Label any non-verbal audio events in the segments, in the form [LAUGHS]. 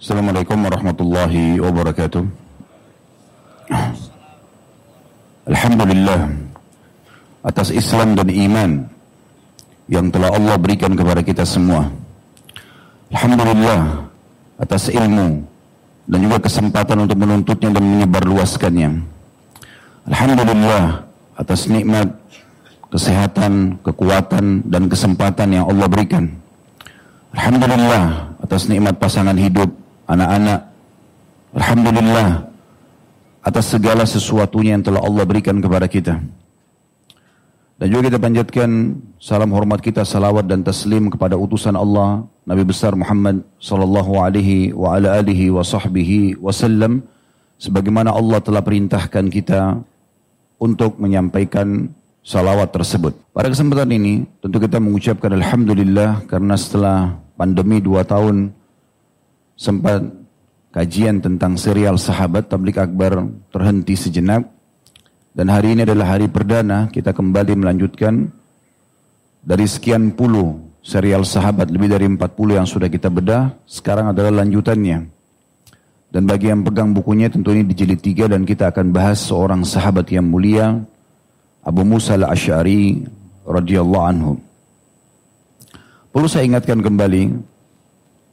Assalamualaikum warahmatullahi wabarakatuh. Alhamdulillah atas Islam dan iman yang telah Allah berikan kepada kita semua. Alhamdulillah atas ilmu dan juga kesempatan untuk menuntutnya dan menyebarluaskannya. Alhamdulillah atas nikmat kesehatan, kekuatan dan kesempatan yang Allah berikan. Alhamdulillah atas nikmat pasangan hidup anak-anak. Alhamdulillah atas segala sesuatunya yang telah Allah berikan kepada kita. Dan juga kita panjatkan salam hormat kita, salawat dan taslim kepada utusan Allah Nabi besar Muhammad sallallahu alaihi wa ala alihi wa sahbihi wasallam sebagaimana Allah telah perintahkan kita untuk menyampaikan salawat tersebut. Pada kesempatan ini tentu kita mengucapkan Alhamdulillah karena setelah pandemi dua tahun sempat kajian tentang serial sahabat tablik akbar terhenti sejenak. Dan hari ini adalah hari perdana kita kembali melanjutkan dari sekian puluh serial sahabat lebih dari 40 yang sudah kita bedah. Sekarang adalah lanjutannya. Dan bagi yang pegang bukunya tentu ini di jilid 3 dan kita akan bahas seorang sahabat yang mulia Abu Musa al-Ash'ari radhiyallahu anhu. Perlu saya ingatkan kembali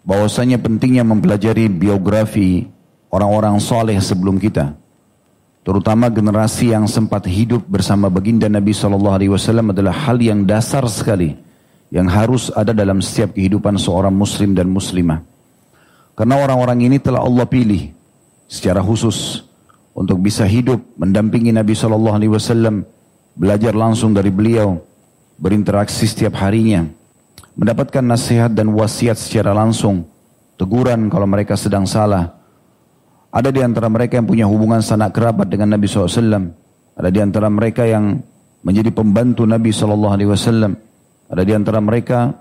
bahwasanya pentingnya mempelajari biografi orang-orang soleh sebelum kita. Terutama generasi yang sempat hidup bersama baginda Nabi Shallallahu Alaihi Wasallam adalah hal yang dasar sekali yang harus ada dalam setiap kehidupan seorang muslim dan muslimah. Karena orang-orang ini telah Allah pilih secara khusus untuk bisa hidup mendampingi Nabi Shallallahu Alaihi Wasallam, belajar langsung dari beliau, berinteraksi setiap harinya, mendapatkan nasihat dan wasiat secara langsung, teguran kalau mereka sedang salah. Ada di antara mereka yang punya hubungan sanak kerabat dengan Nabi SAW. Ada di antara mereka yang menjadi pembantu Nabi SAW. Ada di antara mereka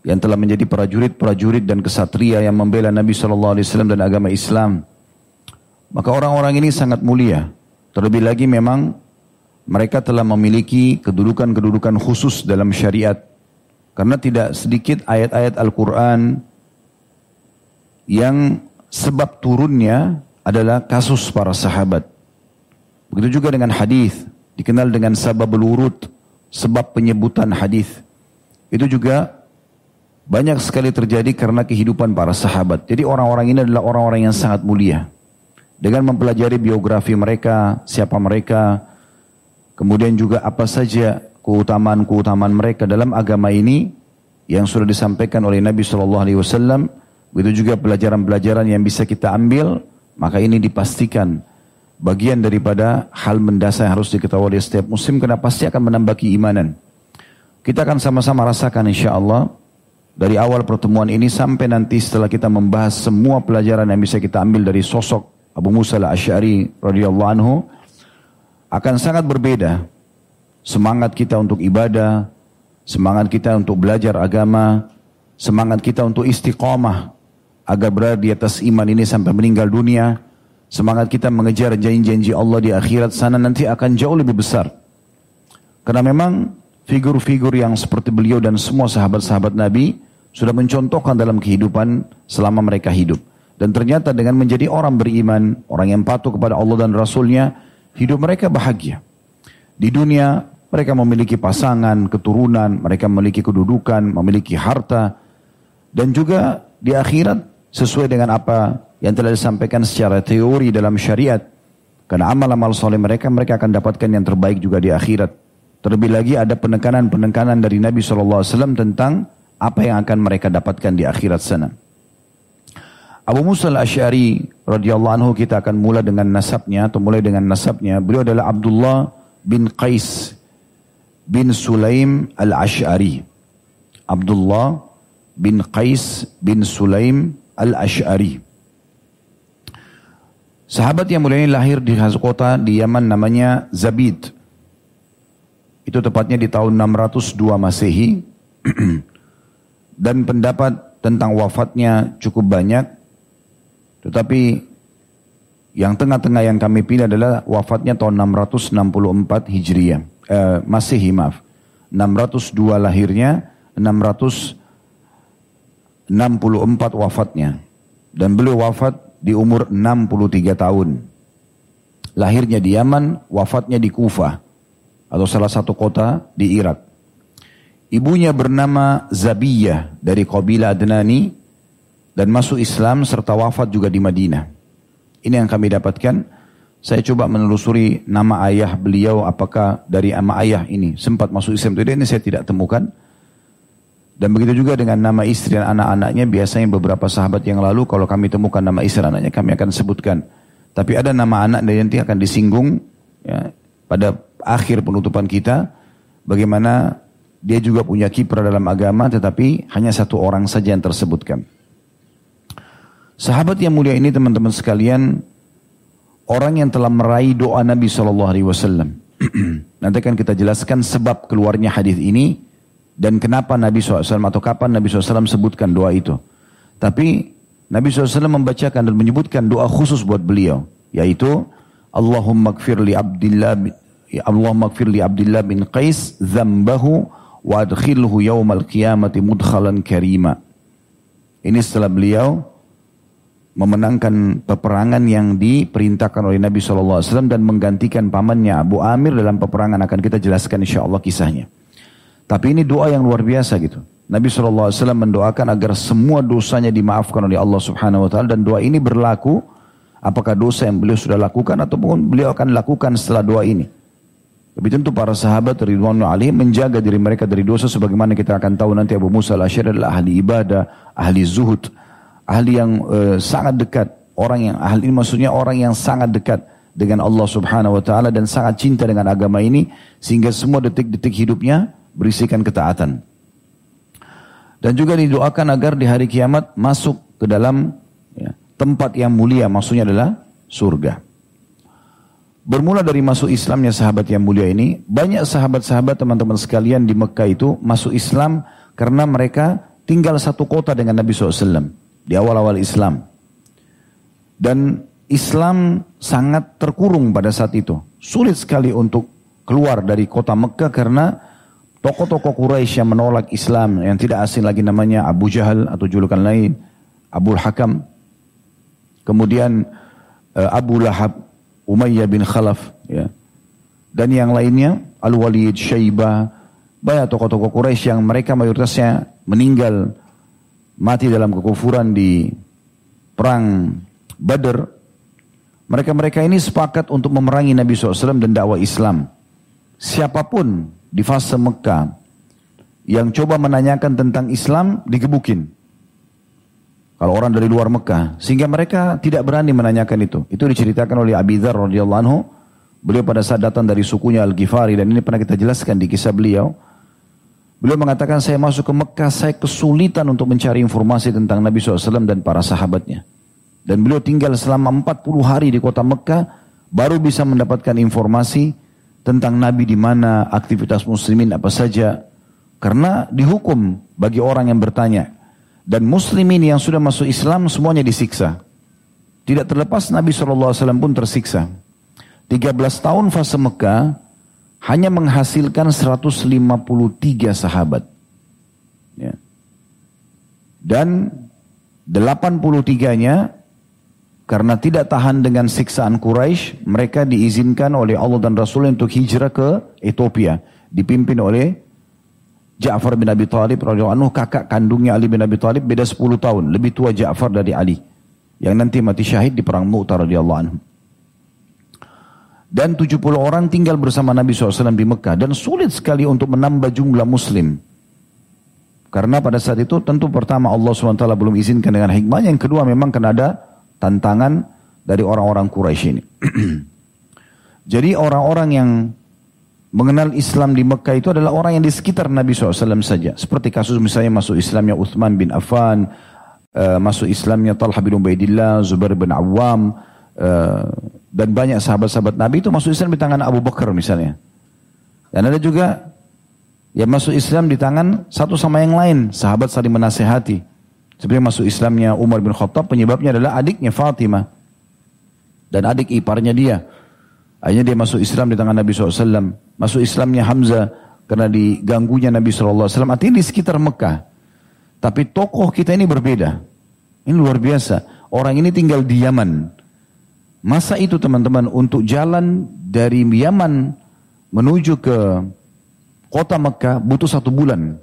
yang telah menjadi prajurit-prajurit dan kesatria yang membela Nabi SAW dan agama Islam. Maka orang-orang ini sangat mulia. Terlebih lagi memang mereka telah memiliki kedudukan-kedudukan khusus dalam syariat karena tidak sedikit ayat-ayat Al-Quran yang sebab turunnya adalah kasus para sahabat. Begitu juga dengan hadis dikenal dengan sabab urut, sebab penyebutan hadis. Itu juga banyak sekali terjadi karena kehidupan para sahabat. Jadi orang-orang ini adalah orang-orang yang sangat mulia. Dengan mempelajari biografi mereka, siapa mereka, kemudian juga apa saja keutamaan-keutamaan mereka dalam agama ini yang sudah disampaikan oleh Nabi Shallallahu Alaihi Wasallam. Begitu juga pelajaran-pelajaran yang bisa kita ambil, maka ini dipastikan bagian daripada hal mendasar yang harus diketahui oleh setiap muslim karena pasti akan menambah keimanan. Kita akan sama-sama rasakan insya Allah dari awal pertemuan ini sampai nanti setelah kita membahas semua pelajaran yang bisa kita ambil dari sosok Abu Musa al-Ash'ari radhiyallahu anhu akan sangat berbeda semangat kita untuk ibadah, semangat kita untuk belajar agama, semangat kita untuk istiqamah agar berada di atas iman ini sampai meninggal dunia, semangat kita mengejar janji-janji Allah di akhirat sana nanti akan jauh lebih besar. Karena memang figur-figur yang seperti beliau dan semua sahabat-sahabat Nabi sudah mencontohkan dalam kehidupan selama mereka hidup. Dan ternyata dengan menjadi orang beriman, orang yang patuh kepada Allah dan Rasulnya, hidup mereka bahagia. Di dunia mereka memiliki pasangan, keturunan, mereka memiliki kedudukan, memiliki harta. Dan juga di akhirat sesuai dengan apa yang telah disampaikan secara teori dalam syariat. Karena amal-amal soleh mereka, mereka akan dapatkan yang terbaik juga di akhirat. Terlebih lagi ada penekanan-penekanan dari Nabi SAW tentang apa yang akan mereka dapatkan di akhirat sana. Abu Musa al-Ash'ari radhiyallahu anhu kita akan mulai dengan nasabnya atau mulai dengan nasabnya. Beliau adalah Abdullah bin Qais bin Sulaim al-Ash'ari. Abdullah bin Qais bin Sulaim al-Ash'ari. Sahabat yang mulia ini lahir di kota di Yaman namanya Zabid. Itu tepatnya di tahun 602 Masehi. [CLEARS THROAT] Dan pendapat tentang wafatnya cukup banyak. Tetapi yang tengah-tengah yang kami pilih adalah wafatnya tahun 664 Hijriah. Eh, Masehi maaf. 602 lahirnya, 664 wafatnya. dan beliau wafat di umur 63 tahun. Lahirnya di Yaman, wafatnya di Kufah atau salah satu kota di Irak. Ibunya bernama Zabiyah dari kabilah Adnani dan masuk Islam serta wafat juga di Madinah. Ini yang kami dapatkan. Saya coba menelusuri nama ayah beliau apakah dari nama ayah ini sempat masuk Islam itu ini saya tidak temukan. Dan begitu juga dengan nama istri dan anak-anaknya biasanya beberapa sahabat yang lalu kalau kami temukan nama istri dan anaknya kami akan sebutkan. Tapi ada nama anak dan nanti akan disinggung ya, pada akhir penutupan kita bagaimana dia juga punya kiprah dalam agama tetapi hanya satu orang saja yang tersebutkan. Sahabat yang mulia ini teman-teman sekalian orang yang telah meraih doa Nabi Shallallahu Alaihi Wasallam. [CLEARS THROAT] Nanti akan kita jelaskan sebab keluarnya hadis ini dan kenapa Nabi SAW atau kapan Nabi SAW sebutkan doa itu. Tapi Nabi SAW membacakan dan menyebutkan doa khusus buat beliau. Yaitu Allahumma gfir li Abdillah Allahumma gfir li Abdillah bin Qais zambahu wa adkhilhu yawmal qiyamati mudkhalan karima. Ini setelah beliau memenangkan peperangan yang diperintahkan oleh Nabi SAW dan menggantikan pamannya Abu Amir dalam peperangan akan kita jelaskan insya Allah kisahnya. Tapi ini doa yang luar biasa gitu. Nabi SAW mendoakan agar semua dosanya dimaafkan oleh Allah Subhanahu Wa Taala dan doa ini berlaku apakah dosa yang beliau sudah lakukan ataupun beliau akan lakukan setelah doa ini. Tapi tentu para sahabat Ridwanu Ali menjaga diri mereka dari dosa sebagaimana kita akan tahu nanti Abu Musa al-Asy'ari adalah ahli ibadah, ahli zuhud, ahli yang uh, sangat dekat, orang yang ahli maksudnya orang yang sangat dekat dengan Allah Subhanahu wa taala dan sangat cinta dengan agama ini sehingga semua detik-detik hidupnya berisikan ketaatan. Dan juga didoakan agar di hari kiamat masuk ke dalam ya, tempat yang mulia maksudnya adalah surga. Bermula dari masuk Islamnya sahabat yang mulia ini, banyak sahabat-sahabat teman-teman sekalian di Mekah itu masuk Islam karena mereka tinggal satu kota dengan Nabi SAW di awal-awal Islam. Dan Islam sangat terkurung pada saat itu. Sulit sekali untuk keluar dari kota Mekah karena tokoh-tokoh Quraisy yang menolak Islam yang tidak asing lagi namanya Abu Jahal atau julukan lain Abu Hakam. Kemudian eh, Abu Lahab, Umayyah bin Khalaf ya. Dan yang lainnya Al-Walid, Syaibah, banyak tokoh-tokoh Quraisy yang mereka mayoritasnya meninggal mati dalam kekufuran di perang Badr, mereka-mereka ini sepakat untuk memerangi Nabi SAW dan dakwah Islam. Siapa pun di fase Mekah yang coba menanyakan tentang Islam digebukin. Kalau orang dari luar Mekah, sehingga mereka tidak berani menanyakan itu. Itu diceritakan oleh Abi Dzar radhiyallahu anhu. Beliau pada saat datang dari sukunya Al-Ghifari dan ini pernah kita jelaskan di kisah beliau. Beliau mengatakan saya masuk ke Mekah, saya kesulitan untuk mencari informasi tentang Nabi SAW dan para sahabatnya. Dan beliau tinggal selama 40 hari di kota Mekah, baru bisa mendapatkan informasi tentang Nabi di mana, aktivitas muslimin apa saja. Karena dihukum bagi orang yang bertanya. Dan muslimin yang sudah masuk Islam semuanya disiksa. Tidak terlepas Nabi SAW pun tersiksa. 13 tahun fase Mekah, hanya menghasilkan 153 sahabat. Ya. Dan 83-nya karena tidak tahan dengan siksaan Quraisy, mereka diizinkan oleh Allah dan Rasul untuk hijrah ke Ethiopia, dipimpin oleh Ja'far bin Abi Thalib radhiyallahu anhu kakak kandungnya Ali bin Abi Thalib beda 10 tahun, lebih tua Ja'far dari Ali yang nanti mati syahid di perang Mu'tah radhiyallahu anhu. Dan 70 orang tinggal bersama Nabi SAW di Mekah. Dan sulit sekali untuk menambah jumlah muslim. Karena pada saat itu tentu pertama Allah SWT belum izinkan dengan hikmah. Yang kedua memang kena ada tantangan dari orang-orang Quraisy ini. [CLEARS THROAT] Jadi orang-orang yang mengenal Islam di Mekah itu adalah orang yang di sekitar Nabi SAW saja. Seperti kasus misalnya masuk Islamnya Uthman bin Affan, uh, masuk Islamnya Talha bin Ubaidillah, Zubair bin Awam, uh, dan banyak sahabat-sahabat Nabi itu masuk Islam di tangan Abu Bakar misalnya. Dan ada juga yang masuk Islam di tangan satu sama yang lain, sahabat saling menasehati. Seperti masuk Islamnya Umar bin Khattab penyebabnya adalah adiknya Fatimah dan adik iparnya dia. Akhirnya dia masuk Islam di tangan Nabi SAW. Masuk Islamnya Hamzah karena diganggunya Nabi SAW. Artinya di sekitar Mekah. Tapi tokoh kita ini berbeda. Ini luar biasa. orang ini tinggal di Yaman. Masa itu teman-teman untuk jalan dari Yaman menuju ke kota Mekah butuh satu bulan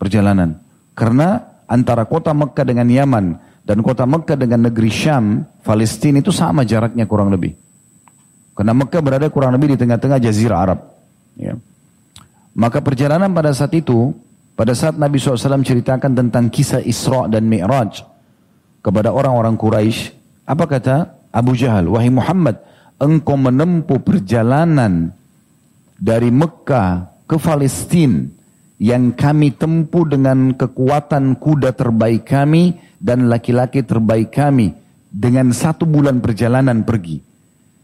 perjalanan. Karena antara kota Mekah dengan Yaman dan kota Mekah dengan negeri Syam, Palestina itu sama jaraknya kurang lebih. Karena Mekah berada kurang lebih di tengah-tengah jazirah Arab. Ya. Maka perjalanan pada saat itu, pada saat Nabi SAW ceritakan tentang kisah Isra dan Mi'raj kepada orang-orang Quraisy, apa kata Abu Jahal? Wahai Muhammad, engkau menempuh perjalanan dari Mekah ke Palestina yang kami tempuh dengan kekuatan kuda terbaik kami dan laki-laki terbaik kami dengan satu bulan perjalanan pergi.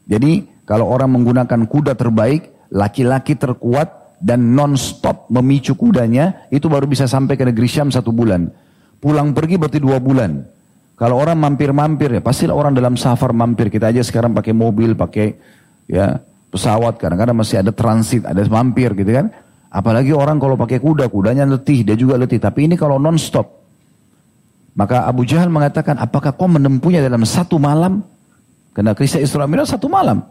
Jadi kalau orang menggunakan kuda terbaik, laki-laki terkuat dan non-stop memicu kudanya, itu baru bisa sampai ke negeri Syam satu bulan. Pulang pergi berarti dua bulan. Kalau orang mampir-mampir ya, pastilah orang dalam safar mampir. Kita aja sekarang pakai mobil, pakai ya pesawat, kadang-kadang masih ada transit, ada mampir gitu kan. Apalagi orang kalau pakai kuda, kudanya letih, dia juga letih. Tapi ini kalau non-stop. Maka Abu Jahal mengatakan, apakah kau menempuhnya dalam satu malam? Karena kisah Isra Mi'raj satu malam.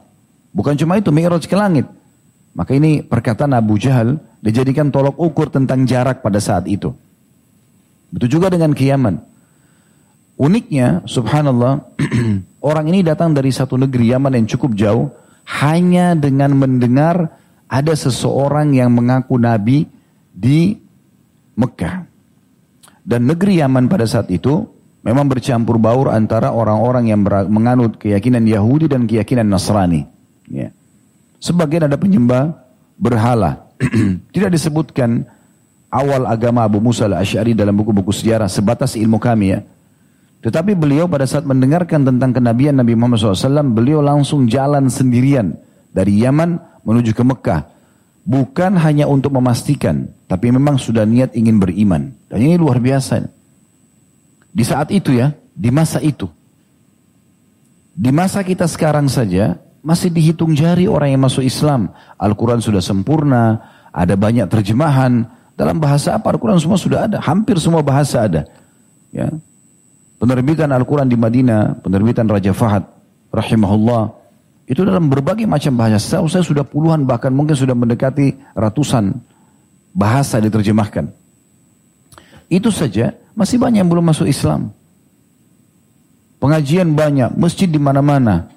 Bukan cuma itu, Mi'raj ke langit. Maka ini perkataan Abu Jahal dijadikan tolok ukur tentang jarak pada saat itu. Betul juga dengan kiaman. Uniknya, subhanallah, [CLEARS THROAT] orang ini datang dari satu negeri Yaman yang cukup jauh, hanya dengan mendengar ada seseorang yang mengaku nabi di Mekah. Dan negeri Yaman pada saat itu memang bercampur baur antara orang-orang yang menganut keyakinan Yahudi dan keyakinan Nasrani. Ya. Sebagian ada penyembah berhala. [CLEARS THROAT] Tidak disebutkan awal agama Abu Musa al-Ash'ari dalam buku-buku sejarah sebatas ilmu kami ya. Tetapi beliau pada saat mendengarkan tentang kenabian Nabi Muhammad SAW, beliau langsung jalan sendirian dari Yaman menuju ke Mekah. Bukan hanya untuk memastikan, tapi memang sudah niat ingin beriman. Dan ini luar biasa. Di saat itu ya, di masa itu. Di masa kita sekarang saja, masih dihitung jari orang yang masuk Islam. Al-Quran sudah sempurna, ada banyak terjemahan. Dalam bahasa apa Al-Quran semua sudah ada, hampir semua bahasa ada. Ya. Penerbitan Al-Quran di Madinah, penerbitan Raja Fahad, rahimahullah, itu dalam berbagai macam bahasa. Setahu saya sudah puluhan bahkan mungkin sudah mendekati ratusan bahasa diterjemahkan. Itu saja masih banyak yang belum masuk Islam. Pengajian banyak, masjid di mana-mana.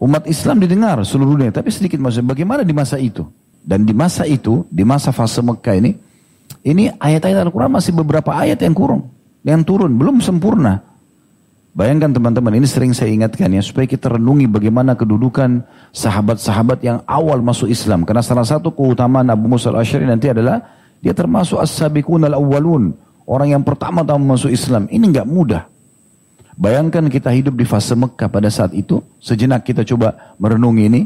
Umat Islam didengar seluruh dunia, tapi sedikit masuk. Bagaimana di masa itu? Dan di masa itu, di masa fase Mekah ini, ini ayat-ayat Al-Quran masih beberapa ayat yang kurang, yang turun, belum sempurna. Bayangkan teman-teman, ini sering saya ingatkan ya, supaya kita renungi bagaimana kedudukan sahabat-sahabat yang awal masuk Islam. Karena salah satu keutamaan Abu Musa al-Ashari nanti adalah, dia termasuk as-sabiqun al-awwalun. Orang yang pertama-tama masuk Islam. Ini nggak mudah. Bayangkan kita hidup di fase Mekah pada saat itu. Sejenak kita coba merenungi ini.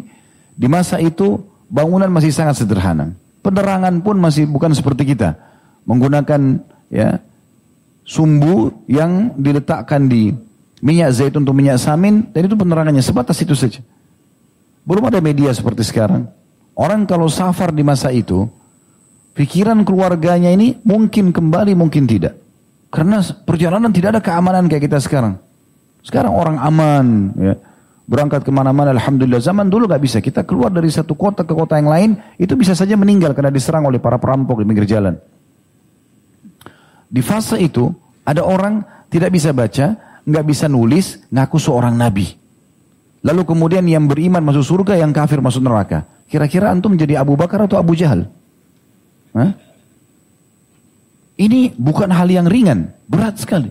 Di masa itu, bangunan masih sangat sederhana. Penerangan pun masih bukan seperti kita. Menggunakan ya sumbu yang diletakkan di minyak zaitun untuk minyak samin, dan itu penerangannya sebatas itu saja. Belum ada media seperti sekarang. Orang kalau safar di masa itu, pikiran keluarganya ini mungkin kembali, mungkin tidak. Karena perjalanan tidak ada keamanan kayak kita sekarang. Sekarang orang aman, ya. berangkat ke mana-mana, Alhamdulillah. Zaman dulu gak bisa, kita keluar dari satu kota ke kota yang lain, itu bisa saja meninggal karena diserang oleh para perampok di pinggir jalan. Di fase itu, ada orang tidak bisa baca, nggak bisa nulis, ngaku seorang nabi. Lalu kemudian yang beriman masuk surga, yang kafir masuk neraka. Kira-kira antum menjadi Abu Bakar atau Abu Jahal? Hah? Ini bukan hal yang ringan, berat sekali.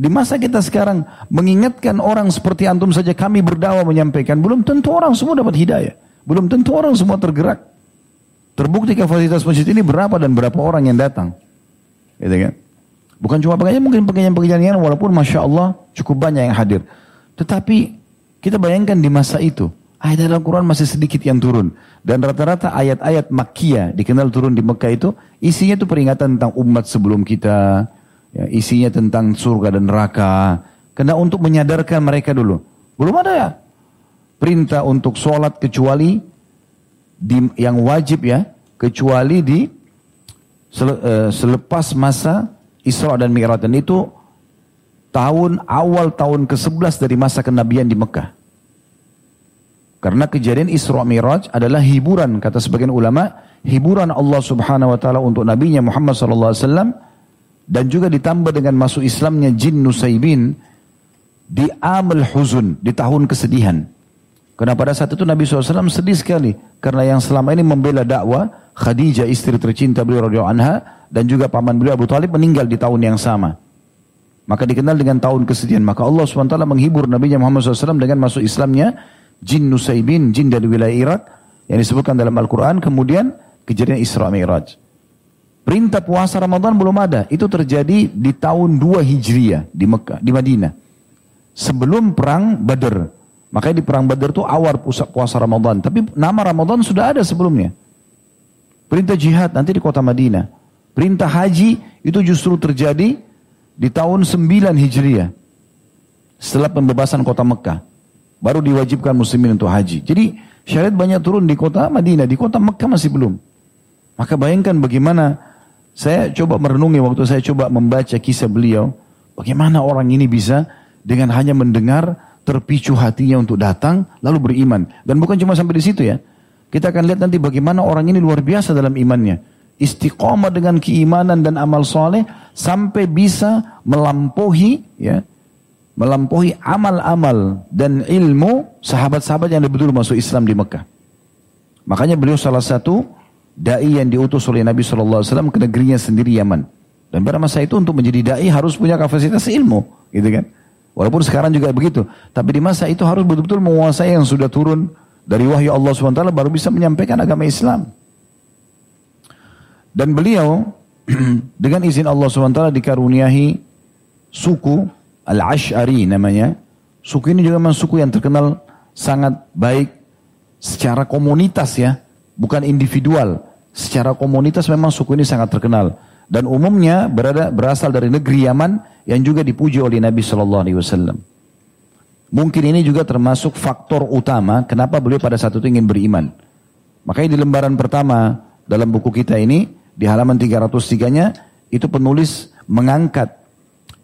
Di masa kita sekarang mengingatkan orang seperti antum saja kami berdakwah menyampaikan, belum tentu orang semua dapat hidayah. Belum tentu orang semua tergerak. Terbukti kapasitas masjid ini berapa dan berapa orang yang datang. Gitu kan? Bukan cuma pengajian, mungkin pengajian-pengajian walaupun Masya Allah cukup banyak yang hadir. Tetapi kita bayangkan di masa itu, ayat Al-Quran masih sedikit yang turun. Dan rata-rata ayat-ayat Makkiyah dikenal turun di Mekah itu, isinya itu peringatan tentang umat sebelum kita, ya, isinya tentang surga dan neraka. Karena untuk menyadarkan mereka dulu. Belum ada ya perintah untuk sholat kecuali di, yang wajib ya, kecuali di selepas masa Isra dan Mi'raj dan itu tahun awal tahun ke-11 dari masa kenabian di Mekah. Karena kejadian Isra Miraj adalah hiburan kata sebagian ulama, hiburan Allah Subhanahu wa taala untuk nabinya Muhammad sallallahu alaihi wasallam dan juga ditambah dengan masuk Islamnya jin Nusaibin di amal huzun, di tahun kesedihan. Karena pada saat itu Nabi SAW sedih sekali karena yang selama ini membela dakwah Khadijah istri tercinta beliau radhiyallahu anha dan juga paman beliau Abu Talib meninggal di tahun yang sama. Maka dikenal dengan tahun kesedihan. Maka Allah SWT menghibur Nabi Muhammad SAW dengan masuk Islamnya jin Nusaibin, jin dari wilayah Irak yang disebutkan dalam Al-Quran. Kemudian kejadian Isra Mi'raj. Perintah puasa Ramadan belum ada. Itu terjadi di tahun 2 Hijriah di Mekah, di Madinah. Sebelum perang Badr. Makanya di perang Badar itu awal puasa Ramadan. Tapi nama Ramadan sudah ada sebelumnya. Perintah jihad nanti di kota Madinah. Perintah haji itu justru terjadi di tahun 9 Hijriah. Setelah pembebasan kota Mekah. Baru diwajibkan muslimin untuk haji. Jadi syariat banyak turun di kota Madinah. Di kota Mekah masih belum. Maka bayangkan bagaimana saya coba merenungi waktu saya coba membaca kisah beliau. Bagaimana orang ini bisa dengan hanya mendengar terpicu hatinya untuk datang lalu beriman. Dan bukan cuma sampai di situ ya. Kita akan lihat nanti bagaimana orang ini luar biasa dalam imannya. Istiqomah dengan keimanan dan amal soleh sampai bisa melampaui ya melampaui amal-amal dan ilmu sahabat-sahabat yang betul masuk Islam di Mekah. Makanya beliau salah satu dai yang diutus oleh Nabi SAW ke negerinya sendiri Yaman. Dan pada masa itu untuk menjadi dai harus punya kapasitas ilmu, gitu kan? Walaupun sekarang juga begitu. Tapi di masa itu harus betul-betul menguasai yang sudah turun dari wahyu Allah SWT baru bisa menyampaikan agama Islam. Dan beliau [CLEARS THROAT] dengan izin Allah SWT dikaruniahi suku Al-Ash'ari namanya. Suku ini juga memang suku yang terkenal sangat baik secara komunitas ya. Bukan individual. Secara komunitas memang suku ini sangat terkenal dan umumnya berada berasal dari negeri Yaman yang juga dipuji oleh Nabi Shallallahu Alaihi Wasallam. Mungkin ini juga termasuk faktor utama kenapa beliau pada saat itu ingin beriman. Makanya di lembaran pertama dalam buku kita ini di halaman 303-nya itu penulis mengangkat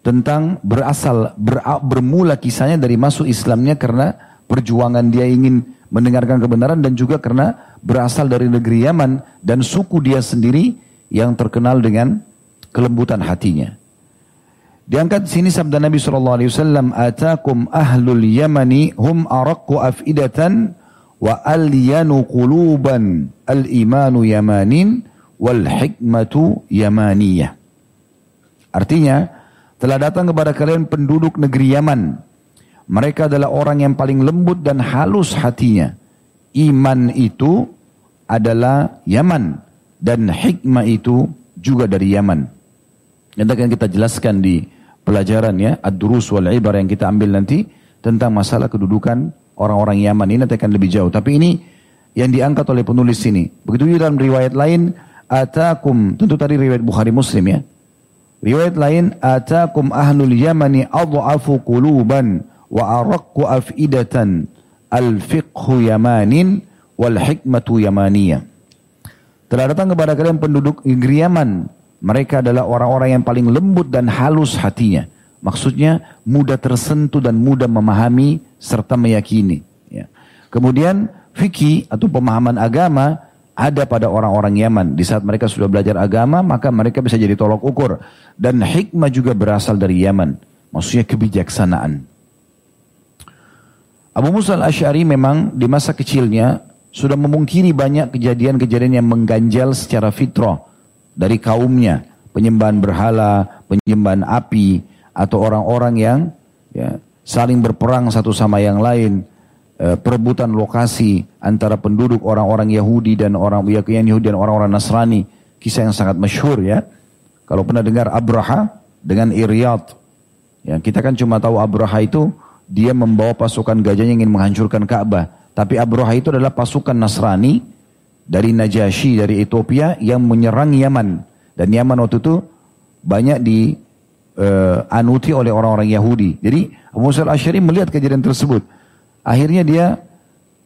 tentang berasal ber, bermula kisahnya dari masuk Islamnya karena perjuangan dia ingin mendengarkan kebenaran dan juga karena berasal dari negeri Yaman dan suku dia sendiri yang terkenal dengan kelembutan hatinya. Diangkat sini sabda Nabi sallallahu alaihi wasallam, "Atakum ahlul Yamani hum araqqu afidatan wa alyanu quluban al-imanu yamanin wal hikmatu yamaniyah." Artinya, telah datang kepada kalian penduduk negeri Yaman. Mereka adalah orang yang paling lembut dan halus hatinya. Iman itu adalah Yaman dan hikmah itu juga dari Yaman. Nanti akan kita jelaskan di pelajaran ya, ad-durus wal ibar yang kita ambil nanti tentang masalah kedudukan orang-orang Yaman ini nanti akan lebih jauh. Tapi ini yang diangkat oleh penulis ini. Begitu juga dalam riwayat lain, atakum, tentu tadi riwayat Bukhari Muslim ya. Riwayat lain, atakum ahlul Yamani adha'afu quluban wa araqqu afidatan al-fiqhu yamanin wal hikmatu yamaniyah. Telah datang kepada kalian penduduk negeri Yaman. Mereka adalah orang-orang yang paling lembut dan halus hatinya. Maksudnya mudah tersentuh dan mudah memahami serta meyakini. Ya. Kemudian fikih atau pemahaman agama ada pada orang-orang Yaman. Di saat mereka sudah belajar agama, maka mereka bisa jadi tolok ukur. Dan hikmah juga berasal dari Yaman. Maksudnya kebijaksanaan. Abu Musa al-Ash'ari memang di masa kecilnya sudah memungkiri banyak kejadian-kejadian yang mengganjal secara fitrah dari kaumnya, penyembahan berhala, penyembahan api, atau orang-orang yang ya, saling berperang satu sama yang lain, e, perebutan lokasi antara penduduk orang-orang Yahudi dan orang yang Yahudi dan orang-orang Nasrani, kisah yang sangat masyhur ya. Kalau pernah dengar Abraha dengan Iryad, ya kita kan cuma tahu Abraha itu dia membawa pasukan gajahnya ingin menghancurkan Ka'bah. Tapi Abroha itu adalah pasukan Nasrani dari Najasyi dari Ethiopia yang menyerang Yaman. Dan Yaman waktu itu banyak di uh, anuti oleh orang-orang Yahudi. Jadi Abu Musa al-Asyari melihat kejadian tersebut. Akhirnya dia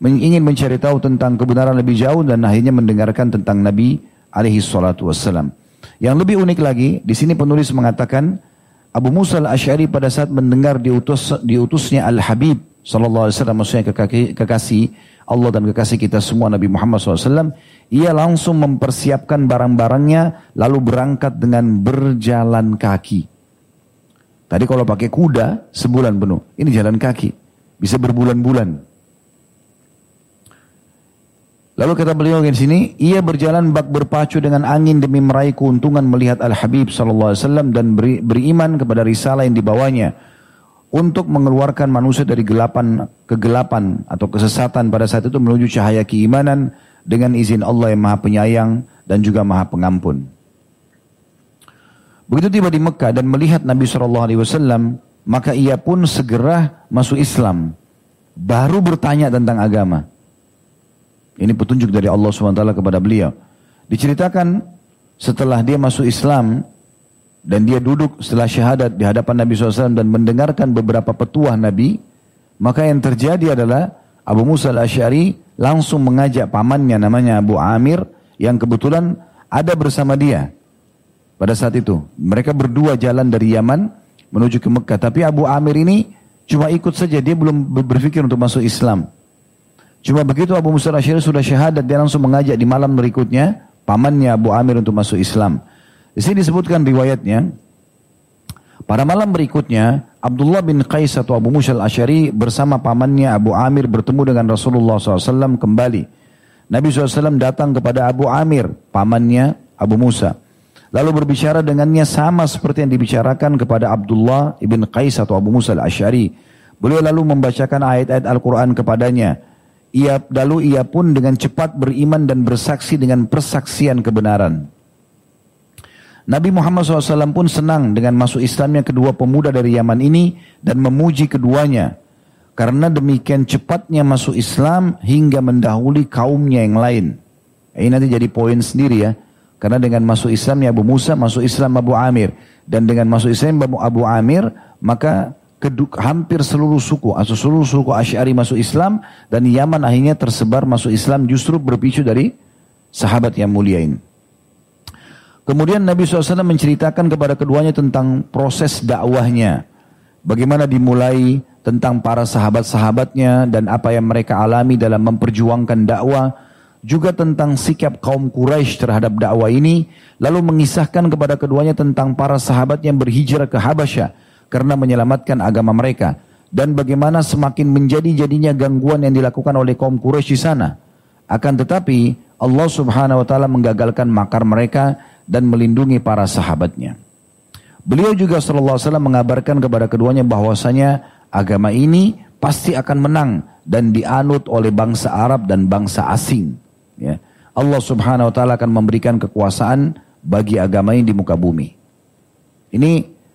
ingin mencari tahu tentang kebenaran lebih jauh dan akhirnya mendengarkan tentang Nabi alaihi salatu wassalam. Yang lebih unik lagi, di sini penulis mengatakan Abu Musa al-Ash'ari pada saat mendengar diutus, diutusnya Al-Habib sallallahu alaihi wasallam maksudnya kekasih Allah dan kekasih kita semua Nabi Muhammad SAW, ia langsung mempersiapkan barang-barangnya lalu berangkat dengan berjalan kaki. Tadi kalau pakai kuda sebulan penuh, ini jalan kaki, bisa berbulan-bulan. Lalu kata beliau di sini, ia berjalan bak berpacu dengan angin demi meraih keuntungan melihat Al-Habib SAW dan beri, beriman kepada risalah yang dibawanya untuk mengeluarkan manusia dari gelapan kegelapan atau kesesatan pada saat itu menuju cahaya keimanan dengan izin Allah yang Maha Penyayang dan juga Maha Pengampun. Begitu tiba di Mekah dan melihat Nabi SAW, maka ia pun segera masuk Islam. Baru bertanya tentang agama. Ini petunjuk dari Allah SWT kepada beliau. Diceritakan setelah dia masuk Islam dan dia duduk setelah syahadat di hadapan Nabi SAW dan mendengarkan beberapa petuah Nabi, maka yang terjadi adalah Abu Musa al-Ash'ari langsung mengajak pamannya namanya Abu Amir yang kebetulan ada bersama dia pada saat itu. Mereka berdua jalan dari Yaman menuju ke Mekah. Tapi Abu Amir ini cuma ikut saja, dia belum berpikir untuk masuk Islam. Cuma begitu Abu Musa al sudah syahadat, dia langsung mengajak di malam berikutnya pamannya Abu Amir untuk masuk Islam. Di sini disebutkan riwayatnya, pada malam berikutnya Abdullah bin Qais atau Abu Musa al-Ashari bersama pamannya Abu Amir bertemu dengan Rasulullah SAW kembali. Nabi SAW datang kepada Abu Amir, pamannya Abu Musa. Lalu berbicara dengannya sama seperti yang dibicarakan kepada Abdullah ibn Qais atau Abu Musa al-Ashari. Beliau lalu membacakan ayat-ayat Al-Quran kepadanya. Ia lalu ia pun dengan cepat beriman dan bersaksi dengan persaksian kebenaran. Nabi Muhammad SAW pun senang dengan masuk Islamnya kedua pemuda dari Yaman ini dan memuji keduanya. Karena demikian cepatnya masuk Islam hingga mendahului kaumnya yang lain. Ini nanti jadi poin sendiri ya. Karena dengan masuk Islamnya Abu Musa, masuk Islam Abu Amir. Dan dengan masuk Islam Abu Amir, maka hampir seluruh suku atau seluruh suku Asy'ari masuk Islam dan Yaman akhirnya tersebar masuk Islam justru berpicu dari sahabat yang mulia ini. Kemudian Nabi SAW menceritakan kepada keduanya tentang proses dakwahnya. Bagaimana dimulai tentang para sahabat-sahabatnya dan apa yang mereka alami dalam memperjuangkan dakwah. Juga tentang sikap kaum Quraisy terhadap dakwah ini. Lalu mengisahkan kepada keduanya tentang para sahabat yang berhijrah ke Habasyah karena menyelamatkan agama mereka dan bagaimana semakin menjadi-jadinya gangguan yang dilakukan oleh kaum Quraisy di sana. Akan tetapi Allah Subhanahu wa taala menggagalkan makar mereka dan melindungi para sahabatnya. Beliau juga sallallahu alaihi mengabarkan kepada keduanya bahwasanya agama ini pasti akan menang dan dianut oleh bangsa Arab dan bangsa asing. Ya. Allah Subhanahu wa taala akan memberikan kekuasaan bagi agama ini di muka bumi. Ini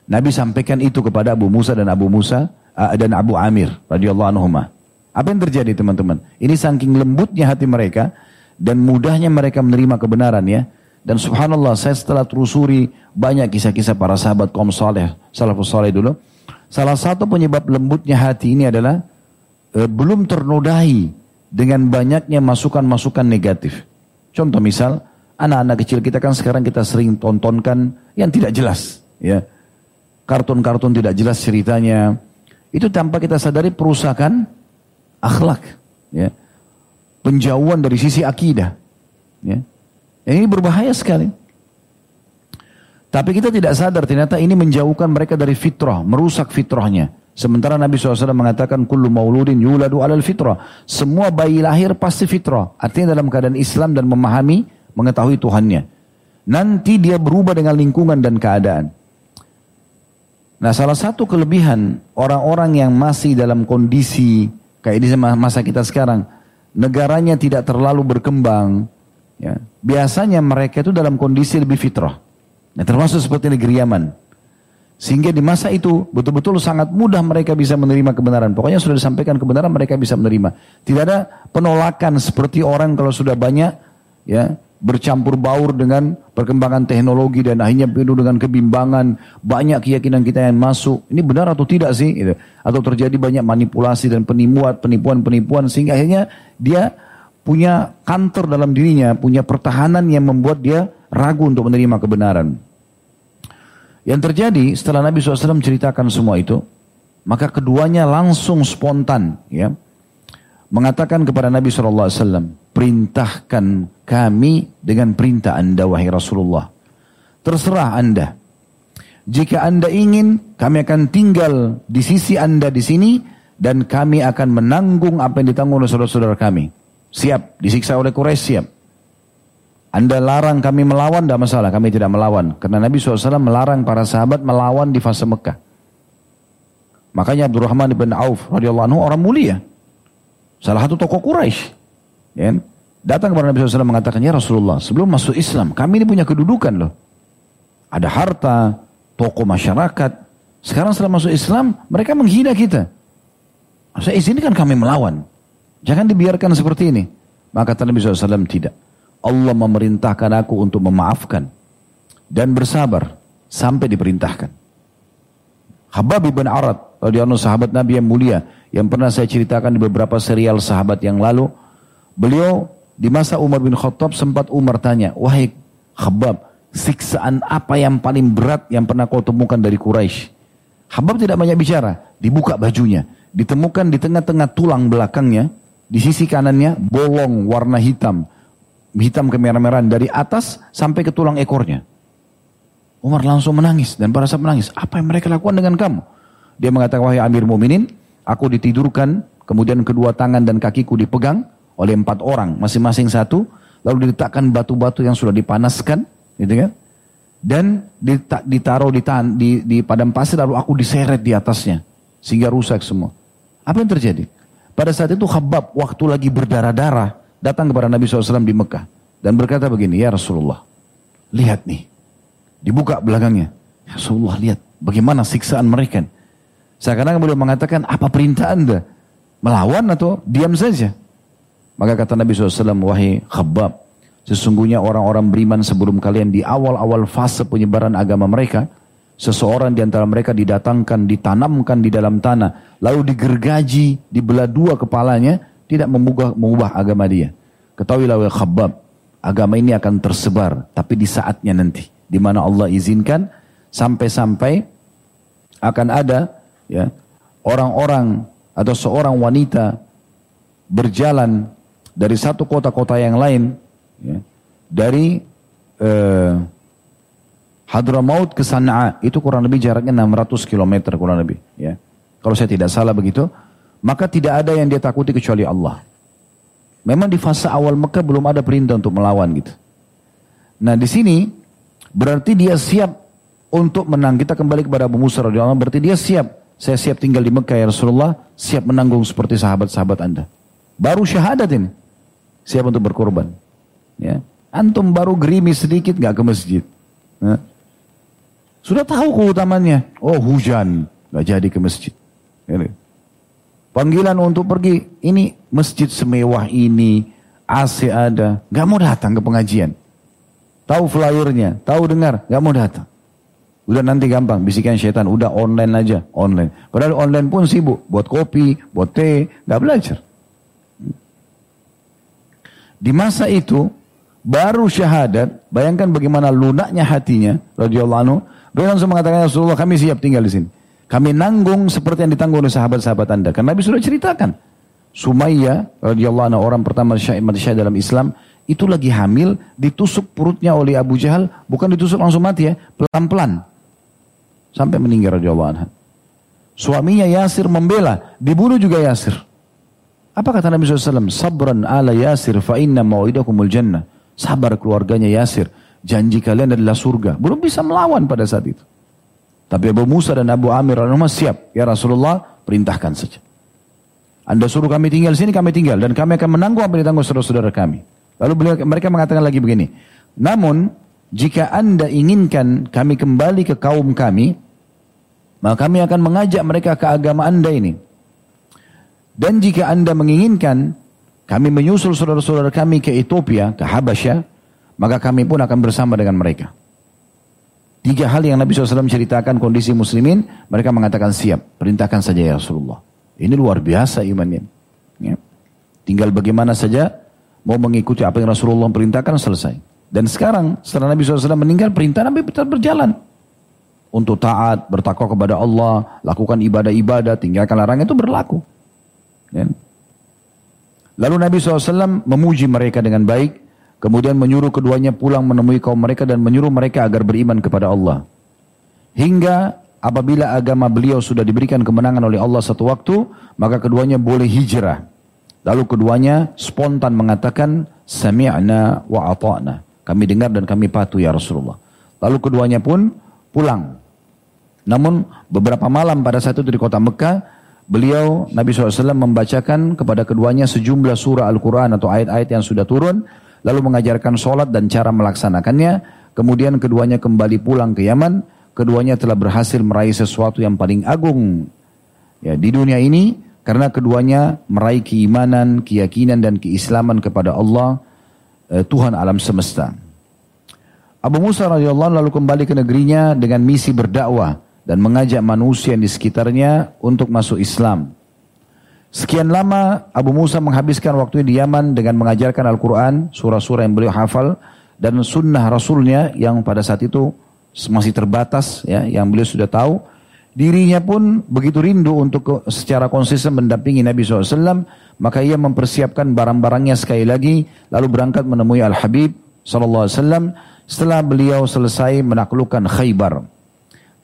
Nabi sampaikan itu kepada Abu Musa dan Abu Musa uh, dan Abu Amir radhiyallahu anhu. Apa yang terjadi teman-teman? Ini saking lembutnya hati mereka dan mudahnya mereka menerima kebenaran ya. Dan subhanallah saya setelah telusuri banyak kisah-kisah para sahabat kaum saleh, salafus saleh dulu. Salah satu penyebab lembutnya hati ini adalah e, belum ternodai dengan banyaknya masukan-masukan negatif. Contoh misal, anak-anak kecil kita kan sekarang kita sering tontonkan yang tidak jelas, ya kartun-kartun tidak jelas ceritanya. Itu tanpa kita sadari perusakan akhlak. Ya. Penjauhan dari sisi akidah. Ya. Ini berbahaya sekali. Tapi kita tidak sadar ternyata ini menjauhkan mereka dari fitrah, merusak fitrahnya. Sementara Nabi SAW mengatakan kullu mauludin yuladu alal fitrah. Semua bayi lahir pasti fitrah. Artinya dalam keadaan Islam dan memahami, mengetahui Tuhannya. Nanti dia berubah dengan lingkungan dan keadaan. Nah salah satu kelebihan orang-orang yang masih dalam kondisi kayak di masa kita sekarang, negaranya tidak terlalu berkembang, ya, biasanya mereka itu dalam kondisi lebih fitrah. Nah, termasuk seperti negeri Yaman. Sehingga di masa itu betul-betul sangat mudah mereka bisa menerima kebenaran. Pokoknya sudah disampaikan kebenaran mereka bisa menerima. Tidak ada penolakan seperti orang kalau sudah banyak ya bercampur baur dengan perkembangan teknologi dan akhirnya penuh dengan kebimbangan, banyak keyakinan kita yang masuk. Ini benar atau tidak sih? Gitu. Atau terjadi banyak manipulasi dan penipuan, penipuan-penipuan sehingga akhirnya dia punya kantor dalam dirinya, punya pertahanan yang membuat dia ragu untuk menerima kebenaran. Yang terjadi setelah Nabi SAW ceritakan semua itu, maka keduanya langsung spontan ya mengatakan kepada Nabi SAW, perintahkan kami dengan perintah anda wahai Rasulullah. Terserah anda. Jika anda ingin, kami akan tinggal di sisi anda di sini dan kami akan menanggung apa yang ditanggung oleh saudara-saudara kami. Siap, disiksa oleh Quraisy siap. Anda larang kami melawan, tidak masalah, kami tidak melawan. Karena Nabi SAW melarang para sahabat melawan di fase Mekah. Makanya Abdurrahman bin Auf radhiyallahu anhu orang mulia. Salah satu tokoh Quraisy. Ya. Kan? Datang kepada Nabi SAW mengatakan, Ya Rasulullah, sebelum masuk Islam, kami ini punya kedudukan loh. Ada harta, tokoh masyarakat. Sekarang setelah masuk Islam, mereka menghina kita. Saya izinkan kami melawan. Jangan dibiarkan seperti ini. Maka kata Nabi SAW, tidak. Allah memerintahkan aku untuk memaafkan dan bersabar sampai diperintahkan. Habab bin Arad, radhiyallahu sahabat Nabi yang mulia, yang pernah saya ceritakan di beberapa serial sahabat yang lalu, beliau di masa Umar bin Khattab sempat Umar tanya, wahai Habab, siksaan apa yang paling berat yang pernah kau temukan dari Quraisy? Habab tidak banyak bicara, dibuka bajunya, ditemukan di tengah-tengah tulang belakangnya, di sisi kanannya bolong warna hitam, hitam kemerah-merahan dari atas sampai ke tulang ekornya. Umar langsung menangis dan para sahabat menangis. Apa yang mereka lakukan dengan kamu? Dia mengatakan, wahai Amir Muminin, aku ditidurkan, kemudian kedua tangan dan kakiku dipegang oleh empat orang, masing-masing satu, lalu diletakkan batu-batu yang sudah dipanaskan, gitu kan? Dan ditaruh di, di, di padang pasir, lalu aku diseret di atasnya, sehingga rusak semua. Apa yang terjadi? Pada saat itu Khabbab waktu lagi berdarah-darah, datang kepada Nabi SAW di Mekah dan berkata begini, ya Rasulullah, lihat nih, dibuka belakangnya. Ya Rasulullah lihat bagaimana siksaan mereka. Saya kadang beliau mengatakan, apa perintah anda? Melawan atau diam saja? Maka kata Nabi SAW, wahai khabab, sesungguhnya orang-orang beriman sebelum kalian di awal-awal fase penyebaran agama mereka, seseorang di antara mereka didatangkan, ditanamkan di dalam tanah, lalu digergaji, dibelah dua kepalanya, tidak mengubah, mengubah agama dia. Ketahuilah wahai khabab, agama ini akan tersebar, tapi di saatnya nanti, di mana Allah izinkan sampai-sampai akan ada ya orang-orang atau seorang wanita berjalan dari satu kota-kota yang lain ya, dari eh, Hadramaut ke Sana'a itu kurang lebih jaraknya 600 km kurang lebih ya. Kalau saya tidak salah begitu, maka tidak ada yang dia takuti kecuali Allah. Memang di fase awal Mekah belum ada perintah untuk melawan gitu. Nah di sini berarti dia siap untuk menang. Kita kembali kepada Abu Musa radhiyallahu berarti dia siap. Saya siap tinggal di Mekah ya Rasulullah, siap menanggung seperti sahabat-sahabat Anda. Baru syahadat ini. Siap untuk berkorban. Ya. Antum baru gerimis sedikit nggak ke masjid. Ya. Sudah tahu keutamannya. Oh hujan, nggak jadi ke masjid. Panggilan untuk pergi, ini masjid semewah ini, AC ada, nggak mau datang ke pengajian. Tahu flyernya, tahu dengar, nggak mau datang. Udah nanti gampang, bisikan setan, udah online aja, online. Padahal online pun sibuk, buat kopi, buat teh, nggak belajar. Di masa itu, baru syahadat, bayangkan bagaimana lunaknya hatinya, radhiyallahu anhu. Beliau langsung mengatakan, Rasulullah kami siap tinggal di sini. Kami nanggung seperti yang ditanggung oleh sahabat-sahabat anda. Karena Nabi sudah ceritakan. Sumayyah radhiyallahu anha orang pertama mati syahid dalam Islam itu lagi hamil ditusuk perutnya oleh Abu Jahal bukan ditusuk langsung mati ya pelan-pelan sampai meninggal radhiyallahu anha. Suaminya Yasir membela, dibunuh juga Yasir. Apa kata Nabi SAW? Sabran ala Yasir fa inna jannah. Sabar keluarganya Yasir. Janji kalian adalah surga. Belum bisa melawan pada saat itu. Tapi Abu Musa dan Abu Amir al siap. Ya Rasulullah, perintahkan saja. Anda suruh kami tinggal sini, kami tinggal. Dan kami akan menanggung apa ditanggung saudara-saudara kami. Lalu mereka mengatakan lagi begini. Namun, jika anda inginkan kami kembali ke kaum kami, maka kami akan mengajak mereka ke agama anda ini. Dan jika anda menginginkan kami menyusul saudara-saudara kami ke Ethiopia, ke Habasyah, maka kami pun akan bersama dengan mereka. Tiga hal yang Nabi SAW ceritakan kondisi muslimin, mereka mengatakan siap, perintahkan saja ya Rasulullah. Ini luar biasa imannya. Ya. Tinggal bagaimana saja mau mengikuti apa yang Rasulullah perintahkan selesai. Dan sekarang setelah Nabi SAW meninggal perintah Nabi tetap berjalan. untuk taat, bertakwa kepada Allah, lakukan ibadah-ibadah, tinggalkan larangan itu berlaku. Ya. Lalu Nabi SAW memuji mereka dengan baik, kemudian menyuruh keduanya pulang menemui kaum mereka dan menyuruh mereka agar beriman kepada Allah. Hingga apabila agama beliau sudah diberikan kemenangan oleh Allah satu waktu, maka keduanya boleh hijrah. Lalu keduanya spontan mengatakan, Sami'na wa ata'na. Kami dengar dan kami patuh ya Rasulullah. Lalu keduanya pun pulang namun beberapa malam pada saat itu di kota Mekah, beliau Nabi SAW membacakan kepada keduanya sejumlah surah Al-Quran atau ayat-ayat yang sudah turun, lalu mengajarkan sholat dan cara melaksanakannya. Kemudian keduanya kembali pulang ke Yaman, keduanya telah berhasil meraih sesuatu yang paling agung ya, di dunia ini karena keduanya meraih keimanan, keyakinan dan keislaman kepada Allah eh, Tuhan alam semesta. Abu Musa radhiyallahu lalu kembali ke negerinya dengan misi berdakwah dan mengajak manusia di sekitarnya untuk masuk Islam. Sekian lama Abu Musa menghabiskan waktu di Yaman dengan mengajarkan Al-Quran, surah-surah yang beliau hafal, dan sunnah Rasulnya yang pada saat itu masih terbatas, ya, yang beliau sudah tahu. Dirinya pun begitu rindu untuk secara konsisten mendampingi Nabi SAW, maka ia mempersiapkan barang-barangnya sekali lagi, lalu berangkat menemui Al-Habib SAW setelah beliau selesai menaklukkan Khaybar.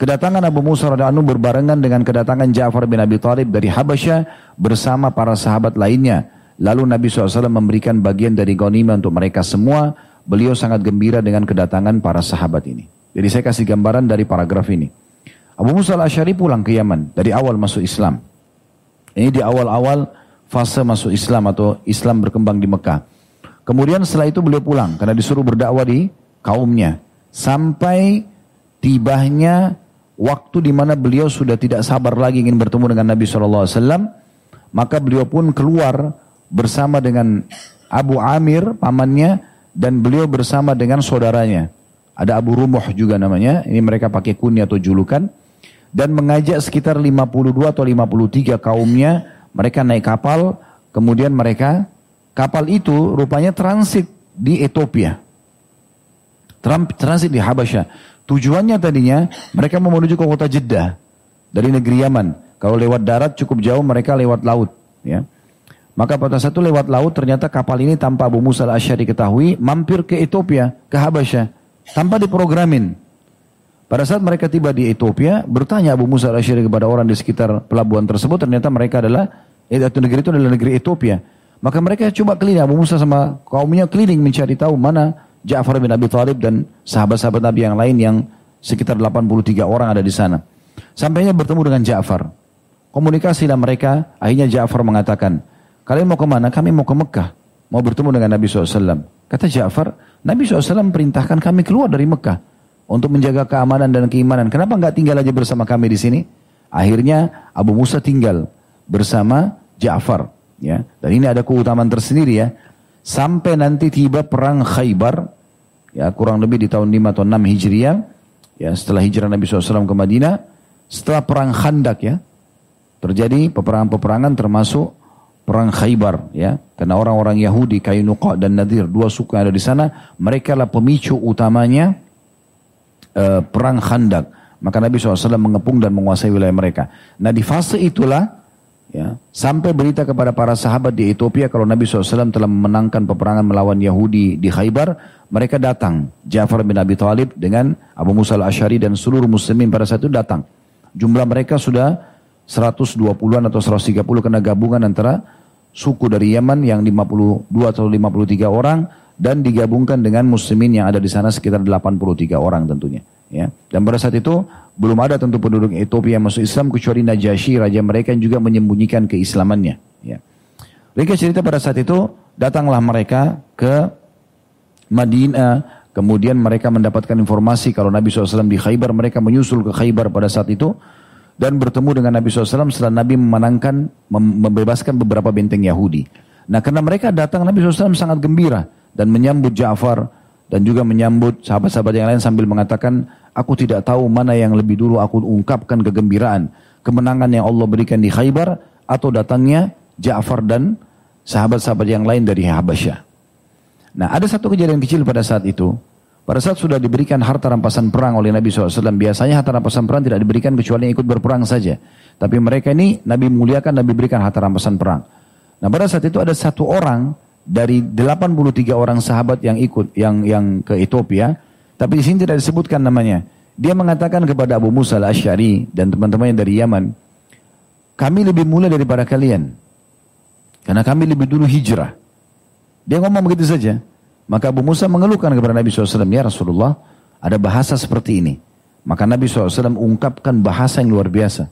Kedatangan Abu Musa radhiyallahu berbarengan dengan kedatangan Ja'far bin Abi Thalib dari Habasyah bersama para sahabat lainnya. Lalu Nabi SAW memberikan bagian dari ghanimah untuk mereka semua. Beliau sangat gembira dengan kedatangan para sahabat ini. Jadi saya kasih gambaran dari paragraf ini. Abu Musa al-Ashari pulang ke Yaman dari awal masuk Islam. Ini di awal-awal fase masuk Islam atau Islam berkembang di Mekah. Kemudian setelah itu beliau pulang karena disuruh berdakwah di kaumnya. Sampai tibahnya waktu di mana beliau sudah tidak sabar lagi ingin bertemu dengan Nabi SAW, maka beliau pun keluar bersama dengan Abu Amir, pamannya, dan beliau bersama dengan saudaranya. Ada Abu Rumuh juga namanya, ini mereka pakai kunyah atau julukan, dan mengajak sekitar 52 atau 53 kaumnya, mereka naik kapal, kemudian mereka, kapal itu rupanya transit di Ethiopia. Transit di Habasyah. Tujuannya tadinya mereka mau menuju ke kota Jeddah dari negeri Yaman. Kalau lewat darat cukup jauh mereka lewat laut. Ya. Maka pada satu lewat laut ternyata kapal ini tanpa Abu Musa al-Asyari diketahui mampir ke Ethiopia, ke Habasyah. Tanpa diprogramin. Pada saat mereka tiba di Ethiopia, bertanya Abu Musa al-Asyari kepada orang di sekitar pelabuhan tersebut, ternyata mereka adalah, itu negeri itu adalah negeri Ethiopia. Maka mereka coba keliling, Abu Musa sama kaumnya keliling mencari tahu mana Ja'far bin Abi Thalib dan sahabat-sahabat Nabi yang lain yang sekitar 83 orang ada di sana. Sampainya bertemu dengan Ja'far. Komunikasilah mereka, akhirnya Ja'far mengatakan, kalian mau ke mana? Kami mau ke Mekah. Mau bertemu dengan Nabi SAW. Kata Ja'far, Nabi SAW perintahkan kami keluar dari Mekah. Untuk menjaga keamanan dan keimanan. Kenapa nggak tinggal aja bersama kami di sini? Akhirnya Abu Musa tinggal bersama Ja'far. Ya. Dan ini ada keutamaan tersendiri ya. Sampai nanti tiba perang Khaybar, ya kurang lebih di tahun 5 atau 6 Hijriah, ya setelah hijrah Nabi SAW ke Madinah, setelah perang Khandak ya, terjadi peperangan-peperangan termasuk perang Khaybar ya karena orang-orang Yahudi Kainuqa dan Nadir dua suku yang ada di sana mereka lah pemicu utamanya uh, perang Khandak. Maka Nabi SAW mengepung dan menguasai wilayah mereka. Nah di fase itulah Ya, sampai berita kepada para sahabat di Ethiopia kalau Nabi SAW telah memenangkan peperangan melawan Yahudi di Khaybar, mereka datang. Ja'far bin Abi Thalib dengan Abu Musa al-Ashari dan seluruh muslimin pada saat itu datang. Jumlah mereka sudah 120-an atau 130 kena gabungan antara suku dari Yaman yang 52 atau 53 orang dan digabungkan dengan muslimin yang ada di sana sekitar 83 orang tentunya. Ya. Dan pada saat itu belum ada tentu penduduk Ethiopia yang masuk Islam kecuali Najasyi, raja mereka yang juga menyembunyikan keislamannya. Ya. Mereka cerita pada saat itu datanglah mereka ke Madinah, kemudian mereka mendapatkan informasi kalau Nabi SAW di Khaybar, mereka menyusul ke Khaybar pada saat itu dan bertemu dengan Nabi SAW setelah Nabi memenangkan, membebaskan beberapa benteng Yahudi. Nah karena mereka datang Nabi SAW sangat gembira dan menyambut Ja'far dan juga menyambut sahabat-sahabat yang lain sambil mengatakan Aku tidak tahu mana yang lebih dulu aku ungkapkan kegembiraan. Kemenangan yang Allah berikan di Khaybar atau datangnya Ja'far dan sahabat-sahabat yang lain dari Habasyah. Nah ada satu kejadian kecil pada saat itu. Pada saat sudah diberikan harta rampasan perang oleh Nabi SAW, biasanya harta rampasan perang tidak diberikan kecuali ikut berperang saja. Tapi mereka ini Nabi muliakan, Nabi berikan harta rampasan perang. Nah pada saat itu ada satu orang dari 83 orang sahabat yang ikut, yang yang ke Ethiopia, tapi di sini tidak disebutkan namanya. Dia mengatakan kepada Abu Musa al-Ash'ari dan teman-temannya dari Yaman, kami lebih mulia daripada kalian. Karena kami lebih dulu hijrah. Dia ngomong begitu saja. Maka Abu Musa mengeluhkan kepada Nabi SAW, Ya Rasulullah, ada bahasa seperti ini. Maka Nabi SAW ungkapkan bahasa yang luar biasa.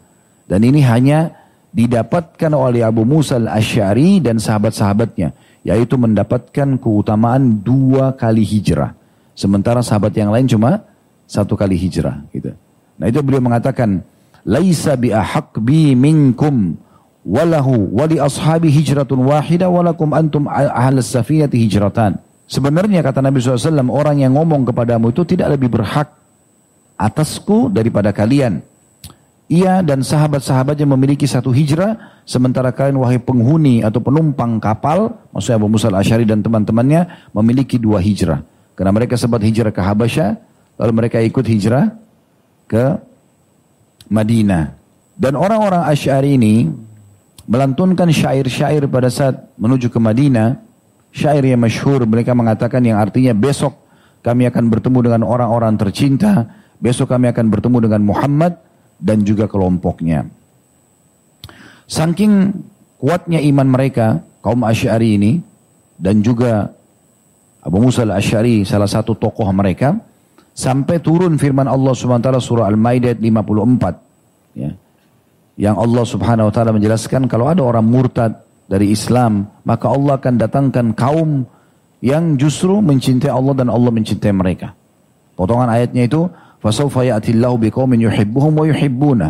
Dan ini hanya didapatkan oleh Abu Musa al-Ash'ari dan sahabat-sahabatnya. Yaitu mendapatkan keutamaan dua kali hijrah. Sementara sahabat yang lain cuma satu kali hijrah. Gitu. Nah itu beliau mengatakan, Laisa bi ahak bi minkum walahu wali ashabi hijratun wahida walakum antum ahal safinati hijratan. Sebenarnya kata Nabi SAW, orang yang ngomong kepadamu itu tidak lebih berhak atasku daripada kalian. Ia dan sahabat-sahabatnya memiliki satu hijrah, sementara kalian wahai penghuni atau penumpang kapal, maksudnya Abu Musa al-Ashari dan teman-temannya memiliki dua hijrah. Karena mereka sempat hijrah ke Habasyah, lalu mereka ikut hijrah ke Madinah. Dan orang-orang Asy'ari ini melantunkan syair-syair pada saat menuju ke Madinah syair yang masyhur mereka mengatakan yang artinya besok kami akan bertemu dengan orang-orang tercinta, besok kami akan bertemu dengan Muhammad dan juga kelompoknya. Saking kuatnya iman mereka, kaum Asy'ari ini dan juga Abu Musa al-Asy'ari salah satu tokoh mereka sampai turun firman Allah taala surah Al-Maidah 54 ya. Yang Allah Subhanahu wa taala menjelaskan kalau ada orang murtad dari Islam, maka Allah akan datangkan kaum yang justru mencintai Allah dan Allah mencintai mereka. Potongan ayatnya itu, Fasawfa ya'tillahu biqaumin yuhibbuhum wa yuhibbuna.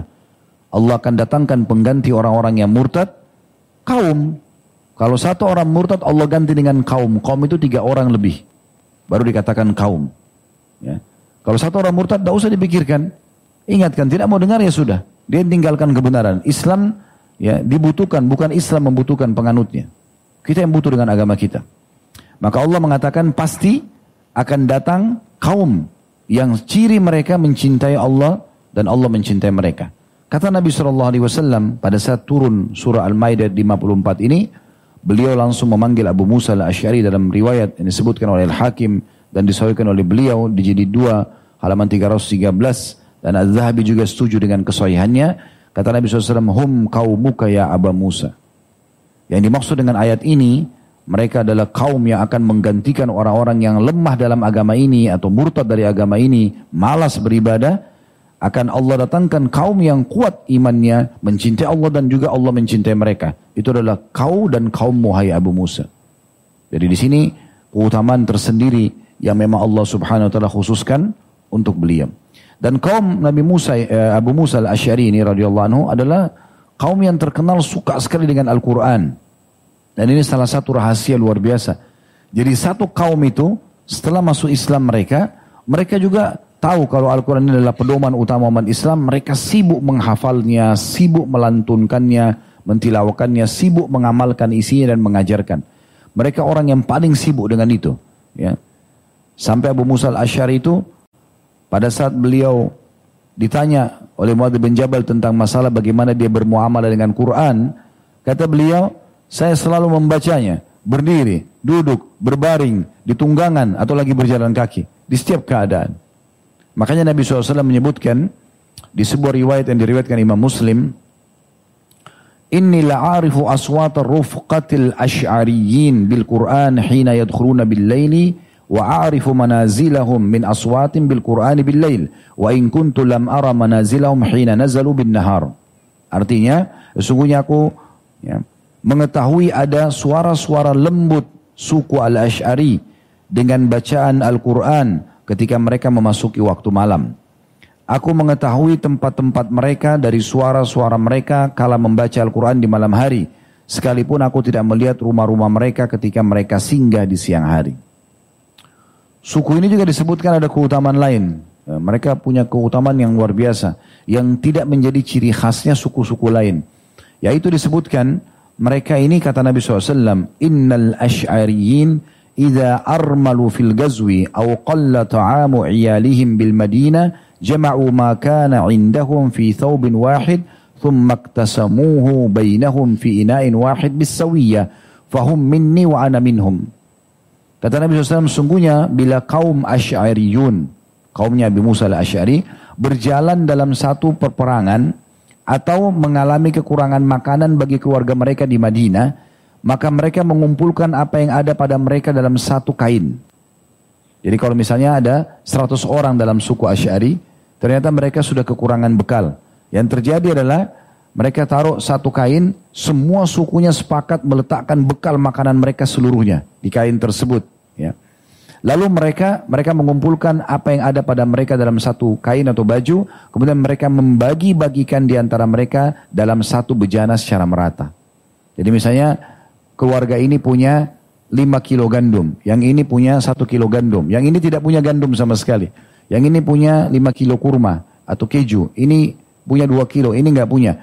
Allah akan datangkan pengganti orang-orang yang murtad kaum. Kalau satu orang murtad Allah ganti dengan kaum. Kaum itu tiga orang lebih. Baru dikatakan kaum. Ya. Kalau satu orang murtad tidak usah dipikirkan. Ingatkan tidak mau dengar ya sudah. Dia tinggalkan kebenaran. Islam ya dibutuhkan bukan Islam membutuhkan penganutnya. Kita yang butuh dengan agama kita. Maka Allah mengatakan pasti akan datang kaum yang ciri mereka mencintai Allah dan Allah mencintai mereka. Kata Nabi Shallallahu Alaihi Wasallam pada saat turun surah Al-Maidah 54 ini, beliau langsung memanggil Abu Musa al-Ash'ari dalam riwayat yang disebutkan oleh Al-Hakim dan disahkan oleh beliau di jilid 2 halaman 313 dan Az-Zahabi juga setuju dengan kesohihannya Kata Nabi SAW, hum kaumuka ya Aba Musa. Yang dimaksud dengan ayat ini, mereka adalah kaum yang akan menggantikan orang-orang yang lemah dalam agama ini atau murtad dari agama ini, malas beribadah, akan Allah datangkan kaum yang kuat imannya, mencintai Allah dan juga Allah mencintai mereka. Itu adalah kau dan kaum muhai Abu Musa. Jadi di sini keutamaan tersendiri yang memang Allah Subhanahu wa taala khususkan untuk beliau. Dan kaum Nabi Musa, eh, Abu Musa al-Asyari ini radhiyallahu anhu adalah kaum yang terkenal suka sekali dengan Al-Quran. Dan ini salah satu rahasia luar biasa. Jadi satu kaum itu setelah masuk Islam mereka, mereka juga tahu kalau Al-Quran ini adalah pedoman utama umat Islam, mereka sibuk menghafalnya, sibuk melantunkannya, mentilawakannya, sibuk mengamalkan isinya dan mengajarkan. Mereka orang yang paling sibuk dengan itu. Ya. Sampai Abu Musa al-Asyari itu pada saat beliau ditanya oleh Muadz bin Jabal tentang masalah bagaimana dia bermuamalah dengan Quran, kata beliau, saya selalu membacanya berdiri, duduk, berbaring, di tunggangan atau lagi berjalan kaki di setiap keadaan. Makanya Nabi SAW menyebutkan di sebuah riwayat yang diriwayatkan Imam Muslim, Inni la'arifu aswata rufqatil ash'ariyin bil Qur'an hina yadkhuluna bil laili wa a'rifu manazilahum min aswatin bil Qur'ani bil lail wa in kuntu lam ara manazilahum hina nazalu bin nahar. Artinya, sesungguhnya aku ya, mengetahui ada suara-suara lembut suku Al-Asy'ari dengan bacaan Al-Qur'an ketika mereka memasuki waktu malam. Aku mengetahui tempat-tempat mereka dari suara-suara mereka kala membaca Al-Quran di malam hari. Sekalipun aku tidak melihat rumah-rumah mereka ketika mereka singgah di siang hari. Suku ini juga disebutkan ada keutamaan lain. Ya, mereka punya keutamaan yang luar biasa. Yang tidak menjadi ciri khasnya suku-suku lain. Yaitu disebutkan mereka ini kata Nabi SAW. Innal ash'ariyin idza armalu fil gazwi aw qalla ta'amu iyalihim bil madinah jama'u ma kana indahum fi thawbin wahid thumma iktasamuhu bainahum fi ina'in wahid bisawiyah fahum minni wa ana minhum Kata Nabi SAW, sungguhnya bila kaum Asy'ariyun, kaumnya Abi Musa al-Asy'ari, berjalan dalam satu perperangan atau mengalami kekurangan makanan bagi keluarga mereka di Madinah, maka mereka mengumpulkan apa yang ada pada mereka dalam satu kain. Jadi kalau misalnya ada 100 orang dalam suku Asy'ari, ternyata mereka sudah kekurangan bekal. Yang terjadi adalah mereka taruh satu kain, semua sukunya sepakat meletakkan bekal makanan mereka seluruhnya di kain tersebut. Lalu mereka mereka mengumpulkan apa yang ada pada mereka dalam satu kain atau baju, kemudian mereka membagi-bagikan di antara mereka dalam satu bejana secara merata. Jadi misalnya keluarga ini punya 5 kilo gandum, yang ini punya satu kilo gandum, yang ini tidak punya gandum sama sekali. Yang ini punya 5 kilo kurma atau keju, ini punya 2 kilo, ini nggak punya.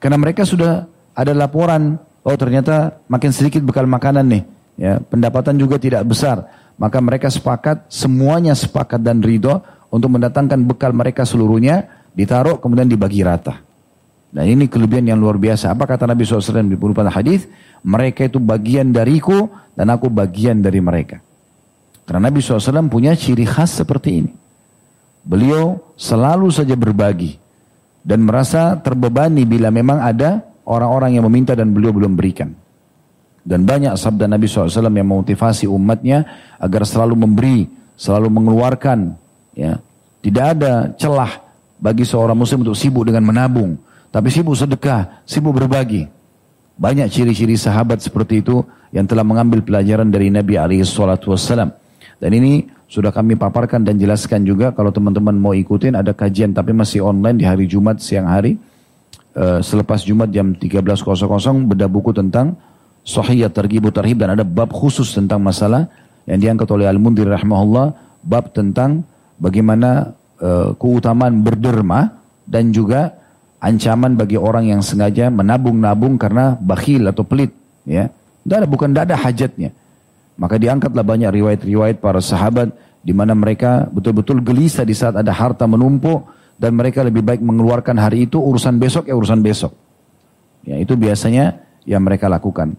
Karena mereka sudah ada laporan, oh ternyata makin sedikit bekal makanan nih, ya pendapatan juga tidak besar maka mereka sepakat, semuanya sepakat dan ridho untuk mendatangkan bekal mereka seluruhnya, ditaruh kemudian dibagi rata. Dan ini kelebihan yang luar biasa. Apa kata Nabi SAW di beberapa hadis? Mereka itu bagian dariku dan aku bagian dari mereka. Karena Nabi SAW punya ciri khas seperti ini. Beliau selalu saja berbagi dan merasa terbebani bila memang ada orang-orang yang meminta dan beliau belum berikan. Dan banyak sabda Nabi SAW yang memotivasi umatnya agar selalu memberi, selalu mengeluarkan. Ya. Tidak ada celah bagi seorang muslim untuk sibuk dengan menabung. Tapi sibuk sedekah, sibuk berbagi. Banyak ciri-ciri sahabat seperti itu yang telah mengambil pelajaran dari Nabi SAW. Dan ini sudah kami paparkan dan jelaskan juga kalau teman-teman mau ikutin ada kajian tapi masih online di hari Jumat siang hari. Uh, selepas Jumat jam 13.00 beda buku tentang Sahih Targhib Tarhib dan ada bab khusus tentang masalah yang diangkat oleh Al-Mundir rahimahullah bab tentang bagaimana uh, keutamaan berderma dan juga ancaman bagi orang yang sengaja menabung-nabung karena bakhil atau pelit ya. Tidak ada bukan tidak ada hajatnya. Maka diangkatlah banyak riwayat-riwayat para sahabat di mana mereka betul-betul gelisah di saat ada harta menumpuk dan mereka lebih baik mengeluarkan hari itu urusan besok ya urusan besok. Ya, itu biasanya yang mereka lakukan.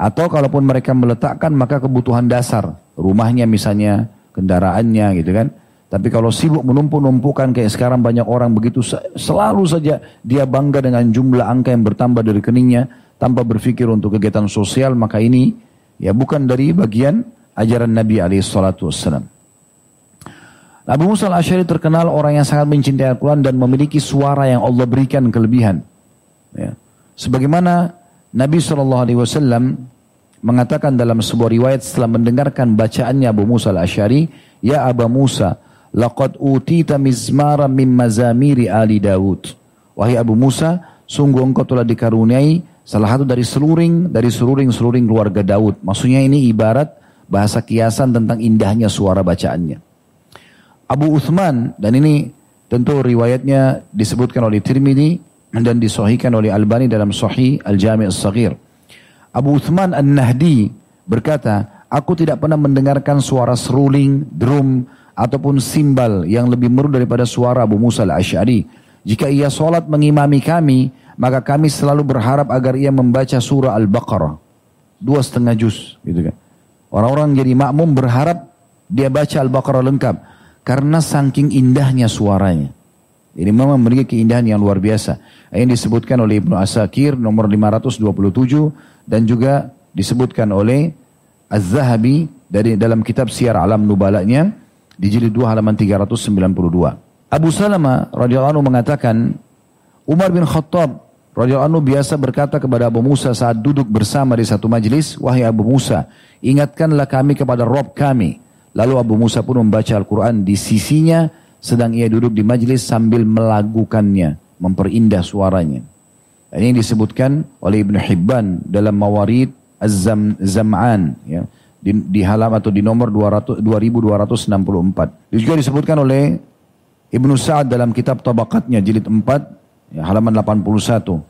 Atau kalaupun mereka meletakkan maka kebutuhan dasar. Rumahnya misalnya, kendaraannya gitu kan. Tapi kalau sibuk menumpuk-numpukan kayak sekarang banyak orang begitu selalu saja dia bangga dengan jumlah angka yang bertambah dari keningnya tanpa berpikir untuk kegiatan sosial maka ini ya bukan dari bagian ajaran Nabi alaihissalatu wassalam. Abu Musa al-Ashari terkenal orang yang sangat mencintai Al-Quran dan memiliki suara yang Allah berikan kelebihan. Ya. Sebagaimana Nabi SAW mengatakan dalam sebuah riwayat setelah mendengarkan bacaannya Abu Musa al-Ashari, Ya Abu Musa, laqad utita mizmara min mazamiri Ali Dawud. Wahai Abu Musa, sungguh engkau telah dikaruniai salah satu dari seluring dari seluring-seluring keluarga Daud. Maksudnya ini ibarat bahasa kiasan tentang indahnya suara bacaannya. Abu Uthman dan ini tentu riwayatnya disebutkan oleh Tirmidzi dan disohikan oleh Albani dalam Sahih Al-Jami' As-Saghir. Abu Uthman An-Nahdi berkata, aku tidak pernah mendengarkan suara seruling, drum, ataupun simbal yang lebih merdu daripada suara Abu Musa al-Ash'ari. Jika ia solat mengimami kami, maka kami selalu berharap agar ia membaca surah Al-Baqarah. Dua setengah juz. Gitu kan. Orang-orang jadi makmum berharap dia baca Al-Baqarah lengkap. Karena saking indahnya suaranya. Ini memang memiliki keindahan yang luar biasa. Ini disebutkan oleh Ibnu Asakir nomor 527 dan juga disebutkan oleh Az-Zahabi dari dalam kitab Syiar Alam Nubalanya di jilid 2 halaman 392. Abu Salama radhiyallahu anhu mengatakan Umar bin Khattab radhiyallahu anhu biasa berkata kepada Abu Musa saat duduk bersama di satu majlis, "Wahai Abu Musa, ingatkanlah kami kepada Rob kami." Lalu Abu Musa pun membaca Al-Qur'an di sisinya sedang ia duduk di majlis sambil melagukannya, memperindah suaranya. Ini disebutkan oleh Ibn Hibban dalam Mawarid Az-Zam'an ya, di, di halam atau di nomor 200, 2264. Ini juga disebutkan oleh Ibnu Sa'ad dalam kitab Tabaqatnya jilid 4 ya, halaman 81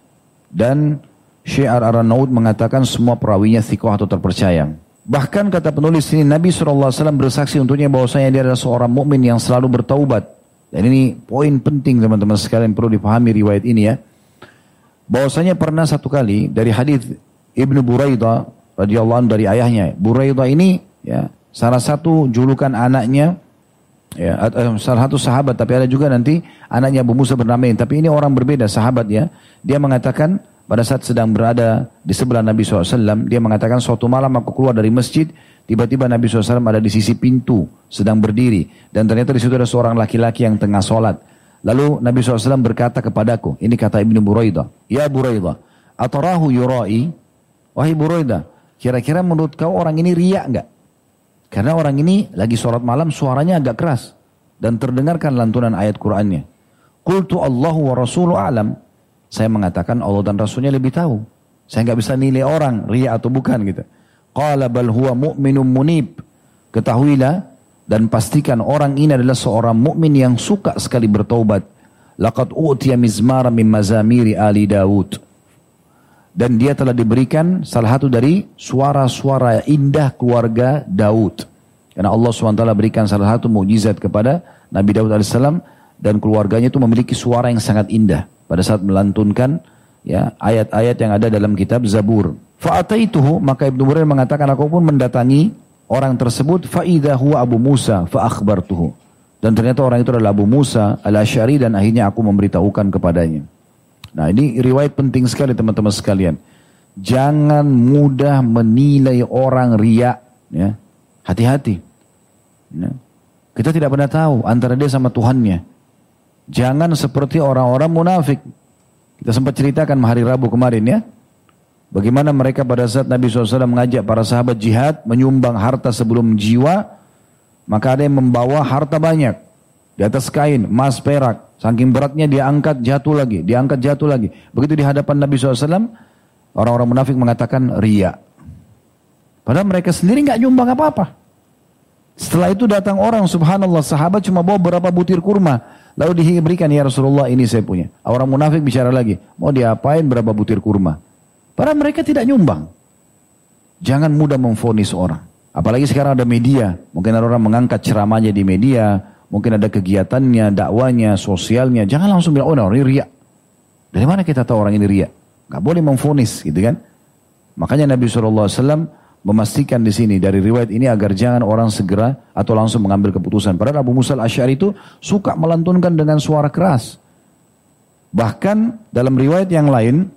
dan Syiar Aranaud mengatakan semua perawinya thikoh atau terpercaya. Bahkan kata penulis ini Nabi SAW bersaksi untuknya bahwasanya dia adalah seorang mukmin yang selalu bertaubat. Dan ini poin penting teman-teman sekalian perlu dipahami riwayat ini ya. Bahwasanya pernah satu kali dari hadis Ibnu Buraidah radhiyallahu anhu dari ayahnya. Buraidah ini ya salah satu julukan anaknya ya eh, salah satu sahabat tapi ada juga nanti anaknya Abu Musa bernama ini tapi ini orang berbeda sahabat ya. Dia mengatakan pada saat sedang berada di sebelah Nabi SAW, dia mengatakan suatu malam aku keluar dari masjid, tiba-tiba Nabi SAW ada di sisi pintu, sedang berdiri. Dan ternyata di situ ada seorang laki-laki yang tengah sholat. Lalu Nabi SAW berkata kepadaku, ini kata Ibnu Buraidah, Ya Buraidah, atarahu yurai, wahai Buraidah, kira-kira menurut kau orang ini riak enggak? Karena orang ini lagi sholat malam suaranya agak keras. Dan terdengarkan lantunan ayat Qur'annya. Qultu Allahu wa Rasulu a'lam. Saya mengatakan Allah dan Rasulnya lebih tahu. Saya nggak bisa nilai orang ria atau bukan gitu. Qala bal huwa mu'minun munib. Ketahuilah dan pastikan orang ini adalah seorang mukmin yang suka sekali bertaubat. Laqad utiya mizmara min mazamiri ali Daud. Dan dia telah diberikan salah satu dari suara-suara indah keluarga Daud. Karena Allah SWT berikan salah satu mujizat kepada Nabi Daud AS dan keluarganya itu memiliki suara yang sangat indah pada saat melantunkan ya ayat-ayat yang ada dalam kitab Zabur. Fa'ataituhu maka Ibnu Burair mengatakan aku pun mendatangi orang tersebut faida huwa Abu Musa fa akhbartuhu. Dan ternyata orang itu adalah Abu Musa al-Asy'ari dan akhirnya aku memberitahukan kepadanya. Nah, ini riwayat penting sekali teman-teman sekalian. Jangan mudah menilai orang riak ya. Hati-hati. Ya. Kita tidak pernah tahu antara dia sama Tuhannya. Jangan seperti orang-orang munafik. Kita sempat ceritakan hari Rabu kemarin ya. Bagaimana mereka pada saat Nabi SAW mengajak para sahabat jihad menyumbang harta sebelum jiwa. Maka ada yang membawa harta banyak. Di atas kain, emas, perak. Saking beratnya dia angkat jatuh lagi. Dia angkat jatuh lagi. Begitu di hadapan Nabi SAW. Orang-orang munafik mengatakan ria. Padahal mereka sendiri nggak nyumbang apa-apa. Setelah itu datang orang subhanallah sahabat cuma bawa beberapa butir kurma. Lalu diberikan ya Rasulullah ini saya punya. Orang munafik bicara lagi. Mau diapain berapa butir kurma? Padahal mereka tidak nyumbang. Jangan mudah memfonis orang. Apalagi sekarang ada media. Mungkin ada orang mengangkat ceramahnya di media. Mungkin ada kegiatannya, dakwanya, sosialnya. Jangan langsung bilang, oh nah, orang ini riak. Dari mana kita tahu orang ini riak? Gak boleh memfonis gitu kan. Makanya Nabi SAW memastikan di sini dari riwayat ini agar jangan orang segera atau langsung mengambil keputusan. Padahal Abu Musa al-Asy'ari itu suka melantunkan dengan suara keras. Bahkan dalam riwayat yang lain,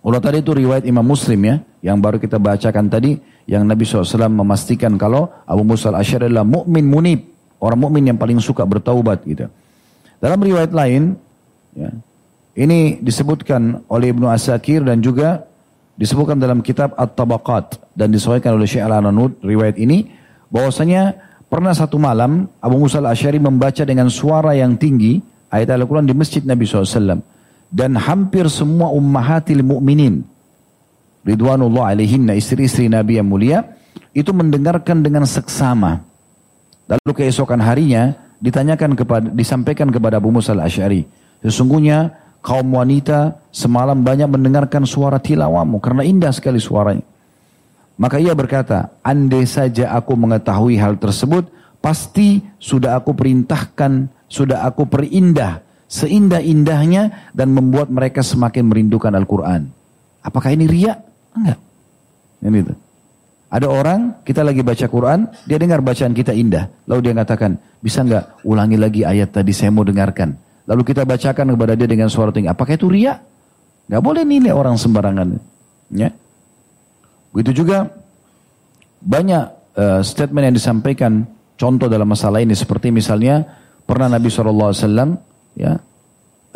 ulah tadi itu riwayat Imam Muslim ya, yang baru kita bacakan tadi, yang Nabi SAW memastikan kalau Abu Musa al-Asy'ari adalah mukmin munib, orang mukmin yang paling suka bertaubat gitu. Dalam riwayat lain, ya, ini disebutkan oleh Ibnu Asakir dan juga disebutkan dalam kitab At-Tabaqat dan disahihkan oleh Syekh Al-Ananud riwayat ini bahwasanya pernah satu malam Abu Musa al-Asy'ari membaca dengan suara yang tinggi ayat Al-Quran di masjid Nabi SAW dan hampir semua ummahatil mu'minin ridwanullah alaihinna istri-istri Nabi yang mulia itu mendengarkan dengan seksama. Lalu keesokan harinya ditanyakan kepada disampaikan kepada Abu Musa al-Asy'ari sesungguhnya kaum wanita semalam banyak mendengarkan suara tilawamu karena indah sekali suaranya. Maka ia berkata, andai saja aku mengetahui hal tersebut, pasti sudah aku perintahkan, sudah aku perindah seindah-indahnya dan membuat mereka semakin merindukan Al-Quran. Apakah ini riak? Enggak. Ini itu. Ada orang, kita lagi baca Quran, dia dengar bacaan kita indah. Lalu dia katakan, bisa nggak ulangi lagi ayat tadi saya mau dengarkan. Lalu kita bacakan kepada dia dengan suara tinggi. Apakah itu ria? Gak boleh nilai orang sembarangan. Ya. Begitu juga banyak uh, statement yang disampaikan contoh dalam masalah ini seperti misalnya pernah Nabi SAW ya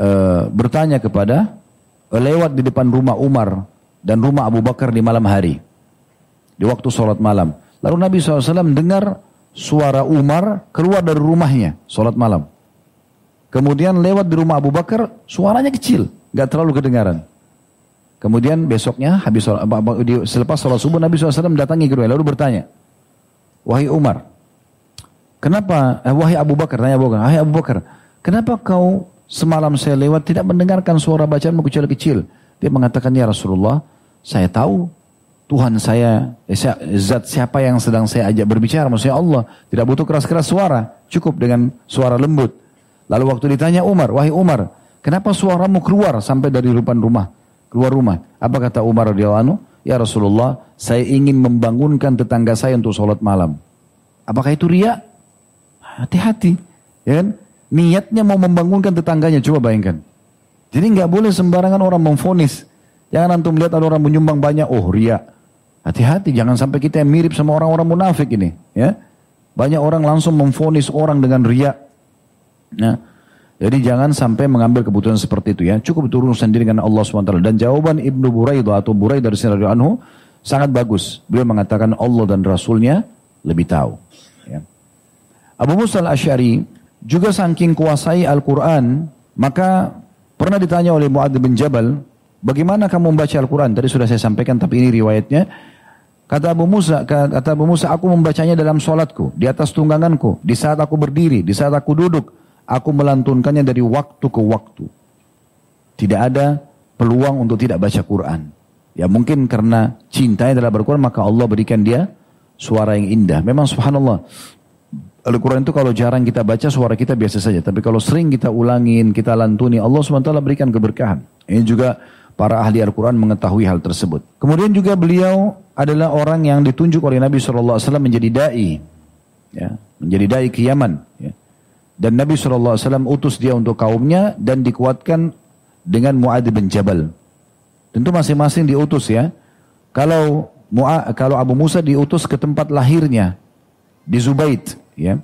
uh, bertanya kepada uh, lewat di depan rumah Umar dan rumah Abu Bakar di malam hari di waktu sholat malam. Lalu Nabi SAW dengar suara Umar keluar dari rumahnya sholat malam. Kemudian lewat di rumah Abu Bakar, suaranya kecil, nggak terlalu kedengaran. Kemudian besoknya habis selepas sholat subuh Nabi SAW mendatangi kedua lalu bertanya, wahai Umar, kenapa? Eh, wahai Abu Bakar, tanya Abu Bakar, wahai Abu Bakar, kenapa kau semalam saya lewat tidak mendengarkan suara bacaanmu kecuali kecil? Dia mengatakan ya Rasulullah, saya tahu Tuhan saya, eh, zat siapa yang sedang saya ajak berbicara, maksudnya Allah. Tidak butuh keras-keras suara, cukup dengan suara lembut. Lalu waktu ditanya Umar, wahai Umar, kenapa suaramu keluar sampai dari depan rumah, keluar rumah? Apa kata Umar radhiyallahu anhu? Ya Rasulullah, saya ingin membangunkan tetangga saya untuk sholat malam. Apakah itu ria? Hati-hati, ya kan? Niatnya mau membangunkan tetangganya, coba bayangkan. Jadi nggak boleh sembarangan orang memfonis. Jangan antum lihat ada orang menyumbang banyak, oh ria. Hati-hati, jangan sampai kita yang mirip sama orang-orang munafik ini. Ya, banyak orang langsung memfonis orang dengan ria. Nah, jadi jangan sampai mengambil keputusan seperti itu ya. Cukup turun sendiri dengan Allah SWT. Dan jawaban Ibnu Buraidah atau Buraidah dari Sinari Anhu sangat bagus. Beliau mengatakan Allah dan Rasulnya lebih tahu. Ya. Abu Musa al-Ash'ari juga saking kuasai Al-Quran, maka pernah ditanya oleh Mu'ad bin Jabal, bagaimana kamu membaca Al-Quran? Tadi sudah saya sampaikan, tapi ini riwayatnya. Kata Abu Musa, kata Abu Musa, aku membacanya dalam sholatku, di atas tungganganku, di saat aku berdiri, di saat aku duduk. Aku melantunkannya dari waktu ke waktu. Tidak ada peluang untuk tidak baca Quran. Ya mungkin karena cintanya adalah berquran maka Allah berikan dia suara yang indah. Memang subhanallah. Al-Quran itu kalau jarang kita baca suara kita biasa saja. Tapi kalau sering kita ulangin, kita lantuni, Allah SWT berikan keberkahan. Ini juga para ahli Al-Quran mengetahui hal tersebut. Kemudian juga beliau adalah orang yang ditunjuk oleh Nabi SAW menjadi da'i. Ya, menjadi da'i ke. Ya. Dan Nabi SAW utus dia untuk kaumnya dan dikuatkan dengan Mu'ad bin Jabal. Tentu masing-masing diutus ya. Kalau kalau Abu Musa diutus ke tempat lahirnya di Zubaid ya.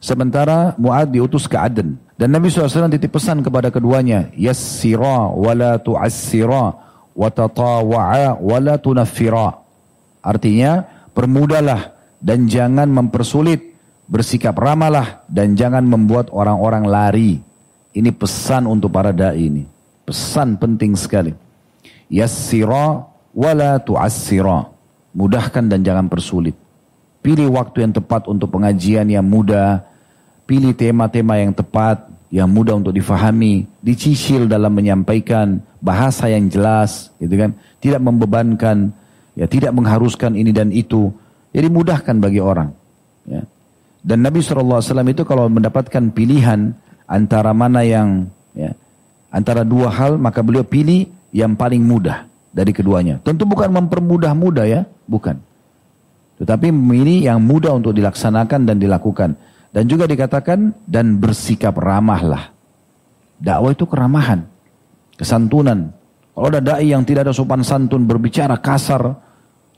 Sementara Mu'ad diutus ke Aden. Dan Nabi SAW titip pesan kepada keduanya, yassira wa la tu'assira wa tatawa'a tunaffira. Artinya, permudahlah dan jangan mempersulit, bersikap ramalah dan jangan membuat orang-orang lari. Ini pesan untuk para dai ini. Pesan penting sekali. Yassira wa la tu'assira. Mudahkan dan jangan persulit. Pilih waktu yang tepat untuk pengajian yang mudah, pilih tema-tema yang tepat, yang mudah untuk difahami, dicicil dalam menyampaikan bahasa yang jelas, gitu kan? Tidak membebankan, ya tidak mengharuskan ini dan itu. Jadi mudahkan bagi orang. Ya. Dan Nabi SAW itu kalau mendapatkan pilihan antara mana yang ya, antara dua hal maka beliau pilih yang paling mudah dari keduanya. Tentu bukan mempermudah-mudah ya, bukan. Tetapi memilih yang mudah untuk dilaksanakan dan dilakukan. Dan juga dikatakan dan bersikap ramahlah. Dakwah itu keramahan, kesantunan. Kalau ada dai yang tidak ada sopan santun, berbicara kasar,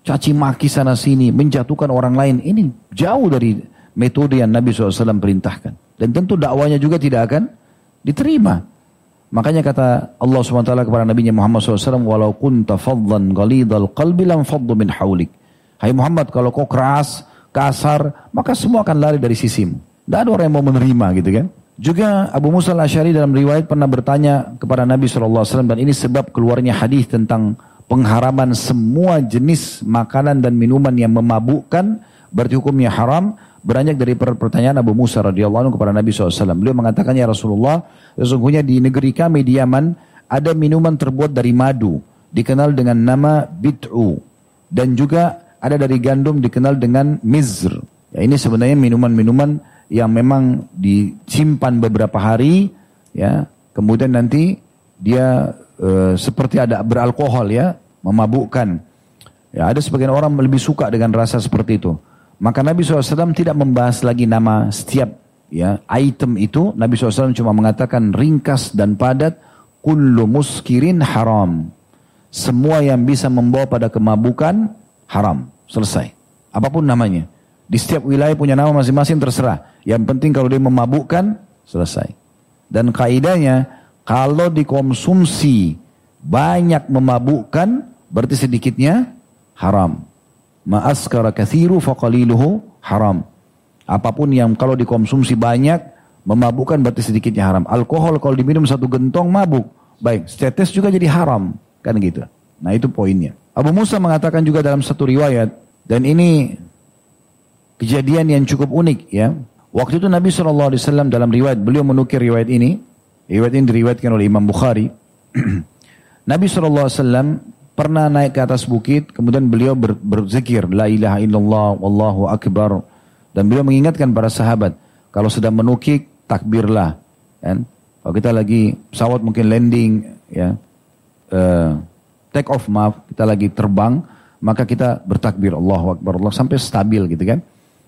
caci maki sana sini, menjatuhkan orang lain, ini jauh dari metode yang Nabi SAW perintahkan. Dan tentu dakwanya juga tidak akan diterima. Makanya kata Allah SWT kepada Nabi Muhammad SAW, walau kunta fadlan ghalidhal qalbi lam faddu min haulik. Hai Muhammad, kalau kau keras, kasar, maka semua akan lari dari sisimu. Tidak ada orang yang mau menerima gitu kan. Juga Abu Musa al-Ashari dalam riwayat pernah bertanya kepada Nabi SAW dan ini sebab keluarnya hadis tentang pengharaman semua jenis makanan dan minuman yang memabukkan berarti hukumnya haram beranjak dari pertanyaan Abu Musa radhiyallahu anhu kepada Nabi SAW. Beliau mengatakan ya Rasulullah, sesungguhnya di negeri kami di Yaman ada minuman terbuat dari madu dikenal dengan nama bid'u dan juga ada dari gandum dikenal dengan mizr. Ya, ini sebenarnya minuman-minuman yang memang disimpan beberapa hari, ya, kemudian nanti dia e, seperti ada beralkohol ya, memabukkan. Ya, ada sebagian orang lebih suka dengan rasa seperti itu. Maka Nabi SAW tidak membahas lagi nama setiap ya item itu. Nabi SAW cuma mengatakan ringkas dan padat, kullu muskirin haram. Semua yang bisa membawa pada kemabukan haram. Selesai. Apa pun namanya. Di setiap wilayah punya nama masing-masing terserah. Yang penting kalau dia memabukkan, selesai. Dan kaidahnya, kalau dikonsumsi banyak memabukkan, berarti sedikitnya haram. Ma'askara kathiru faqaliluhu haram. Apa pun yang kalau dikonsumsi banyak, memabukkan berarti sedikitnya haram. Alkohol kalau diminum satu gentong mabuk. Baik, setetes juga jadi haram. Kan gitu. Nah itu poinnya. Abu Musa mengatakan juga dalam satu riwayat, dan ini kejadian yang cukup unik ya. Waktu itu Nabi SAW dalam riwayat, beliau menukir riwayat ini, riwayat ini diriwayatkan oleh Imam Bukhari. [CLEARS THROAT] Nabi SAW pernah naik ke atas bukit, kemudian beliau ber, berzikir, La ilaha illallah, wallahu akbar. Dan beliau mengingatkan para sahabat, kalau sedang menukik, takbirlah. Kan? Kalau kita lagi pesawat mungkin landing, ya, uh, take off maaf, kita lagi terbang, maka kita bertakbir Allahu Akbar Allah sampai stabil gitu kan.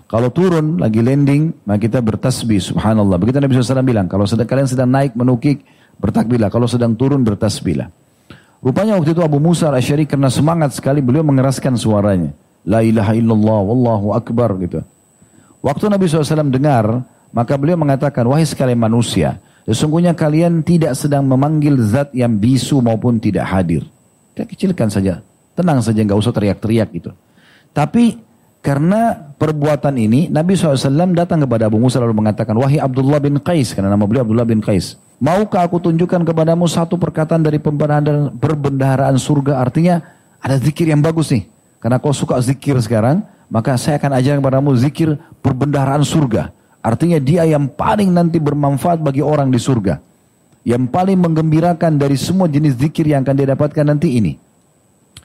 Kalau turun lagi landing, maka kita bertasbih subhanallah. Begitu Nabi SAW bilang, kalau sedang kalian sedang naik menukik, bertakbirlah. Kalau sedang turun, bertasbihlah. Rupanya waktu itu Abu Musa al-Asyari karena semangat sekali beliau mengeraskan suaranya. La ilaha illallah, wallahu akbar gitu. Waktu Nabi SAW dengar, maka beliau mengatakan, wahai sekalian manusia, sesungguhnya kalian tidak sedang memanggil zat yang bisu maupun tidak hadir. Kita kecilkan saja, tenang saja, nggak usah teriak-teriak gitu. Tapi karena perbuatan ini Nabi SAW datang kepada Abu Musa lalu mengatakan, Wahai Abdullah bin Qais, karena nama beliau Abdullah bin Qais. Maukah aku tunjukkan kepadamu satu perkataan dari pembendaharaan, perbendaharaan surga? Artinya ada zikir yang bagus nih. Karena kau suka zikir sekarang, maka saya akan ajarkan kepadamu zikir perbendaharaan surga. Artinya dia yang paling nanti bermanfaat bagi orang di surga. Yang paling menggembirakan dari semua jenis zikir yang akan dia dapatkan nanti ini.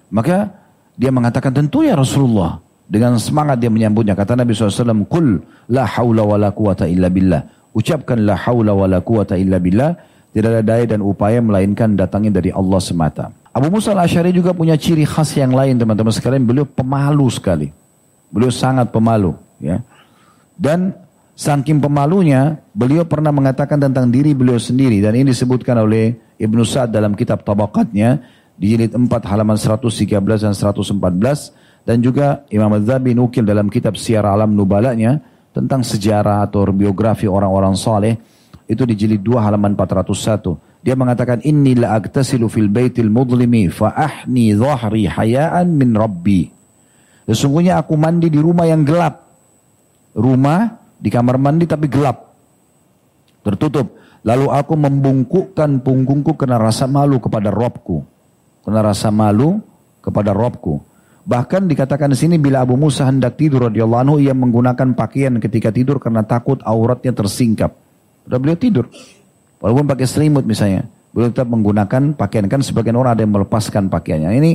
Maka dia mengatakan tentu ya Rasulullah. Dengan semangat dia menyambutnya. Kata Nabi SAW, Qul la hawla wa la quwata illa billah. Ucapkan la hawla wa la quwata illa billah. Tidak ada daya dan upaya melainkan datangnya dari Allah semata. Abu Musa al-Ashari juga punya ciri khas yang lain teman-teman sekalian. Beliau pemalu sekali. Beliau sangat pemalu. ya. Dan saking pemalunya, beliau pernah mengatakan tentang diri beliau sendiri. Dan ini disebutkan oleh Ibnu Sa'ad dalam kitab tabakatnya. Di jilid 4 halaman 113 dan 114 dan juga Imam Az-Zabi nukil dalam kitab Syiar Alam Nubalanya tentang sejarah atau biografi orang-orang saleh itu di jilid 2 halaman 401. Dia mengatakan inni la agtasilu fil baitil mudlimi fa ahni dhahri hayaan min rabbi. Sesungguhnya aku mandi di rumah yang gelap. Rumah di kamar mandi tapi gelap. Tertutup. Lalu aku membungkukkan punggungku kena rasa malu kepada Robku. Kena rasa malu kepada Robku. Bahkan dikatakan di sini bila Abu Musa hendak tidur radhiyallahu anhu ia menggunakan pakaian ketika tidur karena takut auratnya tersingkap. Udah beliau tidur. Walaupun pakai selimut misalnya, beliau tetap menggunakan pakaian kan sebagian orang ada yang melepaskan pakaiannya. Ini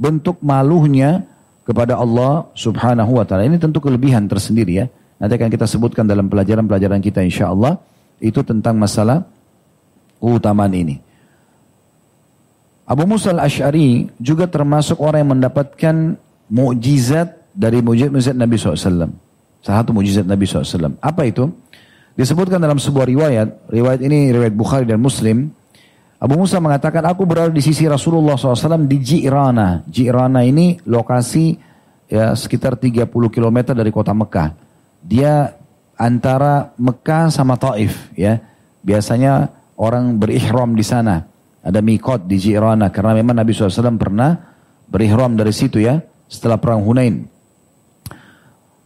bentuk malunya kepada Allah Subhanahu wa taala. Ini tentu kelebihan tersendiri ya. Nanti akan kita sebutkan dalam pelajaran-pelajaran kita insya Allah itu tentang masalah keutamaan ini. Abu Musa al-Ash'ari juga termasuk orang yang mendapatkan mukjizat dari mukjizat Nabi SAW. Salah satu mukjizat Nabi SAW. Apa itu? Disebutkan dalam sebuah riwayat, riwayat ini riwayat Bukhari dan Muslim. Abu Musa mengatakan, aku berada di sisi Rasulullah SAW di Ji'rana. Ji'rana ini lokasi ya sekitar 30 km dari kota Mekah. Dia antara Mekah sama Taif ya. Biasanya orang berihram di sana. Ada mikot di Jirana karena memang Nabi SAW pernah berihram dari situ ya setelah perang Hunain.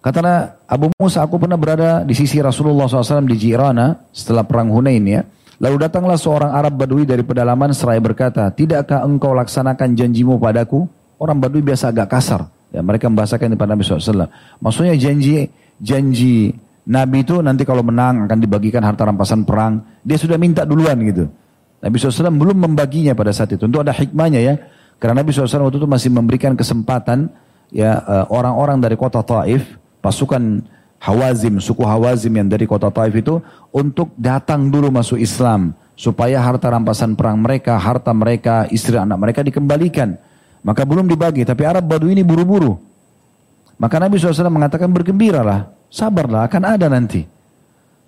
Kata Abu Musa, aku pernah berada di sisi Rasulullah SAW di Jirana setelah perang Hunain ya. Lalu datanglah seorang Arab Badui dari pedalaman seraya berkata, tidakkah engkau laksanakan janjimu padaku? Orang Badui biasa agak kasar. Ya, mereka membahasakan kepada Nabi SAW. Maksudnya janji janji Nabi itu nanti kalau menang akan dibagikan harta rampasan perang. Dia sudah minta duluan gitu. Nabi SAW belum membaginya pada saat itu. Tentu ada hikmahnya ya. Karena Nabi SAW waktu itu masih memberikan kesempatan ya eh, orang-orang dari kota Taif, pasukan Hawazim, suku Hawazim yang dari kota Taif itu untuk datang dulu masuk Islam supaya harta rampasan perang mereka, harta mereka, istri anak mereka dikembalikan. Maka belum dibagi, tapi Arab Badu ini buru-buru. Maka Nabi SAW mengatakan bergembiralah, sabarlah akan ada nanti.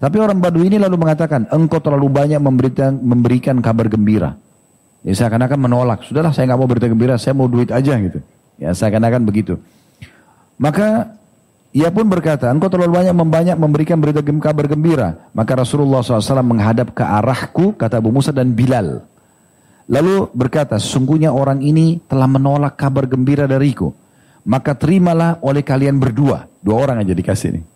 Tapi orang Badui ini lalu mengatakan, engkau terlalu banyak memberikan, memberikan kabar gembira. Ya seakan-akan menolak. Sudahlah saya nggak mau berita gembira, saya mau duit aja gitu. Ya seakan-akan begitu. Maka ia pun berkata, engkau terlalu banyak membanyak memberikan berita kabar gembira. Maka Rasulullah SAW menghadap ke arahku, kata Abu Musa dan Bilal. Lalu berkata, sesungguhnya orang ini telah menolak kabar gembira dariku. Maka terimalah oleh kalian berdua. Dua orang aja dikasih nih.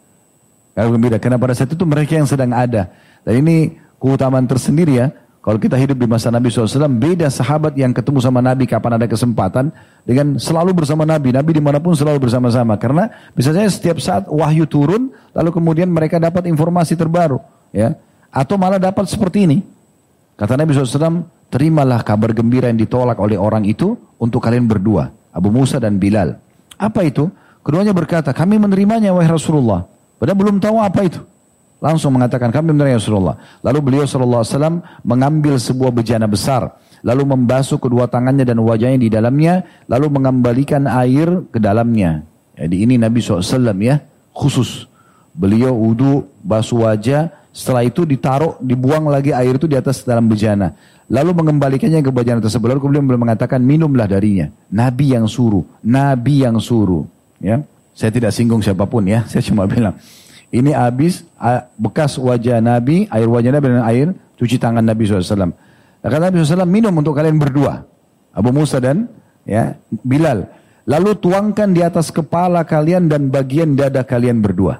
Kalau gembira. Karena pada saat itu mereka yang sedang ada. Dan ini keutamaan tersendiri ya. Kalau kita hidup di masa Nabi SAW, beda sahabat yang ketemu sama Nabi kapan ada kesempatan dengan selalu bersama Nabi. Nabi di mana pun selalu bersama-sama. Karena misalnya setiap saat wahyu turun, lalu kemudian mereka dapat informasi terbaru. ya Atau malah dapat seperti ini. Kata Nabi SAW, terimalah kabar gembira yang ditolak oleh orang itu untuk kalian berdua. Abu Musa dan Bilal. Apa itu? Keduanya berkata, kami menerimanya wahai Rasulullah. Padahal belum tahu apa itu. Langsung mengatakan kami menerima Rasulullah. Lalu beliau SAW mengambil sebuah bejana besar. Lalu membasuh kedua tangannya dan wajahnya di dalamnya. Lalu mengembalikan air ke dalamnya. Jadi ini Nabi SAW ya khusus. Beliau wudhu, basuh wajah. Setelah itu ditaruh, dibuang lagi air itu di atas dalam bejana. Lalu mengembalikannya ke bejana tersebut. Lalu kemudian beliau mengatakan minumlah darinya. Nabi yang suruh. Nabi yang suruh. Ya, Saya tidak singgung siapa pun ya. [LAUGHS] Saya cuma bilang. Ini habis bekas wajah Nabi, air wajah Nabi dan air cuci tangan Nabi SAW. Kata Nabi SAW, minum untuk kalian berdua. Abu Musa dan ya Bilal. Lalu tuangkan di atas kepala kalian dan bagian dada kalian berdua.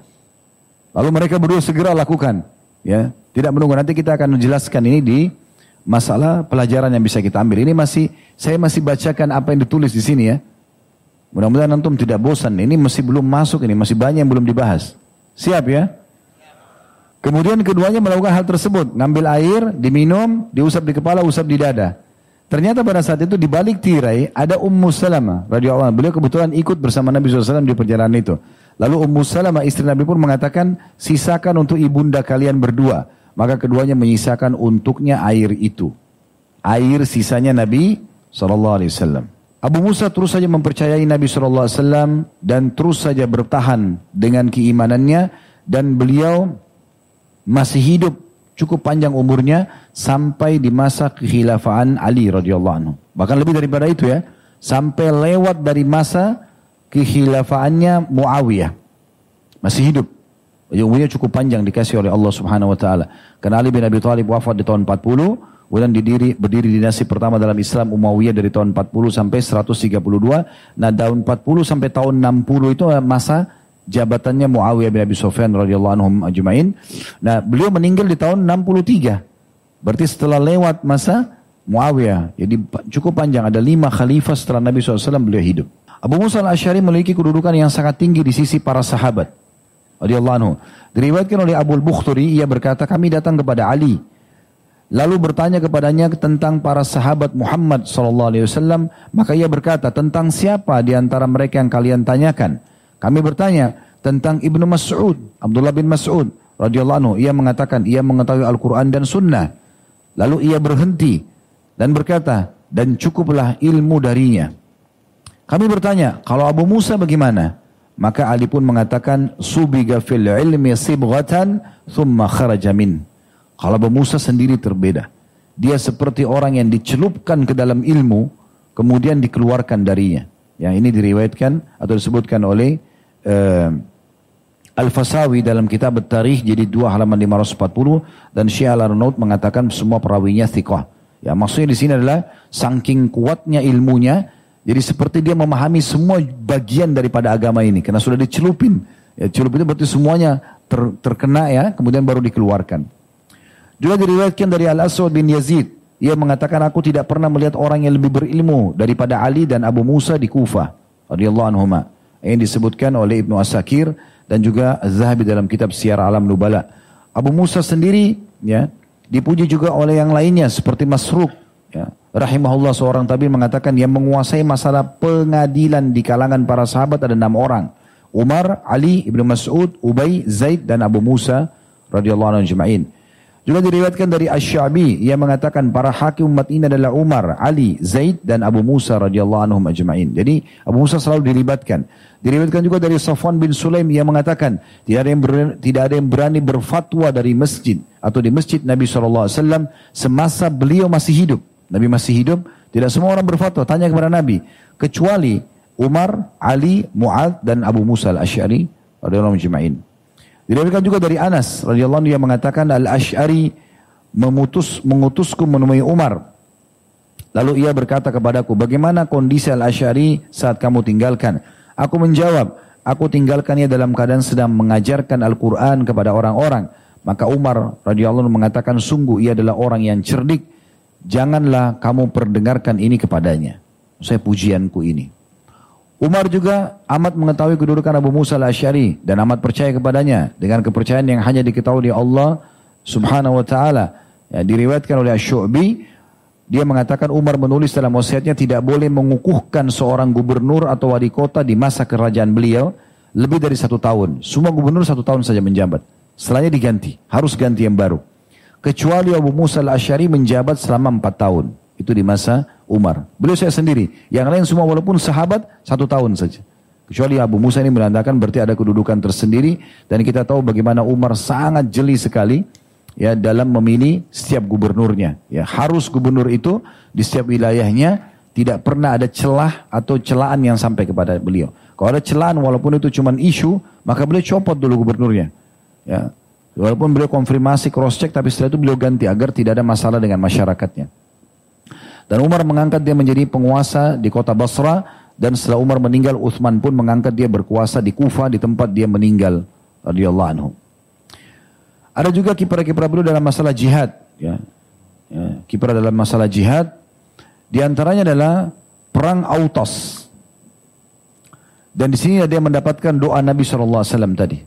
Lalu mereka berdua segera lakukan. Ya, tidak menunggu. Nanti kita akan menjelaskan ini di masalah pelajaran yang bisa kita ambil. Ini masih saya masih bacakan apa yang ditulis di sini ya. Mudah-mudahan antum tidak bosan. Ini masih belum masuk ini, masih banyak yang belum dibahas. Siap ya? Kemudian keduanya melakukan hal tersebut. Ngambil air, diminum, diusap di kepala, usap di dada. Ternyata pada saat itu di balik tirai ada Ummu Salamah radhiyallahu Beliau kebetulan ikut bersama Nabi SAW di perjalanan itu. Lalu Ummu Salamah istri Nabi pun mengatakan, sisakan untuk ibunda kalian berdua. Maka keduanya menyisakan untuknya air itu. Air sisanya Nabi SAW. Abu Musa terus saja mempercayai Nabi SAW dan terus saja bertahan dengan keimanannya dan beliau masih hidup cukup panjang umurnya sampai di masa kekhilafaan Ali radhiyallahu anhu. Bahkan lebih daripada itu ya, sampai lewat dari masa kekhilafaannya Muawiyah. Masih hidup. Umurnya cukup panjang dikasih oleh Allah Subhanahu wa taala. Karena Ali bin Abi Thalib wafat di tahun 40 Kemudian didiri, berdiri dinasti pertama dalam Islam Umayyah dari tahun 40 sampai 132. Nah tahun 40 sampai tahun 60 itu masa jabatannya Muawiyah bin Abi Sufyan radhiyallahu anhum ajmain. Nah, beliau meninggal di tahun 63. Berarti setelah lewat masa Muawiyah. Jadi cukup panjang ada lima khalifah setelah Nabi SAW beliau hidup. Abu Musa al-Ash'ari memiliki kedudukan yang sangat tinggi di sisi para sahabat. Radhiyallahu anhu. Diriwayatkan oleh Abu al-Bukhturi, ia berkata, kami datang kepada Ali Lalu bertanya kepadanya tentang para sahabat Muhammad SAW. Maka ia berkata, tentang siapa di antara mereka yang kalian tanyakan? Kami bertanya tentang Ibnu Mas'ud, Abdullah bin Mas'ud radhiyallahu anhu. Ia mengatakan, ia mengetahui Al-Quran dan Sunnah. Lalu ia berhenti dan berkata, dan cukuplah ilmu darinya. Kami bertanya, kalau Abu Musa bagaimana? Maka Ali pun mengatakan, subiga fil ilmi sibghatan thumma kharaja min. Kalau Abu Musa sendiri terbeda. Dia seperti orang yang dicelupkan ke dalam ilmu, kemudian dikeluarkan darinya. Yang ini diriwayatkan atau disebutkan oleh uh, Al-Fasawi dalam kitab Tarikh jadi dua halaman 540 dan Syekh Al-Arnaud mengatakan semua perawinya thiqah. Ya, maksudnya di sini adalah saking kuatnya ilmunya jadi seperti dia memahami semua bagian daripada agama ini karena sudah dicelupin. Ya, celup itu berarti semuanya ter, terkena ya, kemudian baru dikeluarkan. Juga diriwayatkan dari Al-Aswad bin Yazid. Ia mengatakan aku tidak pernah melihat orang yang lebih berilmu daripada Ali dan Abu Musa di Kufah. Radiyallahu anhuma. Yang disebutkan oleh Ibnu Asakir dan juga Az-Zahabi dalam kitab Syiar Alam Nubala. Abu Musa sendiri ya dipuji juga oleh yang lainnya seperti Masruk ya. Rahimahullah seorang tabi mengatakan yang menguasai masalah pengadilan di kalangan para sahabat ada enam orang. Umar, Ali, Ibnu Mas'ud, Ubay, Zaid dan Abu Musa radhiyallahu anhu jema'in. Juga diriwayatkan dari Asy-Sya'bi ia mengatakan para hakim umat ini adalah Umar, Ali, Zaid dan Abu Musa radhiyallahu anhum ajma'in. Jadi Abu Musa selalu dilibatkan. Diriwayatkan juga dari Safwan bin Sulaim ia mengatakan tidak ada yang berani, tidak ada yang berani berfatwa dari masjid atau di masjid Nabi SAW semasa beliau masih hidup. Nabi masih hidup, tidak semua orang berfatwa tanya kepada Nabi kecuali Umar, Ali, Mu'ad dan Abu Musa al-Asy'ari radhiyallahu ajma'in. Diriwayatkan juga dari Anas radhiyallahu anhu yang mengatakan Al-Asy'ari memutus mengutusku menemui Umar. Lalu ia berkata kepadaku, "Bagaimana kondisi Al-Asy'ari saat kamu tinggalkan?" Aku menjawab, "Aku tinggalkannya dalam keadaan sedang mengajarkan Al-Qur'an kepada orang-orang." Maka Umar radhiyallahu anhu mengatakan, "Sungguh ia adalah orang yang cerdik. Janganlah kamu perdengarkan ini kepadanya." Saya pujianku ini. Umar juga amat mengetahui kedudukan Abu Musa al-Asy'ari dan amat percaya kepadanya dengan kepercayaan yang hanya diketahui oleh Allah Subhanahu wa taala. Ya, diriwayatkan oleh Asy-Syu'bi dia mengatakan Umar menulis dalam wasiatnya tidak boleh mengukuhkan seorang gubernur atau wali kota di masa kerajaan beliau lebih dari satu tahun. Semua gubernur satu tahun saja menjabat. Setelahnya diganti, harus ganti yang baru. Kecuali Abu Musa al-Ashari menjabat selama empat tahun. Itu di masa Umar. Beliau saya sendiri. Yang lain semua walaupun sahabat satu tahun saja. Kecuali Abu Musa ini menandakan berarti ada kedudukan tersendiri. Dan kita tahu bagaimana Umar sangat jeli sekali ya dalam memilih setiap gubernurnya. Ya harus gubernur itu di setiap wilayahnya tidak pernah ada celah atau celaan yang sampai kepada beliau. Kalau ada celaan walaupun itu cuma isu, maka beliau copot dulu gubernurnya. Ya, Walaupun beliau konfirmasi cross check tapi setelah itu beliau ganti agar tidak ada masalah dengan masyarakatnya. Dan Umar mengangkat dia menjadi penguasa di kota Basra dan setelah Umar meninggal Uthman pun mengangkat dia berkuasa di Kufa di tempat dia meninggal radhiyallahu anhu. Ada juga kiprah-kiprah beliau dalam masalah jihad ya. ya kiprah dalam masalah jihad di antaranya adalah perang Autas. Dan di sini dia mendapatkan doa Nabi SAW tadi.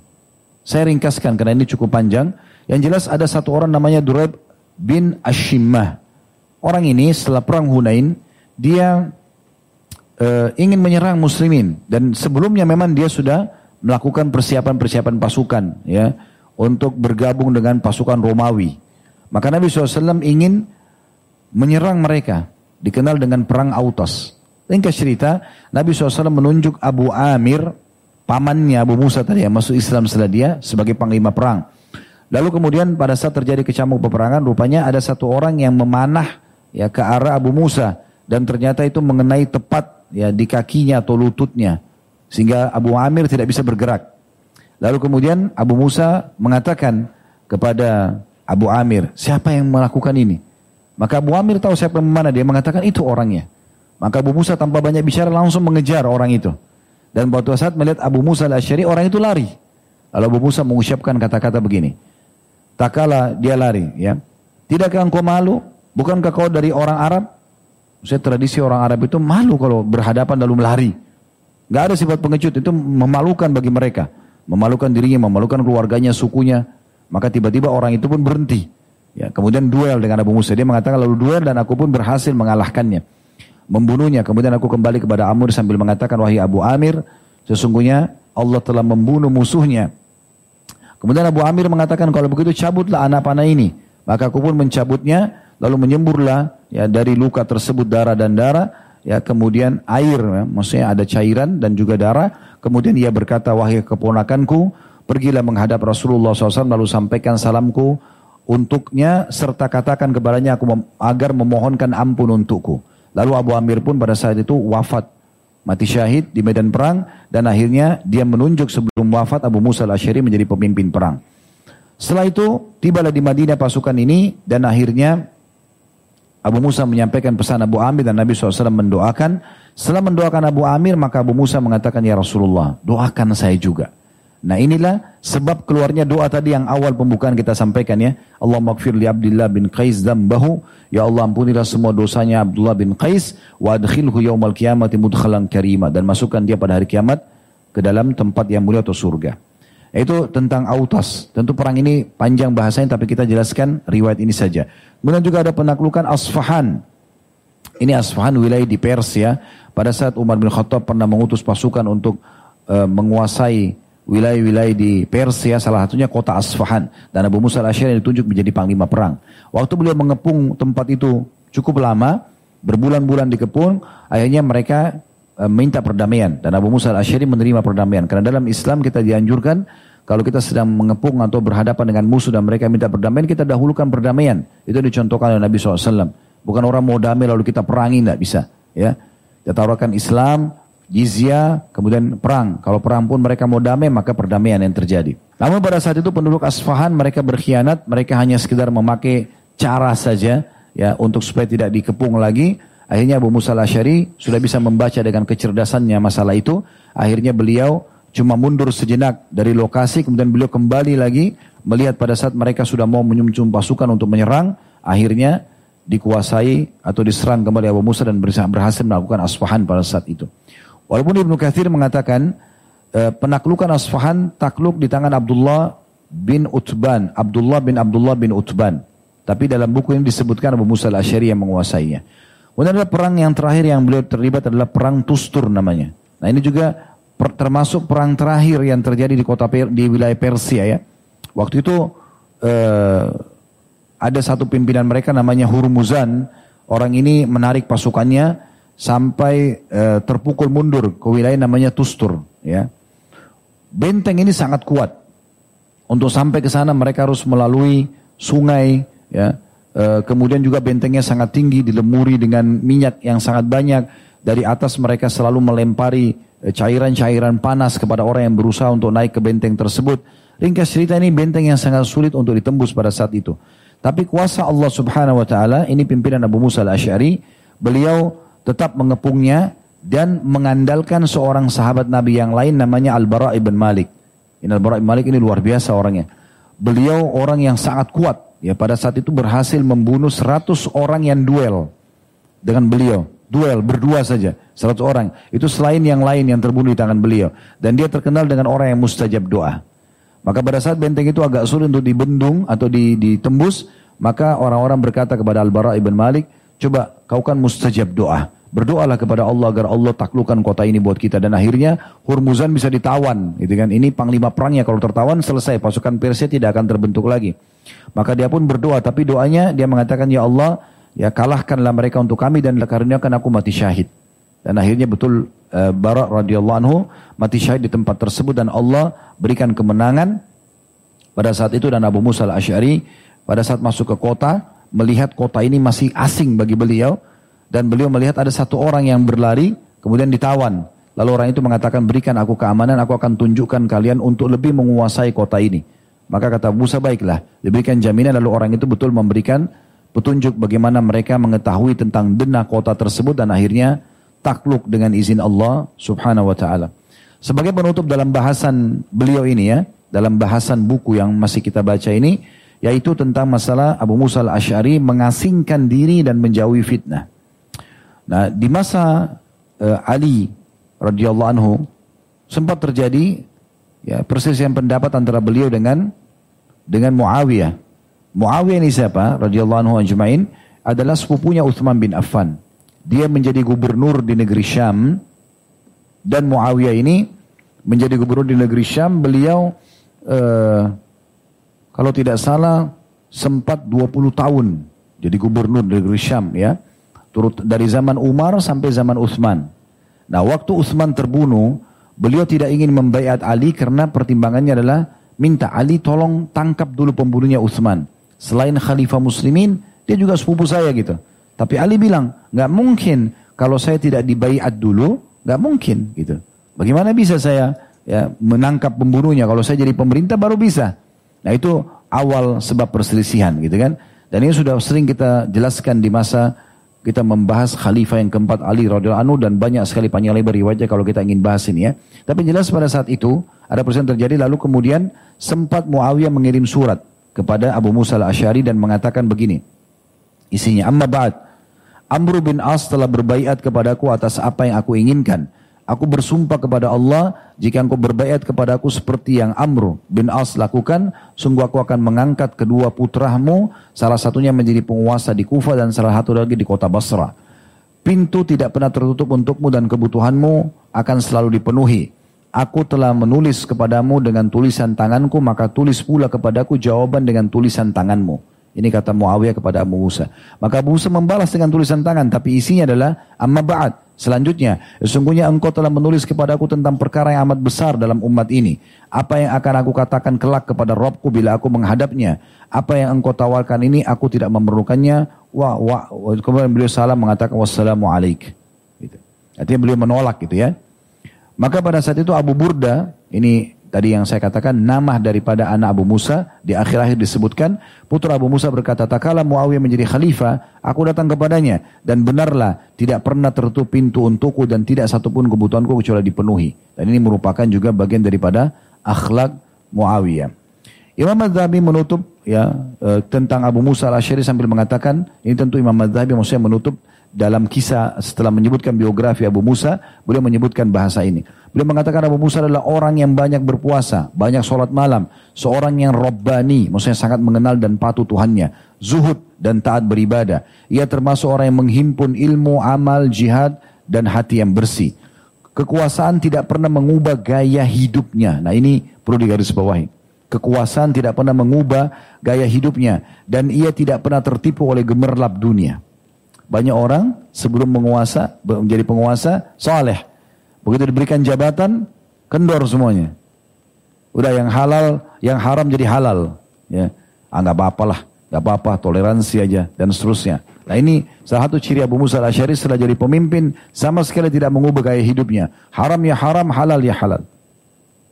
Saya ringkaskan karena ini cukup panjang. Yang jelas ada satu orang namanya Duraib bin Ashimah. Orang ini setelah perang Hunain, dia uh, ingin menyerang muslimin. Dan sebelumnya memang dia sudah melakukan persiapan-persiapan pasukan ya untuk bergabung dengan pasukan Romawi. Maka Nabi SAW ingin menyerang mereka. Dikenal dengan perang Autas. Ringkas cerita, Nabi SAW menunjuk Abu Amir, pamannya Abu Musa tadi yang masuk Islam setelah dia sebagai panglima perang. Lalu kemudian pada saat terjadi kecamuk peperangan, rupanya ada satu orang yang memanah ya ke arah Abu Musa dan ternyata itu mengenai tepat ya di kakinya atau lututnya sehingga Abu Amir tidak bisa bergerak. Lalu kemudian Abu Musa mengatakan kepada Abu Amir, siapa yang melakukan ini? Maka Abu Amir tahu siapa yang mana dia mengatakan itu orangnya. Maka Abu Musa tanpa banyak bicara langsung mengejar orang itu. Dan pada saat melihat Abu Musa al-Asyari orang itu lari. Lalu Abu Musa mengucapkan kata-kata begini. Tak kala dia lari ya. Tidakkah engkau malu Bukankah kau dari orang Arab? Saya tradisi orang Arab itu malu kalau berhadapan lalu melari. Gak ada sifat pengecut itu memalukan bagi mereka. Memalukan dirinya, memalukan keluarganya, sukunya. Maka tiba-tiba orang itu pun berhenti. Ya, kemudian duel dengan Abu Musa. Dia mengatakan lalu duel dan aku pun berhasil mengalahkannya. Membunuhnya. Kemudian aku kembali kepada Amr sambil mengatakan wahai Abu Amir. Sesungguhnya Allah telah membunuh musuhnya. Kemudian Abu Amir mengatakan kalau begitu cabutlah anak panah ini. Maka aku pun mencabutnya lalu menyemburlah ya dari luka tersebut darah dan darah ya kemudian air ya, maksudnya ada cairan dan juga darah. Kemudian ia berkata wahai keponakanku pergilah menghadap Rasulullah SAW lalu sampaikan salamku untuknya serta katakan kepadanya aku mem agar memohonkan ampun untukku. Lalu Abu Amir pun pada saat itu wafat mati syahid di medan perang dan akhirnya dia menunjuk sebelum wafat Abu Musa al-Asyari menjadi pemimpin perang. Setelah itu tibalah di Madinah pasukan ini dan akhirnya Abu Musa menyampaikan pesan Abu Amir dan Nabi SAW mendoakan. Setelah mendoakan Abu Amir maka Abu Musa mengatakan ya Rasulullah doakan saya juga. Nah inilah sebab keluarnya doa tadi yang awal pembukaan kita sampaikan ya. Allah maghfir li Abdullah bin Qais dambahu. Ya Allah ampunilah semua dosanya Abdullah bin Qais. Wa adkhilhu yaumal qiyamati mudkhalan karima. Dan masukkan dia pada hari kiamat ke dalam tempat yang mulia atau surga. Itu tentang Autas. Tentu perang ini panjang bahasanya tapi kita jelaskan riwayat ini saja. Kemudian juga ada penaklukan Asfahan. Ini Asfahan wilayah di Persia. Pada saat Umar bin Khattab pernah mengutus pasukan untuk uh, menguasai wilayah-wilayah di Persia, salah satunya kota Asfahan. Dan Abu Musa al-Asyari ditunjuk menjadi panglima perang. Waktu beliau mengepung tempat itu cukup lama, berbulan-bulan dikepung, akhirnya mereka minta perdamaian. Dan Abu Musa al-Asyari menerima perdamaian. Karena dalam Islam kita dianjurkan kalau kita sedang mengepung atau berhadapan dengan musuh dan mereka minta perdamaian kita dahulukan perdamaian. Itu dicontohkan oleh Nabi SAW bukan orang mau damai lalu kita perangi tidak bisa ya. Kita tawarkan Islam jizya kemudian perang. Kalau perang pun mereka mau damai maka perdamaian yang terjadi. Namun pada saat itu penduduk Asfahan mereka berkhianat. Mereka hanya sekedar memakai cara saja ya untuk supaya tidak dikepung lagi Akhirnya Abu Musa al-Asyari sudah bisa membaca dengan kecerdasannya masalah itu. Akhirnya beliau cuma mundur sejenak dari lokasi, kemudian beliau kembali lagi melihat pada saat mereka sudah mau menyuncum pasukan untuk menyerang. Akhirnya dikuasai atau diserang kembali Abu Musa dan berhasil melakukan Asfahan pada saat itu. Walaupun Ibnu Kathir mengatakan eh, penaklukan Asfahan takluk di tangan Abdullah bin Utban, Abdullah bin Abdullah bin Utban. Tapi dalam buku ini disebutkan Abu Musa al-Asyari yang menguasainya. Kemudian ada perang yang terakhir yang beliau terlibat adalah perang Tustur namanya. Nah ini juga per, termasuk perang terakhir yang terjadi di kota per, di wilayah Persia ya. Waktu itu eh, ada satu pimpinan mereka namanya Hurmuzan. Orang ini menarik pasukannya sampai eh, terpukul mundur ke wilayah namanya Tustur ya. Benteng ini sangat kuat. Untuk sampai ke sana mereka harus melalui sungai ya Eh, kemudian juga bentengnya sangat tinggi, dilemuri dengan minyak yang sangat banyak. Dari atas mereka selalu melempari eh, cairan-cairan panas kepada orang yang berusaha untuk naik ke benteng tersebut. Ringkas cerita ini benteng yang sangat sulit untuk ditembus pada saat itu. Tapi kuasa Allah subhanahu wa ta'ala, ini pimpinan Abu Musa al-Ash'ari, beliau tetap mengepungnya dan mengandalkan seorang sahabat Nabi yang lain namanya Al-Bara' ibn Malik. Ini Al-Bara' ibn Malik ini luar biasa orangnya. Beliau orang yang sangat kuat Ya pada saat itu berhasil membunuh 100 orang yang duel dengan beliau. Duel berdua saja, 100 orang. Itu selain yang lain yang terbunuh di tangan beliau. Dan dia terkenal dengan orang yang mustajab doa. Maka pada saat benteng itu agak sulit untuk dibendung atau ditembus, maka orang-orang berkata kepada Al-Bara ibn Malik, coba kau kan mustajab doa. Berdoalah kepada Allah agar Allah taklukkan kota ini buat kita. Dan akhirnya Hurmuzan bisa ditawan. Gitu kan. Ini panglima perangnya kalau tertawan selesai. Pasukan Persia tidak akan terbentuk lagi. Maka dia pun berdoa, tapi doanya dia mengatakan, Ya Allah, ya kalahkanlah mereka untuk kami dan karuniakan aku mati syahid. Dan akhirnya betul uh, Barak radhiyallahu anhu mati syahid di tempat tersebut dan Allah berikan kemenangan pada saat itu dan Abu Musa al-Ash'ari pada saat masuk ke kota melihat kota ini masih asing bagi beliau dan beliau melihat ada satu orang yang berlari kemudian ditawan lalu orang itu mengatakan berikan aku keamanan aku akan tunjukkan kalian untuk lebih menguasai kota ini maka kata Musa baiklah, diberikan jaminan lalu orang itu betul memberikan petunjuk bagaimana mereka mengetahui tentang denah kota tersebut dan akhirnya takluk dengan izin Allah subhanahu wa ta'ala. Sebagai penutup dalam bahasan beliau ini ya, dalam bahasan buku yang masih kita baca ini, yaitu tentang masalah Abu Musa al-Ash'ari mengasingkan diri dan menjauhi fitnah. Nah, di masa uh, Ali radhiyallahu anhu sempat terjadi ya perselisihan pendapat antara beliau dengan dengan Muawiyah. Muawiyah ini siapa? Radhiyallahu anhu ajmain adalah sepupunya Uthman bin Affan. Dia menjadi gubernur di negeri Syam dan Muawiyah ini menjadi gubernur di negeri Syam. Beliau uh, kalau tidak salah sempat 20 tahun jadi gubernur di negeri Syam ya. Turut dari zaman Umar sampai zaman Uthman. Nah, waktu Uthman terbunuh, beliau tidak ingin membayat Ali karena pertimbangannya adalah minta Ali tolong tangkap dulu pembunuhnya Utsman. Selain khalifah muslimin, dia juga sepupu saya gitu. Tapi Ali bilang, nggak mungkin kalau saya tidak dibaiat dulu, nggak mungkin gitu. Bagaimana bisa saya ya menangkap pembunuhnya kalau saya jadi pemerintah baru bisa. Nah itu awal sebab perselisihan gitu kan. Dan ini sudah sering kita jelaskan di masa kita membahas khalifah yang keempat Ali radhiyallahu anhu dan banyak sekali panjang lebar riwayatnya kalau kita ingin bahas ini ya. Tapi jelas pada saat itu ada persen terjadi lalu kemudian sempat Muawiyah mengirim surat kepada Abu Musa al-Ash'ari dan mengatakan begini. Isinya, Amma ba'd, Amr bin As telah berbaiat kepadaku atas apa yang aku inginkan. Aku bersumpah kepada Allah, jika engkau berbaiat kepadaku seperti yang Amr bin As lakukan, sungguh aku akan mengangkat kedua putramu, salah satunya menjadi penguasa di Kufa dan salah satu lagi di kota Basra. Pintu tidak pernah tertutup untukmu dan kebutuhanmu akan selalu dipenuhi. Aku telah menulis kepadamu dengan tulisan tanganku, maka tulis pula kepadaku jawaban dengan tulisan tanganmu. Ini kata Muawiyah kepada Abu Musa. Maka Abu Musa membalas dengan tulisan tangan, tapi isinya adalah amma ba'd. Selanjutnya, sesungguhnya engkau telah menulis kepadaku tentang perkara yang amat besar dalam umat ini. Apa yang akan aku katakan kelak kepada Robku bila aku menghadapnya. Apa yang engkau tawarkan ini, aku tidak memerlukannya. Wah, wah. Kemudian beliau salam mengatakan wassalamu alaik. Gitu. Artinya beliau menolak gitu ya. Maka pada saat itu Abu Burda, ini tadi yang saya katakan nama daripada anak Abu Musa, di akhir-akhir disebutkan, putra Abu Musa berkata, Takala Muawiyah menjadi khalifah, aku datang kepadanya, dan benarlah tidak pernah tertutup pintu untukku dan tidak satupun kebutuhanku kecuali dipenuhi. Dan ini merupakan juga bagian daripada akhlak Muawiyah. Imam Madhabi menutup ya e, tentang Abu Musa al-Asyari sambil mengatakan, ini tentu Imam Madhabi maksudnya menutup dalam kisah setelah menyebutkan biografi Abu Musa, beliau menyebutkan bahasa ini. Beliau mengatakan Abu Musa adalah orang yang banyak berpuasa, banyak sholat malam, seorang yang robbani, maksudnya sangat mengenal dan patuh Tuhannya. zuhud dan taat beribadah. Ia termasuk orang yang menghimpun ilmu, amal, jihad dan hati yang bersih. Kekuasaan tidak pernah mengubah gaya hidupnya. Nah ini perlu digarisbawahi. Kekuasaan tidak pernah mengubah gaya hidupnya. Dan ia tidak pernah tertipu oleh gemerlap dunia. Banyak orang sebelum menguasa, menjadi penguasa, soleh. Begitu diberikan jabatan, kendor semuanya. Udah yang halal, yang haram jadi halal. Ya, ah apa-apa lah, nggak apa-apa, toleransi aja dan seterusnya. Nah ini salah satu ciri Abu Musa al-Asyari setelah jadi pemimpin sama sekali tidak mengubah gaya hidupnya. Haram ya haram, halal ya halal.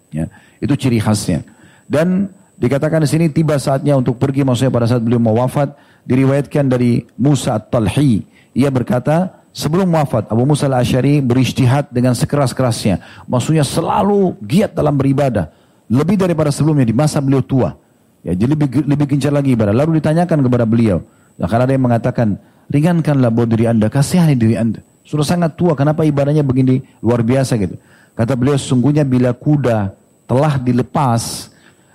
Ya, itu ciri khasnya. Dan dikatakan di sini tiba saatnya untuk pergi maksudnya pada saat beliau mau wafat diriwayatkan dari Musa At-Talhi. Ia berkata, sebelum wafat Abu Musa Al-Asyari beristihad dengan sekeras-kerasnya. Maksudnya selalu giat dalam beribadah. Lebih daripada sebelumnya di masa beliau tua. Ya, jadi lebih, lebih gencar lagi ibadah. Lalu ditanyakan kepada beliau. Nah, karena ada yang mengatakan, ringankanlah buat diri anda, kasihani diri anda. Sudah sangat tua, kenapa ibadahnya begini luar biasa gitu. Kata beliau, sungguhnya bila kuda telah dilepas,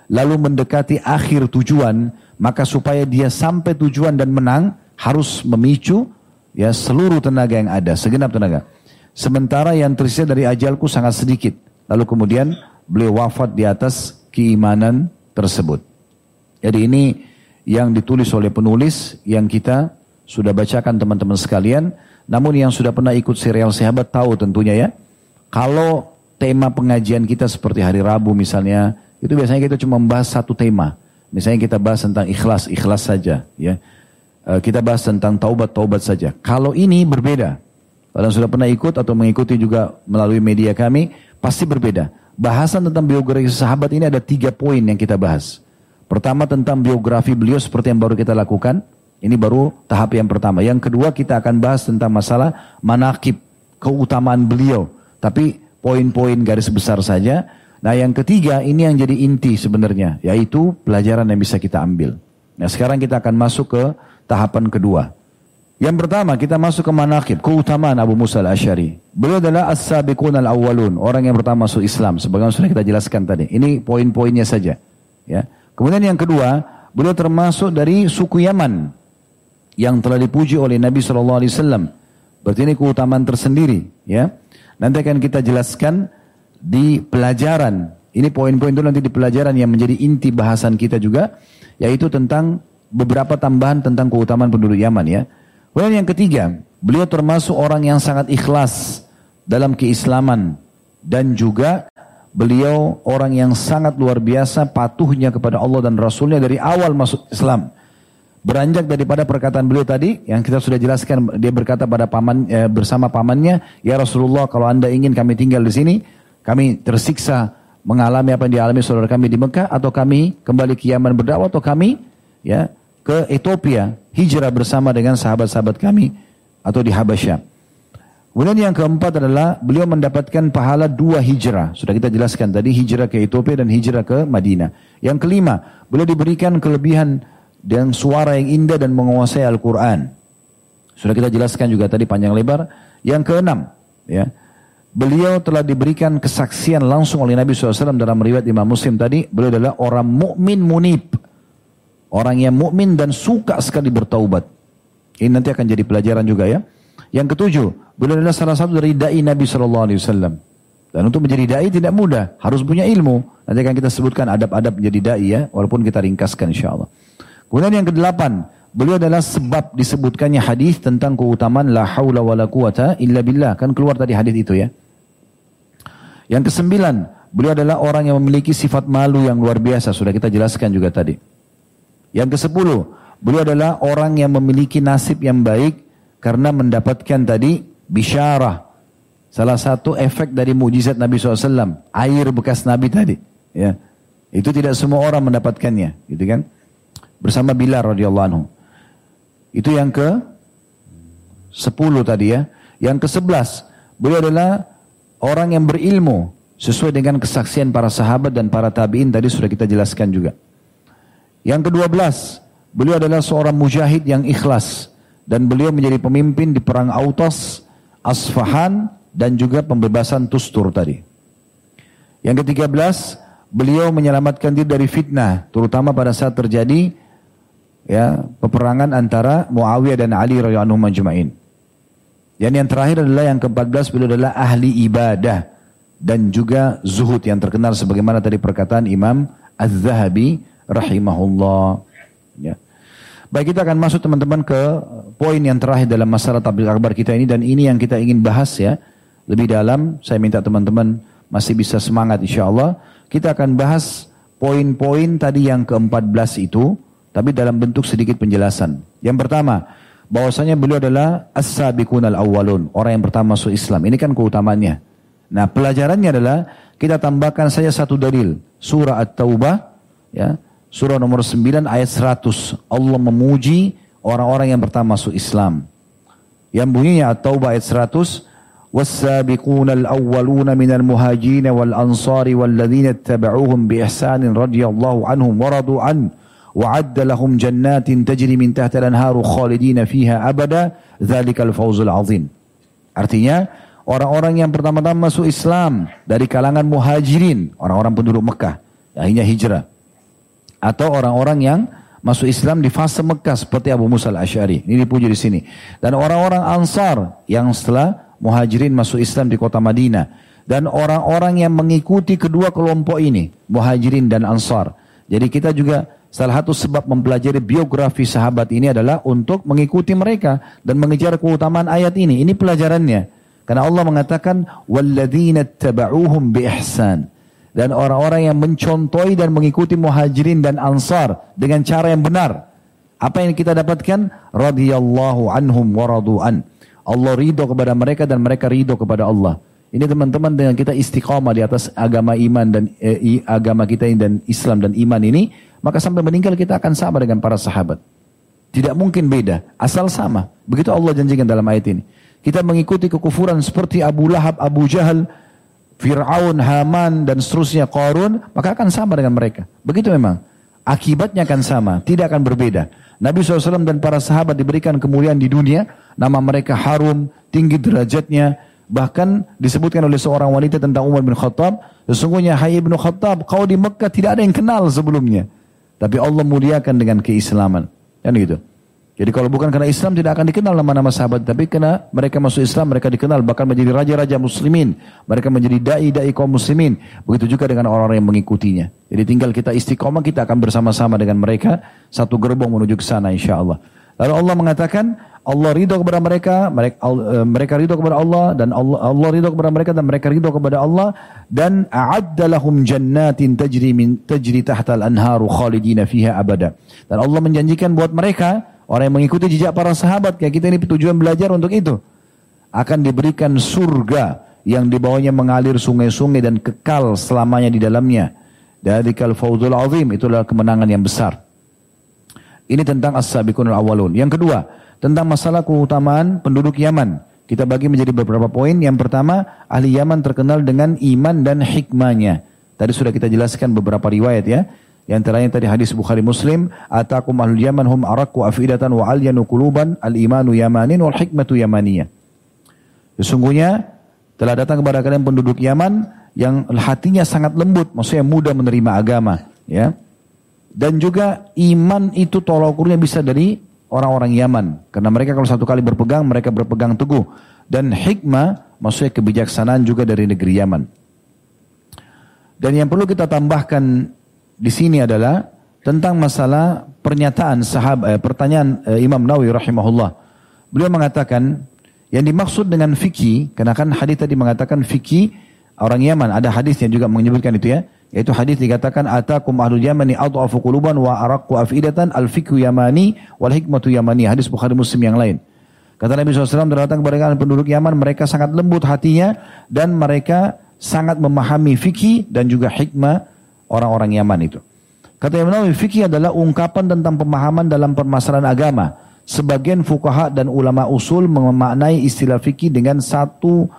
lalu mendekati akhir tujuan, maka supaya dia sampai tujuan dan menang harus memicu ya seluruh tenaga yang ada, segenap tenaga. Sementara yang tersisa dari ajalku sangat sedikit. Lalu kemudian beliau wafat di atas keimanan tersebut. Jadi ini yang ditulis oleh penulis yang kita sudah bacakan teman-teman sekalian. Namun yang sudah pernah ikut serial sahabat tahu tentunya ya. Kalau tema pengajian kita seperti hari Rabu misalnya, itu biasanya kita cuma membahas satu tema. Misalnya kita bahas tentang ikhlas, ikhlas saja. ya. Eh, kita bahas tentang taubat, taubat saja. Kalau ini berbeda. Kalau sudah pernah ikut atau mengikuti juga melalui media kami, pasti berbeda. Bahasan tentang biografi sahabat ini ada tiga poin yang kita bahas. Pertama tentang biografi beliau seperti yang baru kita lakukan. Ini baru tahap yang pertama. Yang kedua kita akan bahas tentang masalah manakib, keutamaan beliau. Tapi poin-poin garis besar saja. Nah yang ketiga ini yang jadi inti sebenarnya, yaitu pelajaran yang bisa kita ambil. Nah sekarang kita akan masuk ke tahapan kedua. Yang pertama kita masuk ke manakib, keutamaan Abu Musa al-Ashari. Beliau adalah as-sabiqun al-awwalun, orang yang pertama masuk Islam. Sebagaimana sudah kita jelaskan tadi. Ini poin-poinnya saja. Ya. Kemudian yang kedua, beliau termasuk dari suku Yaman yang telah dipuji oleh Nabi SAW. Berarti ini keutamaan tersendiri. Ya. Nanti akan kita jelaskan di pelajaran. Ini poin-poin itu nanti di pelajaran yang menjadi inti bahasan kita juga, yaitu tentang beberapa tambahan tentang keutamaan penduduk Yaman ya. Kemudian yang ketiga, beliau termasuk orang yang sangat ikhlas dalam keislaman dan juga beliau orang yang sangat luar biasa patuhnya kepada Allah dan Rasulnya dari awal masuk Islam. Beranjak daripada perkataan beliau tadi yang kita sudah jelaskan dia berkata pada paman eh, bersama pamannya, "Ya Rasulullah, kalau Anda ingin kami tinggal di sini, kami tersiksa mengalami apa yang dialami saudara kami di Mekah atau kami kembali ke Yaman berdakwah atau kami ya ke Ethiopia hijrah bersama dengan sahabat-sahabat kami atau di Habasyah. Kemudian yang keempat adalah beliau mendapatkan pahala dua hijrah. Sudah kita jelaskan tadi hijrah ke Ethiopia dan hijrah ke Madinah. Yang kelima, beliau diberikan kelebihan dan suara yang indah dan menguasai Al-Quran. Sudah kita jelaskan juga tadi panjang lebar. Yang keenam, ya, Beliau telah diberikan kesaksian langsung oleh Nabi SAW dalam riwayat Imam Muslim tadi. Beliau adalah orang mukmin munib. Orang yang mukmin dan suka sekali bertaubat. Ini nanti akan jadi pelajaran juga ya. Yang ketujuh, beliau adalah salah satu dari dai Nabi SAW. Dan untuk menjadi dai tidak mudah, harus punya ilmu. Nanti akan kita sebutkan adab-adab menjadi dai ya, walaupun kita ringkaskan insya Allah. Kemudian yang kedelapan, Beliau adalah sebab disebutkannya hadis tentang keutamaan la haula wala quwata illa billah. Kan keluar tadi hadis itu ya. Yang kesembilan, beliau adalah orang yang memiliki sifat malu yang luar biasa. Sudah kita jelaskan juga tadi. Yang kesepuluh, beliau adalah orang yang memiliki nasib yang baik karena mendapatkan tadi bisyarah. Salah satu efek dari mujizat Nabi SAW, air bekas Nabi tadi. Ya, itu tidak semua orang mendapatkannya, gitu kan? Bersama Bilal radhiyallahu anhu. Itu yang ke sepuluh tadi ya. Yang ke sebelas, beliau adalah orang yang berilmu sesuai dengan kesaksian para sahabat dan para tabiin tadi sudah kita jelaskan juga. Yang kedua belas, beliau adalah seorang mujahid yang ikhlas dan beliau menjadi pemimpin di perang Autas, Asfahan dan juga pembebasan Tustur tadi. Yang ketiga belas, beliau menyelamatkan diri dari fitnah, terutama pada saat terjadi ya peperangan antara Muawiyah dan Ali radhiyallahu anhum majma'in. Dan yang terakhir adalah yang ke-14 beliau adalah ahli ibadah dan juga zuhud yang terkenal sebagaimana tadi perkataan Imam Az-Zahabi rahimahullah. Ya. Baik kita akan masuk teman-teman ke poin yang terakhir dalam masalah tabligh akbar kita ini dan ini yang kita ingin bahas ya. Lebih dalam saya minta teman-teman masih bisa semangat insya Allah. Kita akan bahas poin-poin tadi yang ke-14 itu tapi dalam bentuk sedikit penjelasan. Yang pertama, bahwasanya beliau adalah as-sabiqun al-awwalun, orang yang pertama masuk Islam. Ini kan keutamaannya. Nah, pelajarannya adalah kita tambahkan saja satu dalil, surah At-Taubah ya, surah nomor 9 ayat 100. Allah memuji orang-orang yang pertama masuk Islam. Yang bunyinya At-Taubah ayat 100, والسابقون الأولون من المهاجرين والأنصار والذين اتبعوهم بإحسان رضي الله عنهم ورضوا عنه وعد لهم جنات تجري من تحت الأنهار خالدين فيها أبدا ذلك الفوز العظيم artinya orang-orang yang pertama-tama masuk Islam dari kalangan muhajirin orang-orang penduduk Mekah akhirnya hijrah atau orang-orang yang masuk Islam di fase Mekah seperti Abu Musa al-Ash'ari ini dipuji di sini dan orang-orang Ansar yang setelah muhajirin masuk Islam di kota Madinah dan orang-orang yang mengikuti kedua kelompok ini muhajirin dan Ansar jadi kita juga Salah satu sebab mempelajari biografi sahabat ini adalah untuk mengikuti mereka dan mengejar keutamaan ayat ini. Ini pelajarannya. Karena Allah mengatakan walladzina tabauhum biihsan dan orang-orang yang mencontohi dan mengikuti muhajirin dan ansar dengan cara yang benar. Apa yang kita dapatkan? Radhiyallahu anhum wa an. Allah ridho kepada mereka dan mereka ridho kepada Allah. Ini teman-teman dengan kita istiqamah di atas agama iman dan eh, agama kita ini dan Islam dan iman ini, maka sampai meninggal kita akan sama dengan para sahabat. Tidak mungkin beda, asal sama. Begitu Allah janjikan dalam ayat ini. Kita mengikuti kekufuran seperti Abu Lahab, Abu Jahal, Fir'aun, Haman, dan seterusnya, Qarun, maka akan sama dengan mereka. Begitu memang. Akibatnya akan sama, tidak akan berbeda. Nabi SAW dan para sahabat diberikan kemuliaan di dunia, nama mereka harum, tinggi derajatnya, Bahkan disebutkan oleh seorang wanita tentang Umar bin Khattab, sesungguhnya Hai bin Khattab, kau di Mekah tidak ada yang kenal sebelumnya. Tapi Allah muliakan dengan keislaman. Kan gitu. Jadi kalau bukan karena Islam tidak akan dikenal nama-nama sahabat. Tapi karena mereka masuk Islam, mereka dikenal. Bahkan menjadi raja-raja muslimin. Mereka menjadi da'i-da'i kaum muslimin. Begitu juga dengan orang-orang yang mengikutinya. Jadi tinggal kita istiqomah, kita akan bersama-sama dengan mereka. Satu gerbong menuju ke sana insya Allah. Lalu Allah mengatakan, Allah ridho kepada mereka, mereka, uh, mereka ridho kepada Allah dan Allah Allah ridho kepada mereka dan mereka ridho kepada Allah dan a'adda lahum jannatin tajri min tajri tahtal anharu khalidina fiha abada. Dan Allah menjanjikan buat mereka orang yang mengikuti jejak para sahabat kayak kita ini tujuan belajar untuk itu akan diberikan surga yang di bawahnya mengalir sungai-sungai dan kekal selamanya di dalamnya. Dalikal fawzul azim itulah kemenangan yang besar. Ini tentang as-sabiqun al-awwalun. Yang kedua, tentang masalah keutamaan penduduk Yaman. Kita bagi menjadi beberapa poin. Yang pertama, ahli Yaman terkenal dengan iman dan hikmahnya. Tadi sudah kita jelaskan beberapa riwayat ya. Yang terakhir tadi hadis Bukhari Muslim, atakum ahlul Yaman hum araku afidatan wa alyanu kuluban al-imanu yamanin wal hikmatu yamaniyah. Sesungguhnya telah datang kepada kalian penduduk Yaman yang hatinya sangat lembut, maksudnya mudah menerima agama, ya. Dan juga iman itu tolak ukurnya bisa dari orang-orang Yaman. Karena mereka kalau satu kali berpegang, mereka berpegang teguh. Dan hikmah, maksudnya kebijaksanaan juga dari negeri Yaman. Dan yang perlu kita tambahkan di sini adalah tentang masalah pernyataan sahabat, eh, pertanyaan eh, Imam Nawawi rahimahullah. Beliau mengatakan, yang dimaksud dengan fikih, karena kan hadis tadi mengatakan fikih orang Yaman, ada hadis yang juga menyebutkan itu ya. Yaitu hadis dikatakan atakum ahlul yamani adhafu quluban wa araqqu afidatan al fikhu yamani wal hikmatu yamani. Hadis Bukhari Muslim yang lain. Kata Nabi SAW datang kepada kalian penduduk Yaman, mereka sangat lembut hatinya dan mereka sangat memahami fikih dan juga hikmah orang-orang Yaman itu. Kata Imam Nawawi, fikih adalah ungkapan tentang pemahaman dalam permasalahan agama. Sebagian fukaha dan ulama usul memaknai istilah fikih dengan satu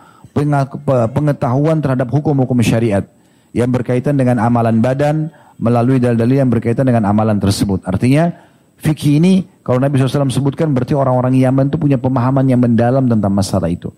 pengetahuan terhadap hukum-hukum syariat yang berkaitan dengan amalan badan melalui dalil-dalil yang berkaitan dengan amalan tersebut. Artinya fikih ini kalau Nabi SAW sebutkan berarti orang-orang Yaman itu punya pemahaman yang mendalam tentang masalah itu.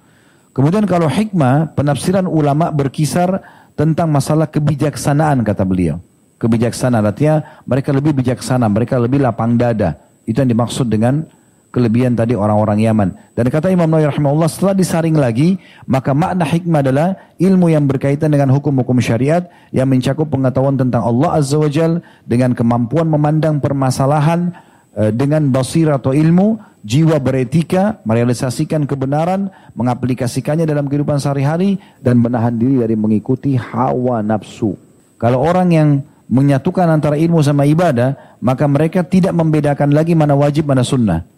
Kemudian kalau hikmah, penafsiran ulama berkisar tentang masalah kebijaksanaan kata beliau. Kebijaksanaan artinya mereka lebih bijaksana, mereka lebih lapang dada. Itu yang dimaksud dengan kelebihan tadi orang-orang Yaman. Dan kata Imam Nawawi rahimahullah setelah disaring lagi, maka makna hikmah adalah ilmu yang berkaitan dengan hukum-hukum syariat yang mencakup pengetahuan tentang Allah Azza wa Jal dengan kemampuan memandang permasalahan eh, dengan basir atau ilmu, jiwa beretika, merealisasikan kebenaran, mengaplikasikannya dalam kehidupan sehari-hari dan menahan diri dari mengikuti hawa nafsu. Kalau orang yang menyatukan antara ilmu sama ibadah, maka mereka tidak membedakan lagi mana wajib mana sunnah.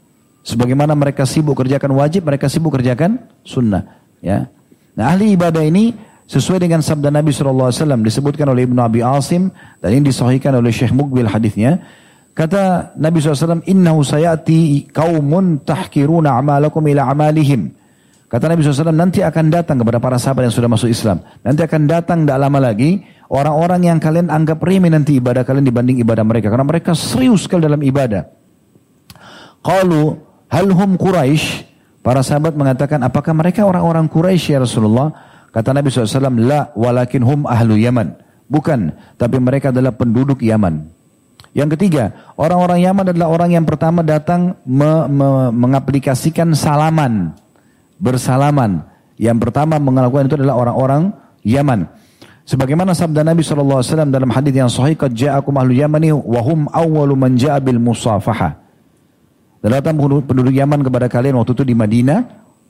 Sebagaimana mereka sibuk kerjakan wajib, mereka sibuk kerjakan sunnah. Ya. Nah ahli ibadah ini sesuai dengan sabda Nabi SAW disebutkan oleh Ibnu Abi Asim dan ini disahihkan oleh Syekh Mukbil hadisnya. Kata Nabi SAW, Innahu sayati kaumun tahkiruna amalakum ila amalihim. Kata Nabi SAW, nanti akan datang kepada para sahabat yang sudah masuk Islam. Nanti akan datang tidak lama lagi, orang-orang yang kalian anggap remeh nanti ibadah kalian dibanding ibadah mereka. Karena mereka serius sekali dalam ibadah. Qalu Halhum Quraisy? Para sahabat mengatakan, apakah mereka orang-orang Quraisy ya Rasulullah? Kata Nabi SAW, La walakin hum ahlu Yaman. Bukan, tapi mereka adalah penduduk Yaman. Yang ketiga, orang-orang Yaman adalah orang yang pertama datang me, me, mengaplikasikan salaman. Bersalaman. Yang pertama melakukan itu adalah orang-orang Yaman. Sebagaimana sabda Nabi SAW dalam hadis yang sahih, Qad ja'akum ahlu Yamani wahum awwalu man ja'a bil musafahah. Dan datang penduduk Yaman kepada kalian waktu itu di Madinah,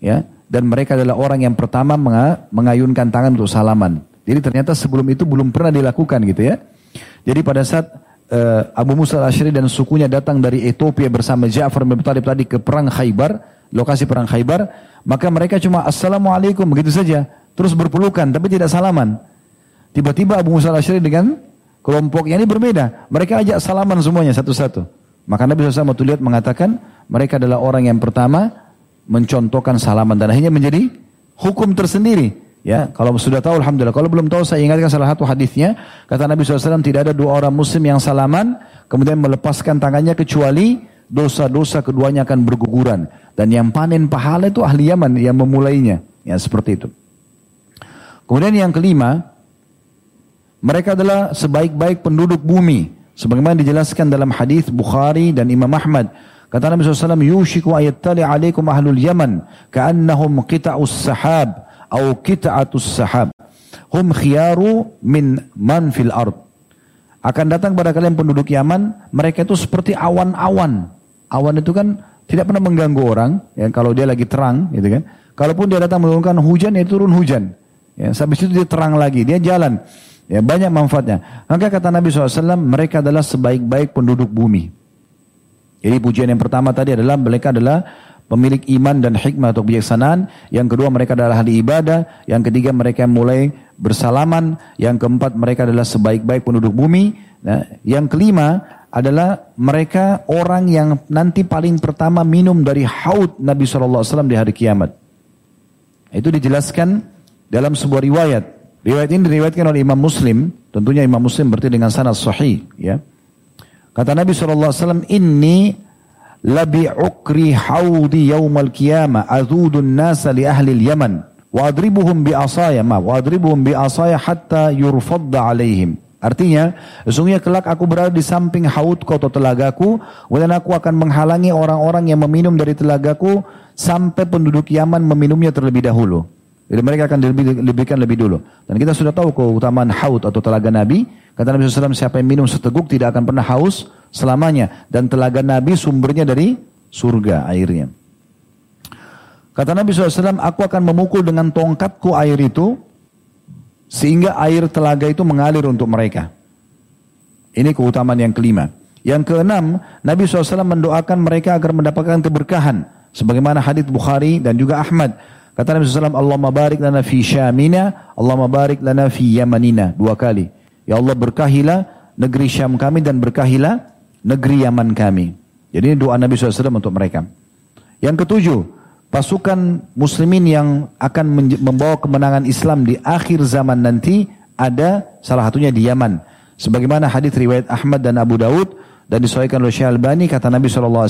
ya, dan mereka adalah orang yang pertama mengayunkan tangan untuk salaman. Jadi ternyata sebelum itu belum pernah dilakukan gitu ya. Jadi pada saat uh, Abu Musa al-Ashri dan sukunya datang dari Ethiopia bersama Ja'far bin Talib tadi ke perang Khaybar, lokasi perang Khaybar, maka mereka cuma assalamualaikum begitu saja, terus berpelukan tapi tidak salaman. Tiba-tiba Abu Musa al-Ashri dengan kelompoknya ini berbeda. Mereka ajak salaman semuanya satu-satu. Maka Nabi SAW waktu lihat mengatakan mereka adalah orang yang pertama mencontohkan salaman dan akhirnya menjadi hukum tersendiri. Ya, kalau sudah tahu Alhamdulillah. Kalau belum tahu saya ingatkan salah satu hadisnya. Kata Nabi SAW tidak ada dua orang muslim yang salaman kemudian melepaskan tangannya kecuali dosa-dosa keduanya akan berguguran. Dan yang panen pahala itu ahli Yaman yang memulainya. Ya seperti itu. Kemudian yang kelima, mereka adalah sebaik-baik penduduk bumi. Sebagaimana dijelaskan dalam hadis Bukhari dan Imam Ahmad. Kata Nabi SAW, Yushiku ayattali alaikum ahlul Yaman, ka'annahum qita'us sahab, atau qita'atus sahab. Hum khiyaru min man fil ard. Akan datang pada kalian penduduk Yaman, mereka itu seperti awan-awan. Awan itu kan tidak pernah mengganggu orang, ya, kalau dia lagi terang, gitu kan. Kalaupun dia datang menurunkan hujan, ya turun hujan. Ya, habis itu dia terang lagi, dia jalan. Ya, banyak manfaatnya. Maka kata Nabi SAW, mereka adalah sebaik-baik penduduk bumi. Jadi pujian yang pertama tadi adalah mereka adalah pemilik iman dan hikmah atau kebijaksanaan. Yang kedua mereka adalah ahli ibadah. Yang ketiga mereka mulai bersalaman. Yang keempat mereka adalah sebaik-baik penduduk bumi. Nah, yang kelima adalah mereka orang yang nanti paling pertama minum dari haud Nabi SAW di hari kiamat. Itu dijelaskan dalam sebuah riwayat Riwayat ini diriwayatkan oleh Imam Muslim, tentunya Imam Muslim berarti dengan sanad sahih, ya. Kata Nabi SAW, Inni labi ukri haudi yaumal qiyamah azudun nasa li ahli yaman wa adribuhum bi asaya ma wa adribuhum bi asaya hatta yurfadda alaihim. Artinya, sesungguhnya kelak aku berada di samping haudku atau telagaku, kemudian aku akan menghalangi orang-orang yang meminum dari telagaku sampai penduduk Yaman meminumnya terlebih dahulu. Jadi mereka akan lebihkan lebih dulu. Dan kita sudah tahu keutamaan haud atau telaga Nabi. Kata Nabi SAW, siapa yang minum seteguk tidak akan pernah haus selamanya. Dan telaga Nabi sumbernya dari surga airnya. Kata Nabi SAW, aku akan memukul dengan tongkatku air itu. Sehingga air telaga itu mengalir untuk mereka. Ini keutamaan yang kelima. Yang keenam, Nabi SAW mendoakan mereka agar mendapatkan keberkahan. Sebagaimana hadits Bukhari dan juga Ahmad Kata Nabi SAW, Allah barik lana fi syamina, Allah barik lana fi yamanina. Dua kali. Ya Allah berkahilah negeri Syam kami dan berkahilah negeri Yaman kami. Jadi ini doa Nabi SAW untuk mereka. Yang ketujuh, pasukan muslimin yang akan membawa kemenangan Islam di akhir zaman nanti ada salah satunya di Yaman. Sebagaimana hadis riwayat Ahmad dan Abu Daud dan disahihkan oleh Syekh Albani kata Nabi SAW,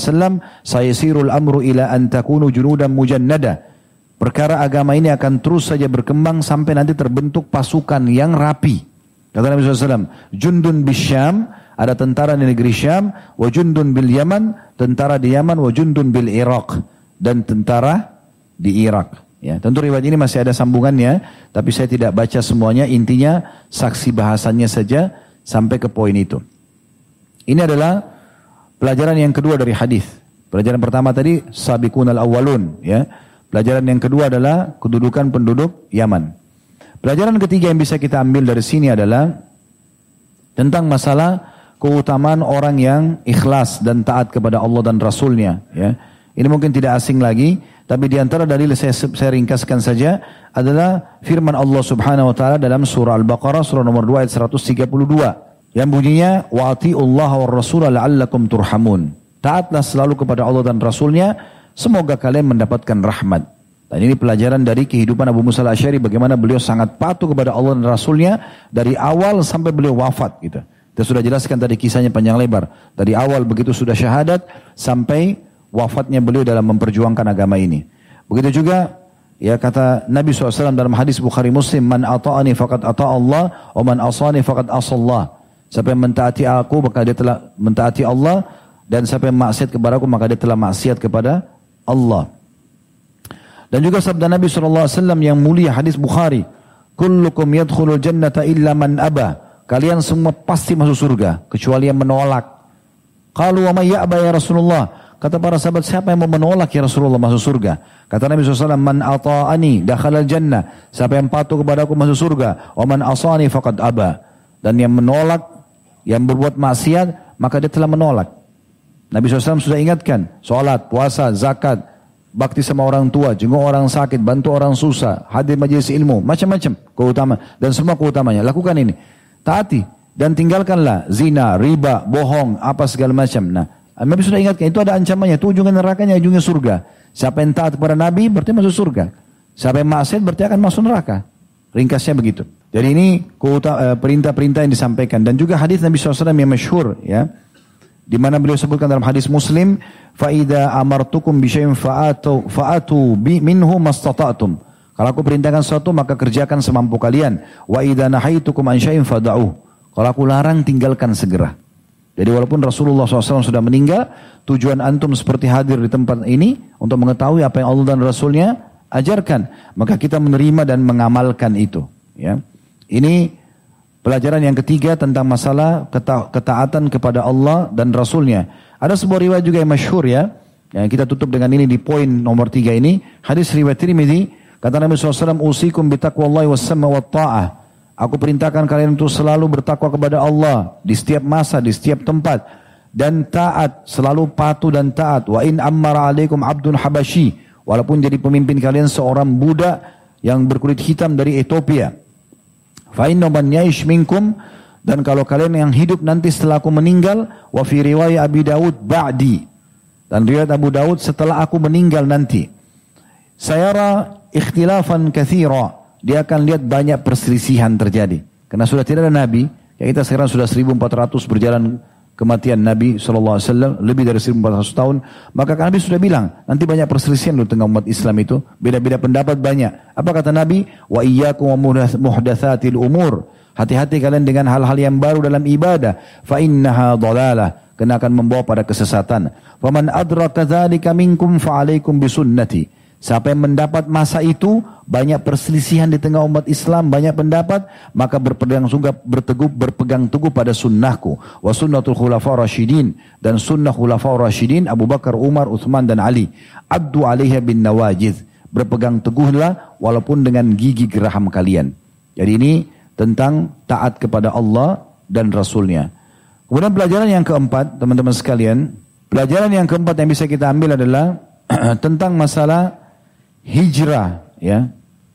saya sirul amru ila an takunu junudan mujannada. Perkara agama ini akan terus saja berkembang sampai nanti terbentuk pasukan yang rapi. Kata Nabi SAW, Jundun Bisyam, ada tentara di negeri Syam, wa Jundun bil Yaman, tentara di Yaman wa jundun bil Iraq dan tentara di Irak. Ya, tentu riwayat ini masih ada sambungannya, tapi saya tidak baca semuanya. Intinya saksi bahasannya saja sampai ke poin itu. Ini adalah pelajaran yang kedua dari hadis. Pelajaran pertama tadi sabiqun al awwalun ya. Pelajaran yang kedua adalah kedudukan penduduk Yaman. Pelajaran ketiga yang bisa kita ambil dari sini adalah tentang masalah keutamaan orang yang ikhlas dan taat kepada Allah dan Rasulnya. Ya. Ini mungkin tidak asing lagi, tapi di antara dalil saya, saya ringkaskan saja adalah firman Allah Subhanahu wa taala dalam surah Al-Baqarah surah nomor 2 ayat 132 yang bunyinya wa Allah wa rasul la'allakum turhamun. Taatlah selalu kepada Allah dan Rasulnya, semoga kalian mendapatkan rahmat. Dan ini pelajaran dari kehidupan Abu Musa al-Asyari bagaimana beliau sangat patuh kepada Allah dan Rasulnya dari awal sampai beliau wafat gitu. Kita sudah jelaskan tadi kisahnya panjang lebar. Dari awal begitu sudah syahadat sampai wafatnya beliau dalam memperjuangkan agama ini. Begitu juga ya kata Nabi SAW dalam hadis Bukhari Muslim, Man ata'ani faqad ata Allah, wa man asani faqad asallah. Siapa yang mentaati aku maka dia telah mentaati Allah dan siapa yang maksiat kepada aku maka dia telah maksiat kepada Allah. Dan juga sabda Nabi SAW yang mulia hadis Bukhari, Kullukum yadkhulul jannata illa man aba. Kalian semua pasti masuk surga kecuali yang menolak. Kalau wa ya'ba ya Rasulullah. Kata para sahabat, siapa yang mau menolak ya Rasulullah masuk surga? Kata Nabi SAW, Man ata'ani dakhalal jannah. Siapa yang patuh kepada aku masuk surga. Wa man asani faqad aba. Dan yang menolak, yang berbuat maksiat, maka dia telah menolak. Nabi SAW sudah ingatkan, sholat, puasa, zakat, bakti sama orang tua, jenguk orang sakit, bantu orang susah, hadir majelis ilmu, macam-macam keutamaan dan semua keutamanya. Lakukan ini. Taati dan tinggalkanlah zina, riba, bohong, apa segala macam. Nah, Nabi sudah ingatkan itu ada ancamannya, itu ujungnya nerakanya, ujungnya surga. Siapa yang taat kepada Nabi berarti masuk surga. Siapa yang maksiat berarti akan masuk neraka. Ringkasnya begitu. Jadi ini eh, perintah-perintah yang disampaikan dan juga hadis Nabi SAW yang masyhur ya. Di mana beliau sebutkan dalam hadis Muslim, "Faida amartukum bi syai'in fa'atu fa'atu bi minhu mastata'tum." Kalau aku perintahkan sesuatu maka kerjakan semampu kalian. Wa idza nahaitukum an syai'in fada'u. Kalau aku larang tinggalkan segera. Jadi walaupun Rasulullah SAW sudah meninggal, tujuan antum seperti hadir di tempat ini untuk mengetahui apa yang Allah dan Rasulnya ajarkan. Maka kita menerima dan mengamalkan itu. Ya. Ini pelajaran yang ketiga tentang masalah keta ketaatan kepada Allah dan Rasulnya. Ada sebuah riwayat juga yang masyhur ya. Yang kita tutup dengan ini di poin nomor tiga ini. Hadis riwayat Tirmidzi Kata Nabi SAW, Usikum bitaqwallahi wassamma wa ta'ah. Aku perintahkan kalian untuk selalu bertakwa kepada Allah di setiap masa, di setiap tempat dan taat, selalu patuh dan taat. Wa in ammara alaikum abdun habashi, walaupun jadi pemimpin kalian seorang budak yang berkulit hitam dari Ethiopia. Minkum dan kalau kalian yang hidup nanti setelah aku meninggal, wa fi riwayat Abi Daud ba'di. Dan riwayat Abu Daud setelah aku meninggal nanti. Sayara ikhtilafan kathira. Dia akan lihat banyak perselisihan terjadi. Karena sudah tidak ada Nabi. Ya kita sekarang sudah 1400 berjalan kematian Nabi SAW. Lebih dari 1400 tahun. Maka Nabi sudah bilang. Nanti banyak perselisihan di tengah umat Islam itu. Beda-beda pendapat banyak. Apa kata Nabi? Wa iyyakum muhdatsatil umur. Hati-hati kalian dengan hal-hal yang baru dalam ibadah. Fa innaha dhalalah. Kena akan membawa pada kesesatan. Faman adraka dzalika minkum fa alaikum bisunnati. Siapa yang mendapat masa itu banyak perselisihan di tengah umat Islam, banyak pendapat, maka berpegang sungguh berteguh berpegang teguh pada sunnahku wa sunnatul khulafa rasyidin dan sunnah khulafa rasyidin Abu Bakar, Umar, Uthman dan Ali. Abdu alaiha bin nawajid. Berpegang teguhlah walaupun dengan gigi geraham kalian. Jadi ini tentang taat kepada Allah dan Rasulnya. Kemudian pelajaran yang keempat, teman-teman sekalian, pelajaran yang keempat yang bisa kita ambil adalah [CLEARS THROAT] tentang masalah hijrah ya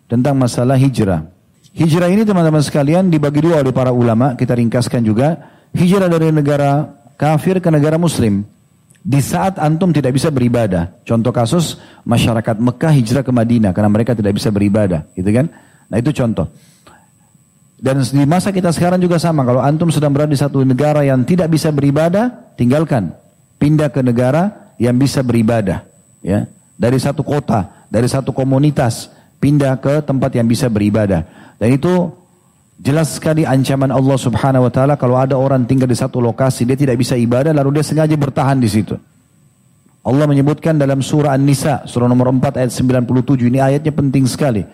tentang masalah hijrah. Hijrah ini teman-teman sekalian dibagi dua oleh para ulama, kita ringkaskan juga. Hijrah dari negara kafir ke negara muslim. Di saat antum tidak bisa beribadah. Contoh kasus masyarakat Mekah hijrah ke Madinah karena mereka tidak bisa beribadah, gitu kan? Nah, itu contoh. Dan di masa kita sekarang juga sama. Kalau antum sedang berada di satu negara yang tidak bisa beribadah, tinggalkan. Pindah ke negara yang bisa beribadah. Ya, dari satu kota dari satu komunitas pindah ke tempat yang bisa beribadah. Dan itu jelas sekali ancaman Allah Subhanahu wa taala kalau ada orang tinggal di satu lokasi dia tidak bisa ibadah lalu dia sengaja bertahan di situ. Allah menyebutkan dalam surah An-Nisa, surah nomor 4 ayat 97. Ini ayatnya penting sekali.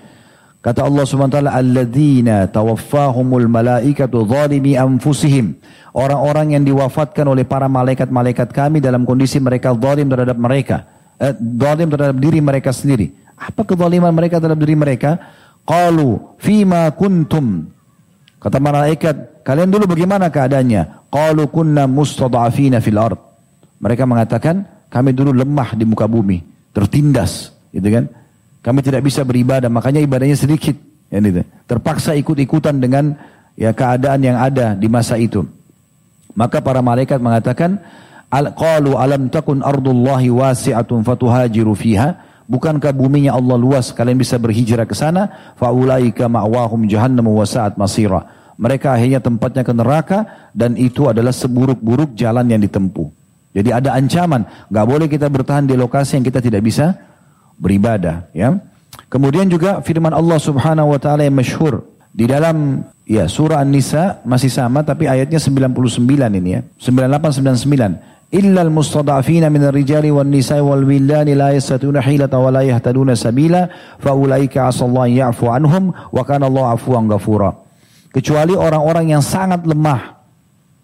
Kata Allah Subhanahu wa taala, "Alladzina tawaffahumul malaikatu zalimi anfusihim." Orang-orang yang diwafatkan oleh para malaikat-malaikat kami dalam kondisi mereka zalim terhadap mereka, eh, zalim terhadap diri mereka sendiri. Apa kezaliman mereka terhadap diri mereka? Qalu fima kuntum. Kata malaikat, kalian dulu bagaimana keadaannya? Qalu kunna mustada'afina fil ard. Mereka mengatakan, kami dulu lemah di muka bumi, tertindas, gitu kan? Kami tidak bisa beribadah, makanya ibadahnya sedikit. Ya, gitu. Terpaksa ikut-ikutan dengan ya keadaan yang ada di masa itu. Maka para malaikat mengatakan, Qalu alam takun ardullahi wasi'atun fatuhajiru fiha. Bukankah buminya Allah luas, kalian bisa berhijrah ke sana? Faulaika ma'wahum jahannam wa sa'at masira. Mereka akhirnya tempatnya ke neraka dan itu adalah seburuk-buruk jalan yang ditempuh. Jadi ada ancaman, nggak boleh kita bertahan di lokasi yang kita tidak bisa beribadah ya. Kemudian juga firman Allah Subhanahu wa taala yang masyhur di dalam ya surah An-Nisa masih sama tapi ayatnya 99 ini ya. 98 99 illa al-mustada'afina min ar-rijali wan nisa'i wal wildani la yastati'una hilata wa la yahtaduna sabila fa ulaika asallahu ya'fu anhum wa kana Allah afuwan ghafura. Kecuali orang-orang yang sangat lemah.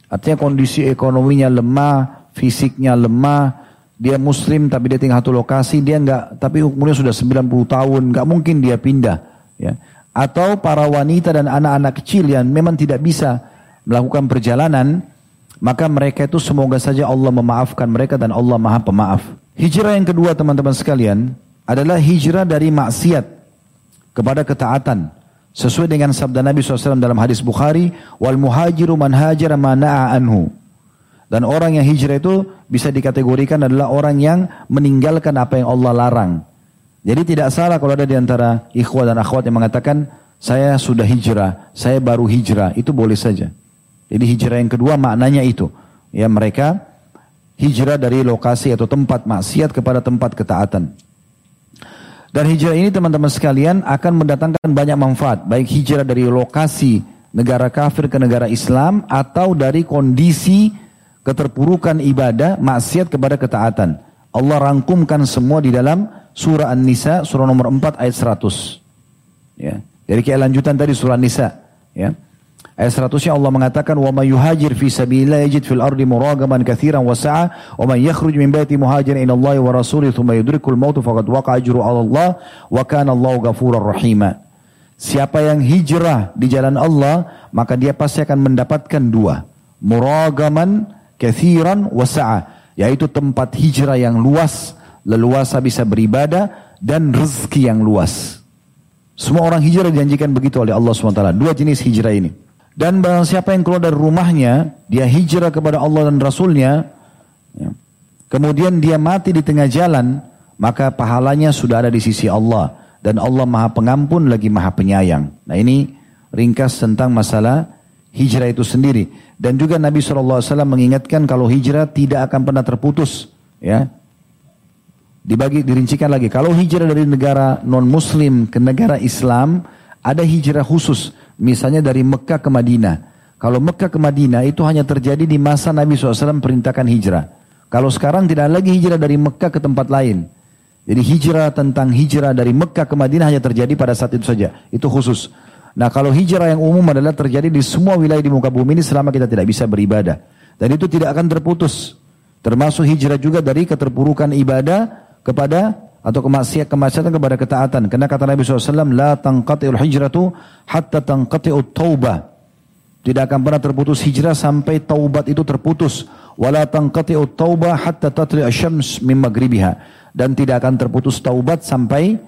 Artinya kondisi ekonominya lemah, fisiknya lemah, dia muslim tapi dia tinggal satu lokasi, dia enggak tapi umurnya sudah 90 tahun, enggak mungkin dia pindah, ya. Atau para wanita dan anak-anak kecil yang memang tidak bisa melakukan perjalanan, maka mereka itu semoga saja Allah memaafkan mereka dan Allah Maha Pemaaf. Hijrah yang kedua teman-teman sekalian adalah hijrah dari maksiat kepada ketaatan. Sesuai dengan sabda Nabi SAW dalam hadis Bukhari, wal muhajiru man hajara mana'a anhu. Dan orang yang hijrah itu bisa dikategorikan adalah orang yang meninggalkan apa yang Allah larang. Jadi tidak salah kalau ada di antara ikhwah dan akhwat yang mengatakan, saya sudah hijrah, saya baru hijrah, itu boleh saja. Jadi hijrah yang kedua maknanya itu. Ya mereka hijrah dari lokasi atau tempat maksiat kepada tempat ketaatan. Dan hijrah ini teman-teman sekalian akan mendatangkan banyak manfaat. Baik hijrah dari lokasi negara kafir ke negara Islam atau dari kondisi keterpurukan ibadah, maksiat kepada ketaatan. Allah rangkumkan semua di dalam surah An-Nisa, surah nomor 4 ayat 100. Ya. Jadi kayak lanjutan tadi surah An-Nisa. Ya. Ayat 100 Allah mengatakan wa may yuhajir fi sabilillah yajid fil ardi muragaman katsiran wa sa'a wa man yakhruj min baiti muhajiran ila Allah wa rasulih thumma yudrikul maut faqad waqa ajru 'ala Allah wa kana Allah ghafurur rahima. Siapa yang hijrah di jalan Allah maka dia pasti akan mendapatkan dua. Muragaman kathiran wasa'a yaitu tempat hijrah yang luas leluasa bisa beribadah dan rezeki yang luas semua orang hijrah dijanjikan begitu oleh Allah SWT dua jenis hijrah ini dan barang siapa yang keluar dari rumahnya dia hijrah kepada Allah dan Rasulnya ya, kemudian dia mati di tengah jalan maka pahalanya sudah ada di sisi Allah dan Allah maha pengampun lagi maha penyayang nah ini ringkas tentang masalah hijrah itu sendiri. Dan juga Nabi SAW mengingatkan kalau hijrah tidak akan pernah terputus. Ya, Dibagi, dirincikan lagi. Kalau hijrah dari negara non-muslim ke negara Islam, ada hijrah khusus. Misalnya dari Mekah ke Madinah. Kalau Mekah ke Madinah itu hanya terjadi di masa Nabi SAW perintahkan hijrah. Kalau sekarang tidak lagi hijrah dari Mekah ke tempat lain. Jadi hijrah tentang hijrah dari Mekah ke Madinah hanya terjadi pada saat itu saja. Itu khusus. Nah kalau hijrah yang umum adalah terjadi di semua wilayah di muka bumi ini selama kita tidak bisa beribadah. Dan itu tidak akan terputus. Termasuk hijrah juga dari keterpurukan ibadah kepada atau kemaksiatan kemaksiatan kepada ketaatan. Karena kata Nabi SAW, La tanqati'ul hijratu hatta tanqati'ut taubah. Tidak akan pernah terputus hijrah sampai taubat itu terputus. Wala tanqati'ut taubah hatta tatri asyams min. Dan tidak akan terputus taubat sampai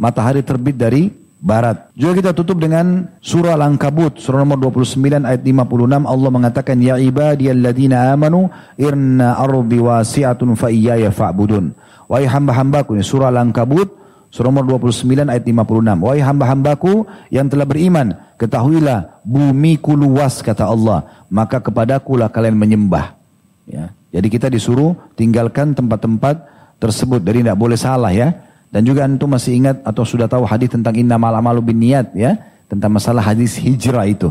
matahari terbit dari barat. Juga kita tutup dengan surah Al-Ankabut, surah nomor 29 ayat 56 Allah mengatakan ya ibadiyalladzina amanu irna ardi wasi'atun fa iyaya fa'budun. Wahai hamba-hambaku surah Al-Ankabut surah nomor 29 ayat 56. Wahai hamba-hambaku yang telah beriman, ketahuilah bumiku luas kata Allah, maka kepadakulah kalian menyembah. Ya. Jadi kita disuruh tinggalkan tempat-tempat tersebut. Jadi tidak boleh salah ya. Dan juga antum masih ingat atau sudah tahu hadis tentang inna amalu bin niat ya, tentang masalah hadis hijrah itu.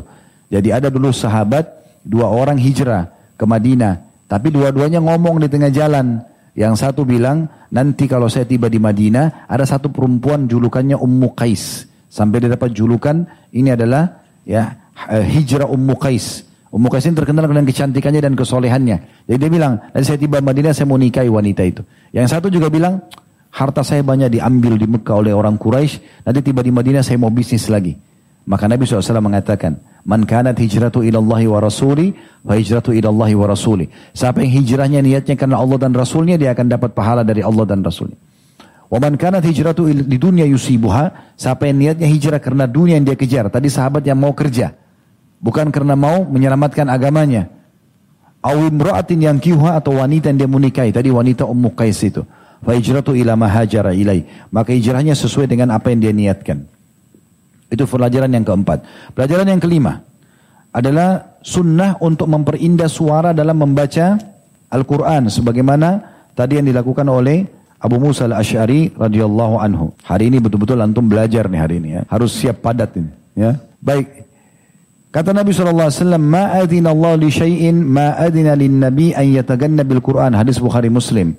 Jadi ada dulu sahabat dua orang hijrah ke Madinah, tapi dua-duanya ngomong di tengah jalan. Yang satu bilang, nanti kalau saya tiba di Madinah, ada satu perempuan julukannya Ummu Qais. Sampai dia dapat julukan, ini adalah ya eh, hijrah Ummu Qais. Ummu Qais ini terkenal dengan kecantikannya dan kesolehannya. Jadi dia bilang, nanti saya tiba di Madinah, saya mau nikahi wanita itu. Yang satu juga bilang, harta saya banyak diambil di Mekah oleh orang Quraisy. Nanti tiba di Madinah, saya mau bisnis lagi. Maka Nabi SAW mengatakan, Man kanat hijratu ilallahi wa rasuli, wa hijratu ilallahi wa rasuli. Siapa yang hijrahnya niatnya karena Allah dan Rasulnya, dia akan dapat pahala dari Allah dan Rasulnya. Wa man kanat hijratu di dunia yusibuha, siapa yang niatnya hijrah karena dunia yang dia kejar. Tadi sahabat yang mau kerja. Bukan karena mau menyelamatkan agamanya. Awimra'atin yang kiuha atau wanita yang dia menikahi. Tadi wanita Ummu Qais itu. Fa ila mahajara ilai. Maka hijrahnya sesuai dengan apa yang dia niatkan. Itu pelajaran yang keempat. Pelajaran yang kelima adalah sunnah untuk memperindah suara dalam membaca Al-Quran. Sebagaimana tadi yang dilakukan oleh Abu Musa al-Ash'ari radhiyallahu anhu. Hari ini betul-betul antum belajar nih hari ini ya. Harus siap padat ini. Ya. Baik. Kata Nabi SAW, Ma adina Allah li syai'in ma adina lin nabi an yataganna bil Quran. Hadis Bukhari Muslim.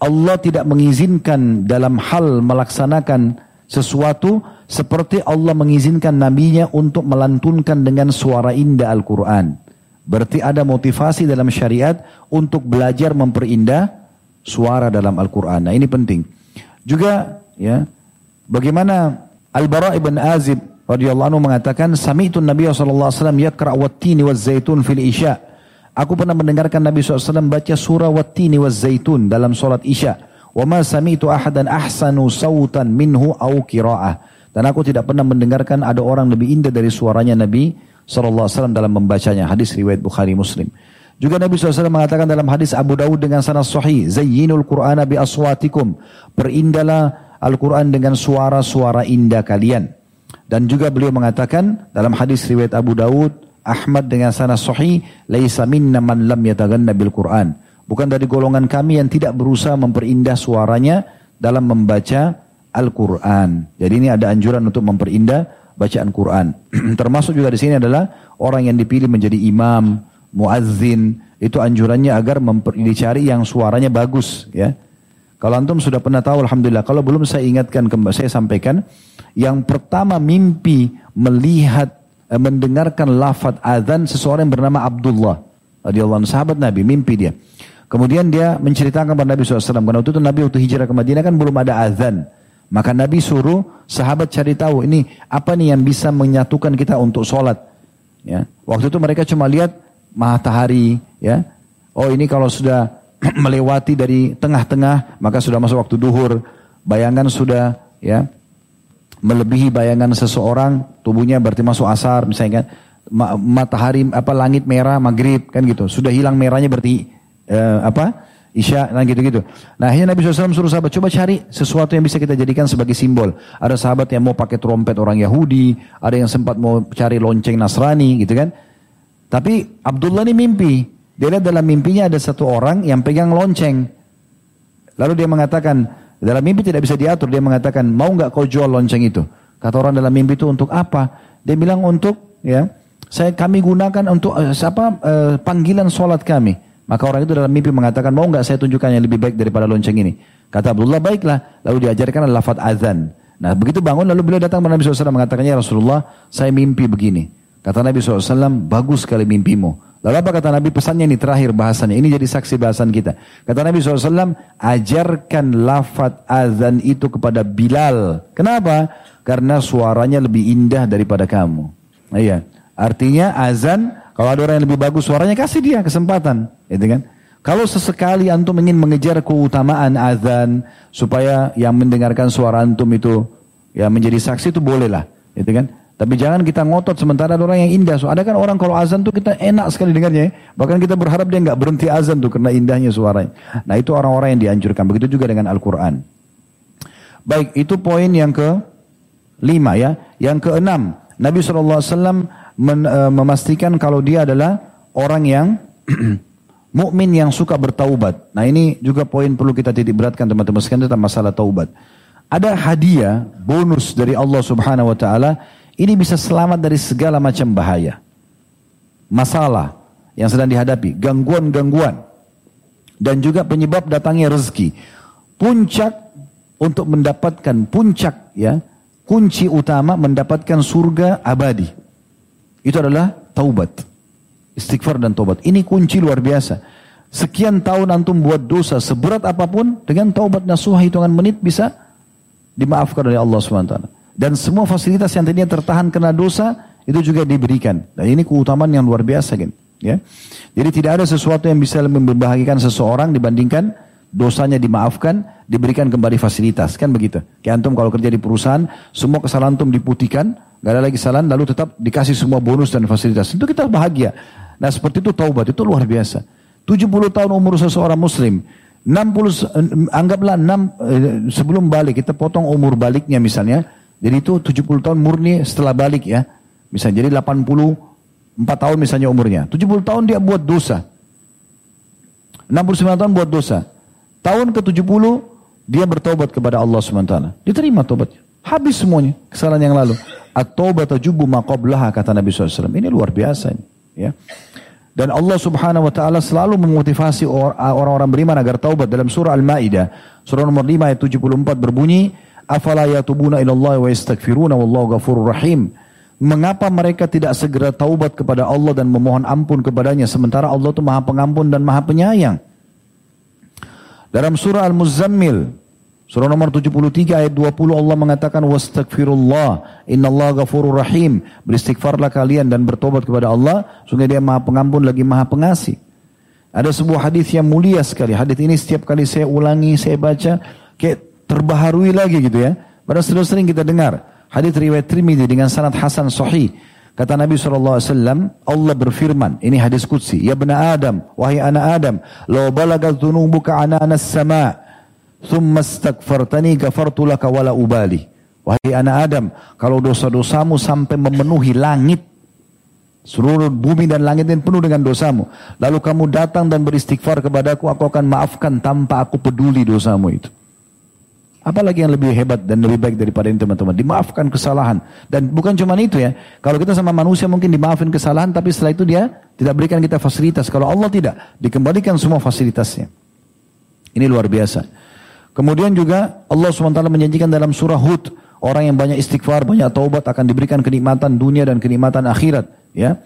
Allah tidak mengizinkan dalam hal melaksanakan sesuatu seperti Allah mengizinkan nabinya untuk melantunkan dengan suara indah Al-Quran. Berarti ada motivasi dalam syariat untuk belajar memperindah suara dalam Al-Quran. Nah ini penting. Juga ya, bagaimana Al-Bara ibn Azib radhiyallahu anhu mengatakan, Sami'tu Nabi SAW yakra wattini wa zaitun fil isya. Aku pernah mendengarkan Nabi SAW baca surah wattini wa zaitun dalam solat isya. Wa ma sami'tu ahadan ahsanu sautan minhu au kira'ah. Dan aku tidak pernah mendengarkan ada orang lebih indah dari suaranya Nabi SAW dalam membacanya. Hadis riwayat Bukhari Muslim. Juga Nabi SAW mengatakan dalam hadis Abu Dawud dengan sanad sahih. Zayyinul Qur'ana bi aswatikum. Perindahlah Al-Quran dengan suara-suara indah kalian. Dan juga beliau mengatakan dalam hadis riwayat Abu Dawud. Ahmad dengan sanad sahih. Laisa minna man lam yataganna bil Qur'an. Bukan dari golongan kami yang tidak berusaha memperindah suaranya dalam membaca Al-Quran. Jadi ini ada anjuran untuk memperindah bacaan Quran. [CLEARS THROAT] Termasuk juga di sini adalah orang yang dipilih menjadi imam, muazzin, itu anjurannya agar dicari yang suaranya bagus ya. Kalau antum sudah pernah tahu Alhamdulillah. Kalau belum saya ingatkan, saya sampaikan. Yang pertama mimpi melihat, mendengarkan lafad azan seseorang yang bernama Abdullah. Radiyallahu sahabat Nabi, mimpi dia. Kemudian dia menceritakan kepada Nabi SAW. Karena waktu itu Nabi waktu hijrah ke Madinah kan belum ada azan. Maka Nabi suruh sahabat cari tahu ini apa nih yang bisa menyatukan kita untuk sholat. Ya. Waktu itu mereka cuma lihat matahari. Ya. Oh ini kalau sudah [CLEARS THROAT] melewati dari tengah-tengah maka sudah masuk waktu duhur. Bayangan sudah ya melebihi bayangan seseorang tubuhnya berarti masuk asar misalnya kan matahari apa langit merah maghrib kan gitu sudah hilang merahnya berarti eh, apa Isya dan gitu-gitu. Nah akhirnya Nabi SAW suruh sahabat coba cari sesuatu yang bisa kita jadikan sebagai simbol. Ada sahabat yang mau pakai trompet orang Yahudi, ada yang sempat mau cari lonceng Nasrani gitu kan. Tapi Abdullah ini mimpi. Dia lihat dalam mimpinya ada satu orang yang pegang lonceng. Lalu dia mengatakan, dalam mimpi tidak bisa diatur. Dia mengatakan, mau nggak kau jual lonceng itu? Kata orang dalam mimpi itu untuk apa? Dia bilang untuk ya, saya kami gunakan untuk uh, siapa uh, panggilan sholat kami. Maka orang itu dalam mimpi mengatakan, mau nggak saya tunjukkan yang lebih baik daripada lonceng ini? Kata Abdullah, baiklah. Lalu diajarkan lafad azan. Nah begitu bangun lalu beliau datang kepada Nabi SAW mengatakannya Rasulullah saya mimpi begini. Kata Nabi SAW bagus sekali mimpimu. Lalu apa kata Nabi pesannya ini terakhir bahasanya. Ini jadi saksi bahasan kita. Kata Nabi SAW ajarkan lafad azan itu kepada Bilal. Kenapa? Karena suaranya lebih indah daripada kamu. Iya. Artinya azan kalau ada orang yang lebih bagus suaranya kasih dia kesempatan, gitu kan? Kalau sesekali antum ingin mengejar keutamaan azan supaya yang mendengarkan suara antum itu ya menjadi saksi itu bolehlah, gitu kan? Tapi jangan kita ngotot sementara ada orang yang indah. So, ada kan orang kalau azan tuh kita enak sekali dengarnya. Ya. Bahkan kita berharap dia nggak berhenti azan tuh karena indahnya suaranya. Nah itu orang-orang yang dianjurkan. Begitu juga dengan Al-Quran. Baik, itu poin yang ke lima ya. Yang keenam, Nabi SAW men, uh, memastikan kalau dia adalah orang yang [CLEARS THROAT] mukmin yang suka bertaubat. Nah ini juga poin perlu kita titik beratkan teman-teman sekalian tentang masalah taubat. Ada hadiah bonus dari Allah Subhanahu wa taala ini bisa selamat dari segala macam bahaya. Masalah yang sedang dihadapi, gangguan-gangguan. dan juga penyebab datangnya rezeki. Puncak untuk mendapatkan puncak ya, kunci utama mendapatkan surga abadi. Itu adalah taubat. Istighfar dan taubat. Ini kunci luar biasa. Sekian tahun antum buat dosa seberat apa pun dengan taubat nasuha hitungan menit bisa dimaafkan oleh Allah SWT. Dan semua fasilitas yang tadinya tertahan karena dosa itu juga diberikan. Dan ini keutamaan yang luar biasa kan. Ya. Jadi tidak ada sesuatu yang bisa membahagiakan seseorang dibandingkan dosanya dimaafkan, diberikan kembali fasilitas. Kan begitu. Kayak antum kalau kerja di perusahaan, semua kesalahan antum diputihkan, gak ada lagi kesalahan, lalu tetap dikasih semua bonus dan fasilitas. Itu kita bahagia. Nah seperti itu taubat, itu luar biasa. 70 tahun umur seseorang muslim, 60, anggaplah 6, eh, sebelum balik, kita potong umur baliknya misalnya, jadi itu 70 tahun murni setelah balik ya. Misalnya jadi 80 4 tahun misalnya umurnya. 70 tahun dia buat dosa. 69 tahun buat dosa. Tahun ke-70 dia bertobat kepada Allah SWT. Diterima tobatnya. Habis semuanya kesalahan yang lalu. At-taubat tajubu maqablaha kata Nabi SAW. Ini luar biasa ini. Ya. Dan Allah Subhanahu wa taala selalu memotivasi orang-orang beriman agar taubat dalam surah Al-Maidah, surah nomor 5 ayat 74 berbunyi, "Afala yatubuna ila Allah wa yastaghfiruna wallahu ghafurur rahim." Mengapa mereka tidak segera taubat kepada Allah dan memohon ampun kepadanya sementara Allah itu maha pengampun dan maha penyayang. Dalam surah Al-Muzammil, surah nomor 73 ayat 20 Allah mengatakan wastagfirullah innallaha ghafurur rahim. Beristighfarlah kalian dan bertobat kepada Allah, sungguh dia maha pengampun lagi maha pengasih. Ada sebuah hadis yang mulia sekali. Hadis ini setiap kali saya ulangi, saya baca kayak terbaharui lagi gitu ya. Padahal sudah sering kita dengar. Hadis riwayat Trimidi dengan sanad hasan sahih. Kata Nabi SAW, Allah berfirman, ini hadis kudsi, Ya bena Adam, wahai anak Adam, Lau balagat dhunubuka ananas sama, Thumma stagfartani gafartu laka wala ubali. Wahai anak Adam, kalau dosa-dosamu sampai memenuhi langit, seluruh bumi dan langit ini penuh dengan dosamu. Lalu kamu datang dan beristighfar kepadaku, aku akan maafkan tanpa aku peduli dosamu itu. Apalagi yang lebih hebat dan lebih baik daripada ini teman-teman. Dimaafkan kesalahan. Dan bukan cuma itu ya. Kalau kita sama manusia mungkin dimaafkan kesalahan. Tapi setelah itu dia tidak berikan kita fasilitas. Kalau Allah tidak. Dikembalikan semua fasilitasnya. Ini luar biasa. Kemudian juga Allah SWT menjanjikan dalam surah Hud. Orang yang banyak istighfar, banyak taubat akan diberikan kenikmatan dunia dan kenikmatan akhirat. Ya.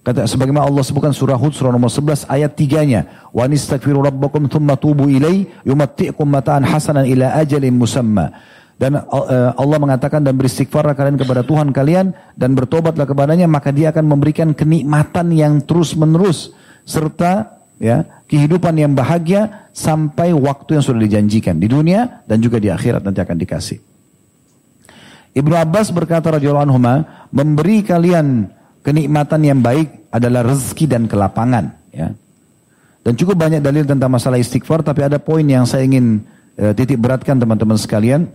Kata sebagaimana Allah sebutkan surah Hud surah nomor 11 ayat 3-nya, "Wa nistaghfiru rabbakum thumma tubu ilai yumatti'kum mata'an hasanan ila ajalin musamma." Dan uh, Allah mengatakan dan beristighfarlah kalian kepada Tuhan kalian dan bertobatlah kepadanya maka dia akan memberikan kenikmatan yang terus-menerus serta ya kehidupan yang bahagia sampai waktu yang sudah dijanjikan di dunia dan juga di akhirat nanti akan dikasih. Ibnu Abbas berkata radhiyallahu anhu memberi kalian kenikmatan yang baik adalah rezeki dan kelapangan. Ya. Dan cukup banyak dalil tentang masalah istighfar, tapi ada poin yang saya ingin uh, titik beratkan teman-teman sekalian.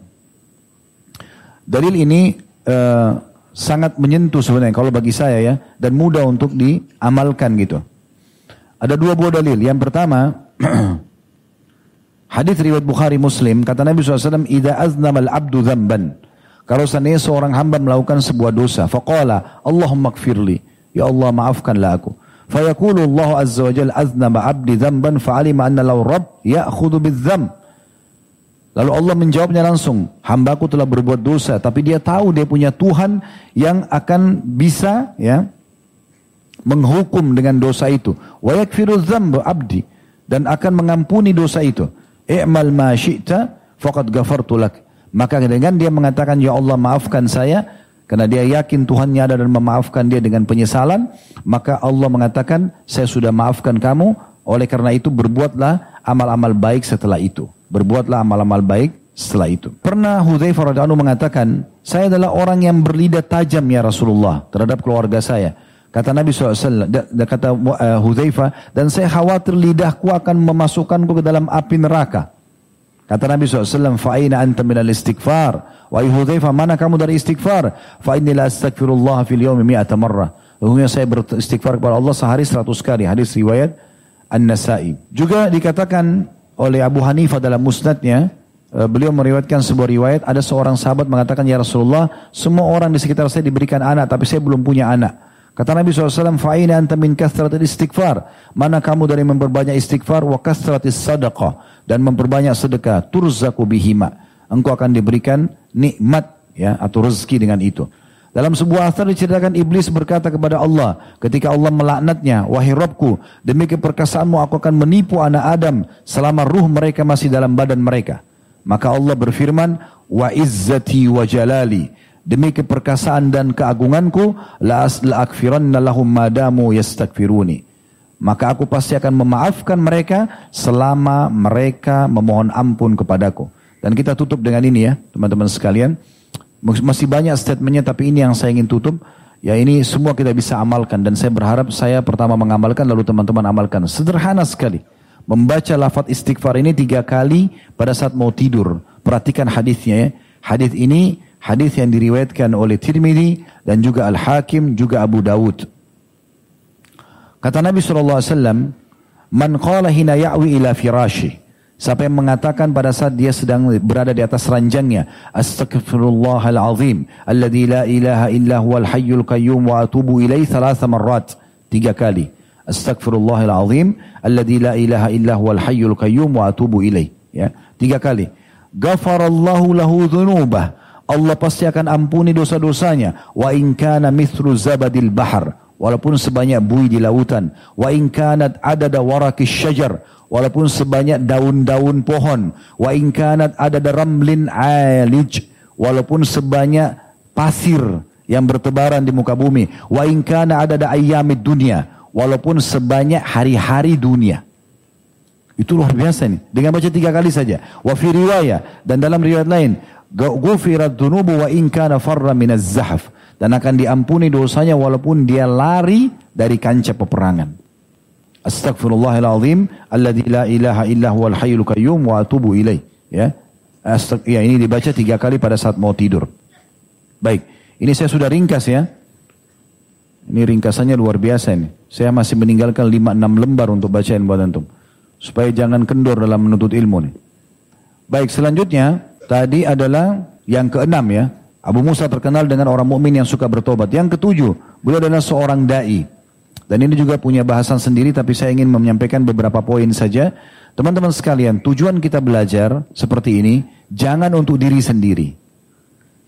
Dalil ini uh, sangat menyentuh sebenarnya kalau bagi saya ya, dan mudah untuk diamalkan gitu. Ada dua buah dalil. Yang pertama, [CLEARS THROAT] hadis riwayat Bukhari Muslim kata Nabi SAW, "Ida aznamal abdu dzamban." Kalau seandainya seorang hamba melakukan sebuah dosa, faqala Allahumma kfirli, ya Allah maafkanlah aku. Fayaqulu Allah azza wa jalla aznaba abdi dzamban fa'alima anna law rabb ya'khudhu bidzam. Lalu Allah menjawabnya langsung, hambaku telah berbuat dosa, tapi dia tahu dia punya Tuhan yang akan bisa ya menghukum dengan dosa itu. Wa yakfiru abdi dan akan mengampuni dosa itu. I'mal ma syi'ta faqad ghafartu lak. Maka dengan dia mengatakan, Ya Allah maafkan saya, karena dia yakin Tuhannya ada dan memaafkan dia dengan penyesalan, maka Allah mengatakan, saya sudah maafkan kamu, oleh karena itu berbuatlah amal-amal baik setelah itu. Berbuatlah amal-amal baik setelah itu. Pernah Hudzaifah radhiyallahu mengatakan, saya adalah orang yang berlidah tajam ya Rasulullah terhadap keluarga saya. Kata Nabi SAW, kata uh, Hudzaifah, dan saya khawatir lidahku akan memasukkanku ke dalam api neraka. Kata Nabi SAW, fa'ina anta minal istighfar. Wa Hudzaifah, mana kamu dari istighfar? Fa'inni la astaghfirullah fil yawmi mi'ata marrah. Lalu saya beristighfar kepada Allah sehari seratus kali. Hadis riwayat An-Nasai. Juga dikatakan oleh Abu Hanifah dalam musnadnya, eh, beliau meriwayatkan sebuah riwayat, ada seorang sahabat mengatakan, Ya Rasulullah, semua orang di sekitar saya diberikan anak, tapi saya belum punya anak. Kata Nabi SAW, fa'ina anta min kathratil istighfar. Mana kamu dari memperbanyak istighfar wa kathratis sadaqah. Dan memperbanyak sedekah. Turzaku bihima. Engkau akan diberikan nikmat ya atau rezeki dengan itu. Dalam sebuah asar diceritakan iblis berkata kepada Allah ketika Allah melaknatnya, "Wahai Rabbku, demi keperkasaanmu aku akan menipu anak Adam selama ruh mereka masih dalam badan mereka." Maka Allah berfirman, "Wa izzati wa jalali." Demi keperkasaan dan keagunganku, la akfiranna lahum madamu yastakfiruni. Maka aku pasti akan memaafkan mereka selama mereka memohon ampun kepadaku. Dan kita tutup dengan ini ya, teman-teman sekalian. Masih banyak statementnya, tapi ini yang saya ingin tutup. Ya ini semua kita bisa amalkan dan saya berharap saya pertama mengamalkan lalu teman-teman amalkan. Sederhana sekali. Membaca lafaz istighfar ini tiga kali pada saat mau tidur. Perhatikan hadisnya ya. Hadis ini Hadis yang diriwayatkan oleh Tirmidzi dan juga Al-Hakim juga Abu Dawud. Kata Nabi SAW, Man qala hina ya'wi ila firashi. Siapa yang mengatakan pada saat dia sedang berada di atas ranjangnya, Astaghfirullahalazim, alladhi la ilaha illa huwal hayyul qayyum wa atubu ilaih thalatha marrat. Tiga kali. Astaghfirullahalazim, alladhi la ilaha illa huwal hayyul qayyum wa atubu ilaih. Ya, tiga kali. Ghafarallahu lahu dhunubah Allah pasti akan ampuni dosa-dosanya. Wa in kana mithlu zabadil bahar. Walaupun sebanyak bui di lautan. Wa in kanat adada warakis syajar. Walaupun sebanyak daun-daun pohon. Wa in kanat adada ramlin alij. Walaupun sebanyak pasir yang bertebaran di muka bumi. Wa in kana adada ayyamid dunia. Walaupun sebanyak hari-hari dunia. Itu luar biasa nih. Dengan baca tiga kali saja. Wa fi riwayah. Dan dalam riwayat lain. Gufirat dunubu wa in kana farra minaz zahaf. Dan akan diampuni dosanya walaupun dia lari dari kancah peperangan. Astagfirullahaladzim. Alladhi la ilaha illa huwal hayyul qayyum wa atubu ilaih. Ya. Astag ya ini dibaca tiga kali pada saat mau tidur. Baik. Ini saya sudah ringkas ya. Ini ringkasannya luar biasa ini. Saya masih meninggalkan 5-6 lembar untuk bacain buat antum. Supaya jangan kendor dalam menuntut ilmu nih. Baik, selanjutnya Tadi adalah yang keenam ya. Abu Musa terkenal dengan orang mukmin yang suka bertobat. Yang ketujuh, beliau adalah seorang dai. Dan ini juga punya bahasan sendiri tapi saya ingin menyampaikan beberapa poin saja. Teman-teman sekalian, tujuan kita belajar seperti ini jangan untuk diri sendiri.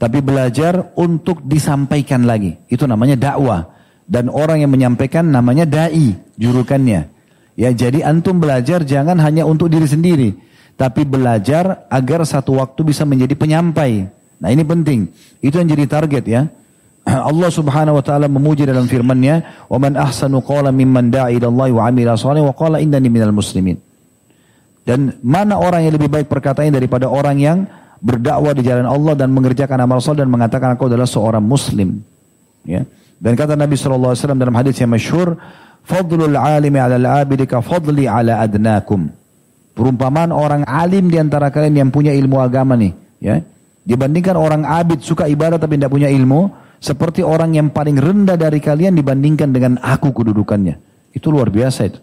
Tapi belajar untuk disampaikan lagi. Itu namanya dakwah. Dan orang yang menyampaikan namanya dai, jurukannya. Ya, jadi antum belajar jangan hanya untuk diri sendiri tapi belajar agar satu waktu bisa menjadi penyampai. Nah ini penting. Itu yang jadi target ya. [CLEARS THROAT] Allah Subhanahu wa taala memuji dalam firman-Nya, "Wa man ahsanu qawlan mimman da'a ila Allah wa 'amila shalihan wa qala innani minal muslimin." Dan mana orang yang lebih baik perkataannya daripada orang yang berdakwah di jalan Allah dan mengerjakan amal saleh dan mengatakan aku adalah seorang muslim. Ya. Dan kata Nabi wasallam dalam hadis yang masyhur, "Fadlul 'alimi 'ala al-'abidi ka fadli 'ala adnakum." Perumpamaan orang alim di antara kalian yang punya ilmu agama nih, ya. Dibandingkan orang abid suka ibadah tapi tidak punya ilmu, seperti orang yang paling rendah dari kalian dibandingkan dengan aku kedudukannya. Itu luar biasa itu.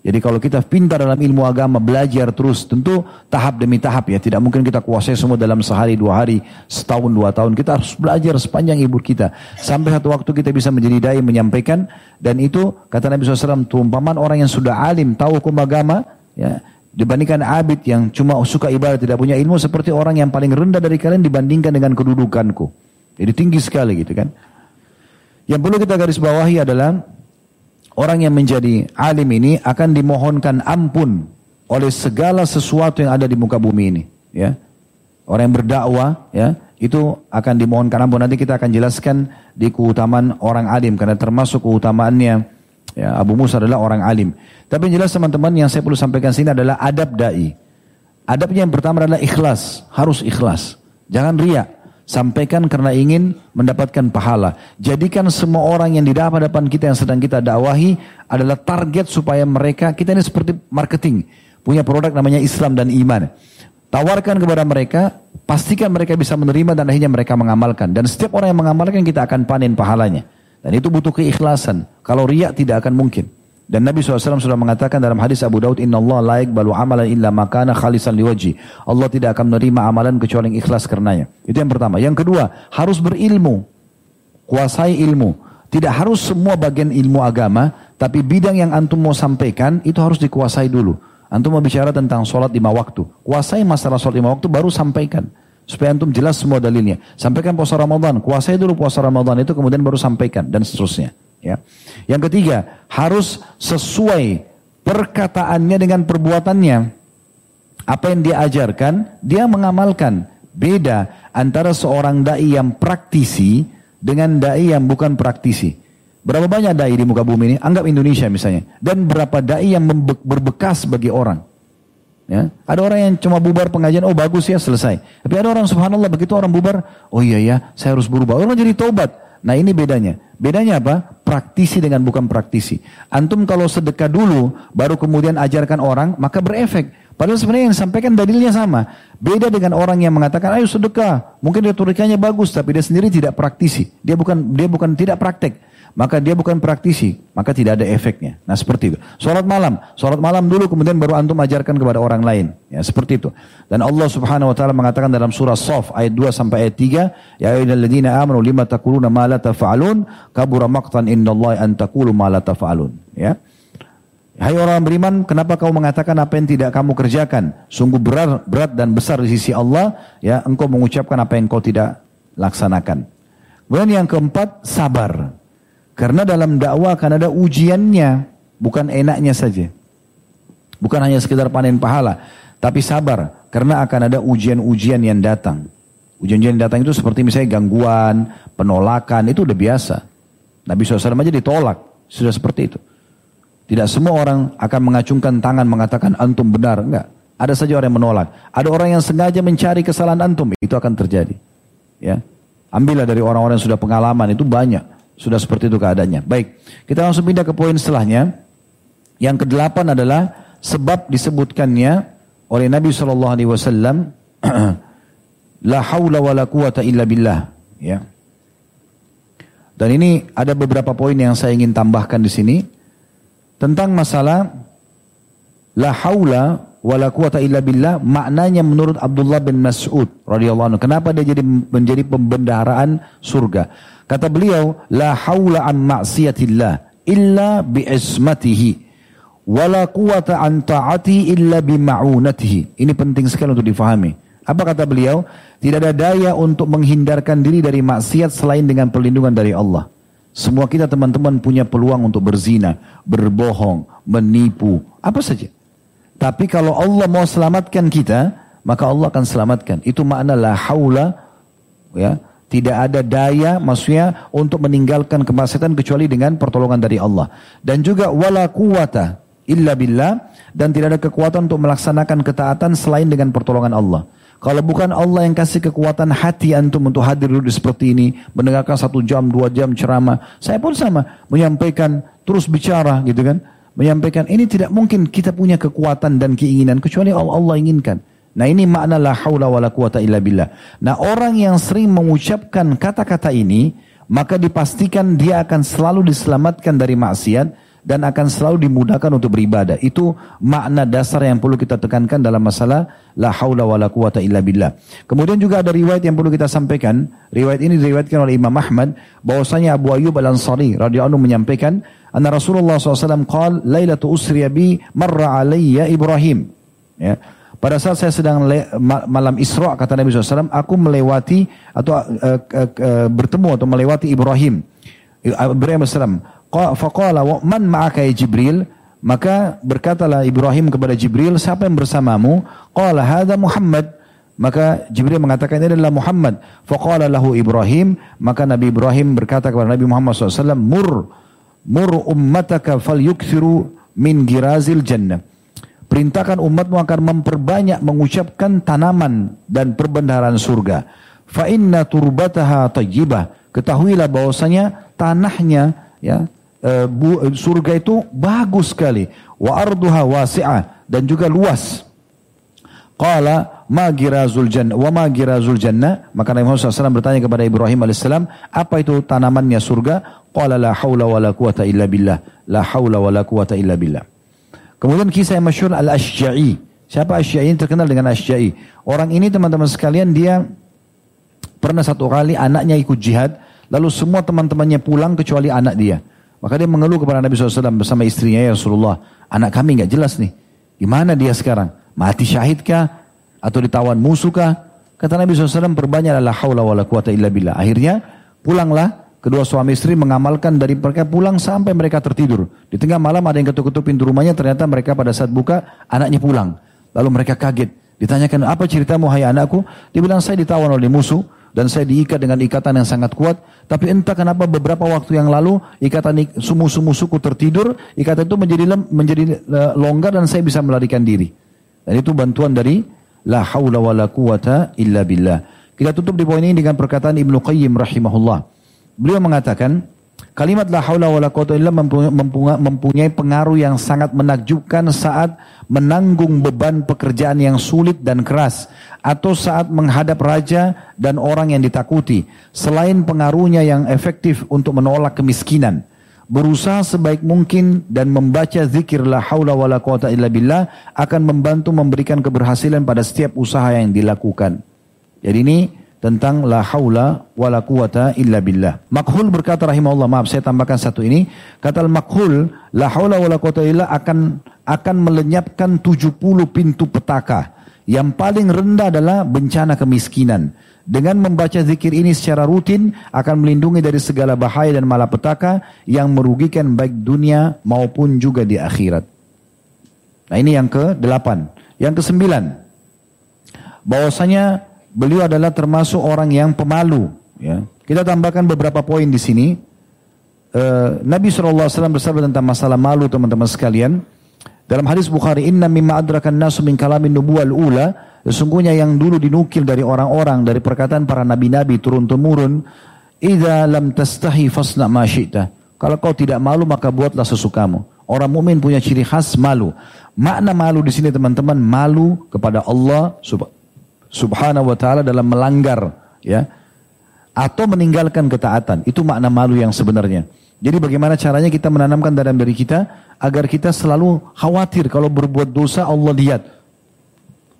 Jadi kalau kita pintar dalam ilmu agama, belajar terus, tentu tahap demi tahap ya. Tidak mungkin kita kuasai semua dalam sehari, dua hari, setahun, dua tahun. Kita harus belajar sepanjang ibu kita. Sampai satu waktu kita bisa menjadi dai menyampaikan. Dan itu kata Nabi SAW, perumpamaan orang yang sudah alim, tahu hukum agama, ya, Dibandingkan abid yang cuma suka ibadah tidak punya ilmu seperti orang yang paling rendah dari kalian dibandingkan dengan kedudukanku. Jadi tinggi sekali gitu kan. Yang perlu kita garis bawahi adalah orang yang menjadi alim ini akan dimohonkan ampun oleh segala sesuatu yang ada di muka bumi ini, ya. Orang yang berdakwah, ya, itu akan dimohonkan ampun. Nanti kita akan jelaskan di keutamaan orang alim karena termasuk keutamaannya Ya, Abu Musa adalah orang alim. Tapi yang jelas teman-teman yang saya perlu sampaikan sini adalah adab dai. Adabnya yang pertama adalah ikhlas, harus ikhlas. Jangan riak. Sampaikan karena ingin mendapatkan pahala. Jadikan semua orang yang di hadapan kita yang sedang kita dakwahi adalah target supaya mereka, kita ini seperti marketing. Punya produk namanya Islam dan iman. Tawarkan kepada mereka, pastikan mereka bisa menerima dan akhirnya mereka mengamalkan. Dan setiap orang yang mengamalkan kita akan panen pahalanya. Dan itu butuh keikhlasan. Kalau riak tidak akan mungkin. Dan Nabi SAW sudah mengatakan dalam hadis Abu Daud, Inna Allah laik balu amalan illa makana khalisan liwaji. Allah tidak akan menerima amalan kecuali yang ikhlas karenanya. Itu yang pertama. Yang kedua, harus berilmu. Kuasai ilmu. Tidak harus semua bagian ilmu agama, tapi bidang yang antum mau sampaikan itu harus dikuasai dulu. Antum mau bicara tentang sholat lima waktu. Kuasai masalah sholat lima waktu baru sampaikan. Supaya antum jelas semua dalilnya. Sampaikan puasa Ramadan. Kuasai dulu puasa Ramadan itu kemudian baru sampaikan. Dan seterusnya. Ya. Yang ketiga, harus sesuai perkataannya dengan perbuatannya. Apa yang dia ajarkan, dia mengamalkan. Beda antara seorang da'i yang praktisi dengan da'i yang bukan praktisi. Berapa banyak da'i di muka bumi ini? Anggap Indonesia misalnya. Dan berapa da'i yang berbekas bagi orang. Ya, ada orang yang cuma bubar pengajian, oh bagus ya selesai. Tapi ada orang subhanallah begitu orang bubar, oh iya ya saya harus berubah. Orang jadi tobat. Nah ini bedanya. Bedanya apa? Praktisi dengan bukan praktisi. Antum kalau sedekah dulu, baru kemudian ajarkan orang, maka berefek. Padahal sebenarnya yang disampaikan dalilnya sama. Beda dengan orang yang mengatakan, ayo sedekah. Mungkin retorikanya bagus, tapi dia sendiri tidak praktisi. Dia bukan dia bukan tidak praktek. Maka dia bukan praktisi, maka tidak ada efeknya. Nah seperti itu. Sholat malam, sholat malam dulu kemudian baru antum ajarkan kepada orang lain. Ya seperti itu. Dan Allah subhanahu wa ta'ala mengatakan dalam surah Sof ayat 2 sampai ayat 3. Ya ayyuhalladzina amanu lima takuluna ma la tafa'alun kabura maqtan indallahi an taqulu ma la tafa'alun. Ya. Hai orang beriman, kenapa kau mengatakan apa yang tidak kamu kerjakan? Sungguh berat, berat dan besar di sisi Allah, ya engkau mengucapkan apa yang kau tidak laksanakan. Kemudian yang keempat, sabar. Karena dalam dakwah akan ada ujiannya, bukan enaknya saja. Bukan hanya sekedar panen pahala, tapi sabar. Karena akan ada ujian-ujian yang datang. Ujian-ujian yang datang itu seperti misalnya gangguan, penolakan, itu udah biasa. Nabi SAW aja ditolak, sudah seperti itu. Tidak semua orang akan mengacungkan tangan mengatakan antum benar. Enggak. Ada saja orang yang menolak. Ada orang yang sengaja mencari kesalahan antum. Itu akan terjadi. Ya. Ambillah dari orang-orang yang sudah pengalaman. Itu banyak. Sudah seperti itu keadaannya. Baik. Kita langsung pindah ke poin setelahnya. Yang kedelapan adalah sebab disebutkannya oleh Nabi Shallallahu Alaihi Wasallam [CLEARS THROAT] la haula wa la quwata illa billah ya dan ini ada beberapa poin yang saya ingin tambahkan di sini tentang masalah la haula wala quwata illa billah maknanya menurut Abdullah bin Mas'ud radhiyallahu anhu kenapa dia jadi menjadi pembendaharaan surga kata beliau la haula an ma'siyatillah illa bi ismatihi wala quwata an ta'ati illa bi ma'unatihi ini penting sekali untuk difahami apa kata beliau tidak ada daya untuk menghindarkan diri dari maksiat selain dengan perlindungan dari Allah semua kita teman-teman punya peluang untuk berzina, berbohong, menipu, apa saja. Tapi kalau Allah mau selamatkan kita, maka Allah akan selamatkan. Itu makna la haula ya, tidak ada daya maksudnya untuk meninggalkan kemaksiatan kecuali dengan pertolongan dari Allah. Dan juga wala quwata illa billah dan tidak ada kekuatan untuk melaksanakan ketaatan selain dengan pertolongan Allah. Kalau bukan Allah yang kasih kekuatan hati antum untuk hadir duduk seperti ini, mendengarkan satu jam, dua jam ceramah, saya pun sama menyampaikan, terus bicara gitu kan, menyampaikan ini tidak mungkin kita punya kekuatan dan keinginan kecuali Allah inginkan. Nah ini makna la haula wa la quwata illa billah. Nah orang yang sering mengucapkan kata-kata ini, maka dipastikan dia akan selalu diselamatkan dari maksiat dan akan selalu dimudahkan untuk beribadah. Itu makna dasar yang perlu kita tekankan dalam masalah la haula wala quwata illa billah. Kemudian juga ada riwayat yang perlu kita sampaikan. Riwayat ini diriwayatkan oleh Imam Ahmad bahwasanya Abu Ayyub Al-Ansari radhiyallahu menyampaikan anna Rasulullah SAW qala lailatu usriya bi marra alayya Ibrahim. Ya. Pada saat saya sedang malam Isra kata Nabi SAW, aku melewati atau uh, uh, uh, bertemu atau melewati Ibrahim. Ibrahim AS. Faqala man ma'aka ya Jibril? Maka berkatalah Ibrahim kepada Jibril, siapa yang bersamamu? Qala hadha Muhammad. Maka Jibril mengatakan ini adalah Muhammad. Faqala lahu Ibrahim, maka Nabi Ibrahim berkata kepada Nabi Muhammad SAW, mur, mur ummataka fal yukthiru min girazil jannah. Perintahkan umatmu akan memperbanyak mengucapkan tanaman dan perbendaharaan surga. Fa inna turbataha tayyibah. Ketahuilah bahwasanya tanahnya ya bu, surga itu bagus sekali. Wa arduha wasi'ah dan juga luas. Qala ma girazul jannah wa ma girazul jannah maka Nabi Muhammad SAW bertanya kepada Ibrahim alaihissalam apa itu tanamannya surga qala la haula wa la quwata illa billah la haula wa la quwata illa billah kemudian kisah yang masyhur al-Asy'a'i siapa Asy'a'i ini terkenal dengan Asy'a'i orang ini teman-teman sekalian dia pernah satu kali anaknya ikut jihad Lalu semua teman-temannya pulang kecuali anak dia. Maka dia mengeluh kepada Nabi SAW bersama istrinya, ya Rasulullah, anak kami nggak jelas nih. Gimana dia sekarang? Mati syahid kah? Atau ditawan musuh kah? Kata Nabi SAW, perbanyaklah la haula wa la quwata illa billah. Akhirnya, pulanglah kedua suami istri mengamalkan dari mereka pulang sampai mereka tertidur. Di tengah malam ada yang ketuk-ketuk pintu rumahnya, ternyata mereka pada saat buka, anaknya pulang. Lalu mereka kaget. Ditanyakan, apa ceritamu hai anakku? Dia bilang, saya ditawan oleh musuh dan saya diikat dengan ikatan yang sangat kuat. Tapi entah kenapa beberapa waktu yang lalu ikatan sumu-sumu suku tertidur, ikatan itu menjadi menjadi eh, longgar dan saya bisa melarikan diri. Dan itu bantuan dari la haula wa la quwata illa billah. Kita tutup di poin ini dengan perkataan Ibnu Qayyim rahimahullah. Beliau mengatakan, kalimat la haula wa la quwata illa mempunyai pengaruh yang sangat menakjubkan saat menanggung beban pekerjaan yang sulit dan keras atau saat menghadap raja dan orang yang ditakuti selain pengaruhnya yang efektif untuk menolak kemiskinan. Berusaha sebaik mungkin dan membaca zikir la haula wala quwata illa billah akan membantu memberikan keberhasilan pada setiap usaha yang dilakukan. Jadi ini tentang la haula wala quwata illa billah. Makhul berkata rahimahullah, maaf saya tambahkan satu ini. Kata makhul la haula wala quwata illa akan akan melenyapkan 70 pintu petaka. Yang paling rendah adalah bencana kemiskinan. Dengan membaca zikir ini secara rutin akan melindungi dari segala bahaya dan malapetaka yang merugikan baik dunia maupun juga di akhirat. Nah ini yang ke-8. Yang ke-9. Bahwasanya beliau adalah termasuk orang yang pemalu. Ya. Kita tambahkan beberapa poin di sini. Uh, Nabi SAW bersabda tentang masalah malu teman-teman sekalian. Dalam hadis Bukhari, Inna mimma adrakan nasu min kalamin nubuwal ula. Sesungguhnya yang dulu dinukil dari orang-orang, dari perkataan para nabi-nabi turun-temurun. Iza lam tastahi fasna ma. Kalau kau tidak malu maka buatlah sesukamu. Orang mukmin punya ciri khas malu. Makna malu di sini teman-teman malu kepada Allah subhanahu wa taala dalam melanggar ya atau meninggalkan ketaatan. Itu makna malu yang sebenarnya. Jadi bagaimana caranya kita menanamkan dalam diri kita agar kita selalu khawatir kalau berbuat dosa Allah lihat.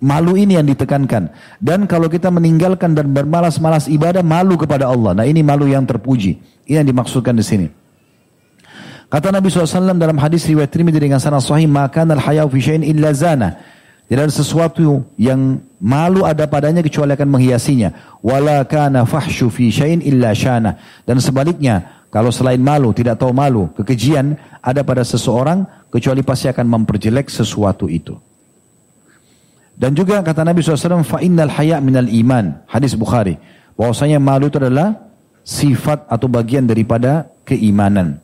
Malu ini yang ditekankan. Dan kalau kita meninggalkan dan bermalas-malas ibadah, malu kepada Allah. Nah ini malu yang terpuji. Ini yang dimaksudkan di sini. Kata Nabi SAW dalam hadis riwayat Tirmidzi dengan sanad sahih, "Maka al hayau fi syai'in illa zana." Tidak ada sesuatu yang malu ada padanya kecuali akan menghiasinya. Wala kana fahsyu fi syai'in illa syana. Dan sebaliknya, kalau selain malu, tidak tahu malu, kekejian ada pada seseorang kecuali pasti akan memperjelek sesuatu itu. Dan juga kata Nabi SAW, fa'innal haya minal iman. Hadis Bukhari. Bahwasanya malu itu adalah sifat atau bagian daripada keimanan.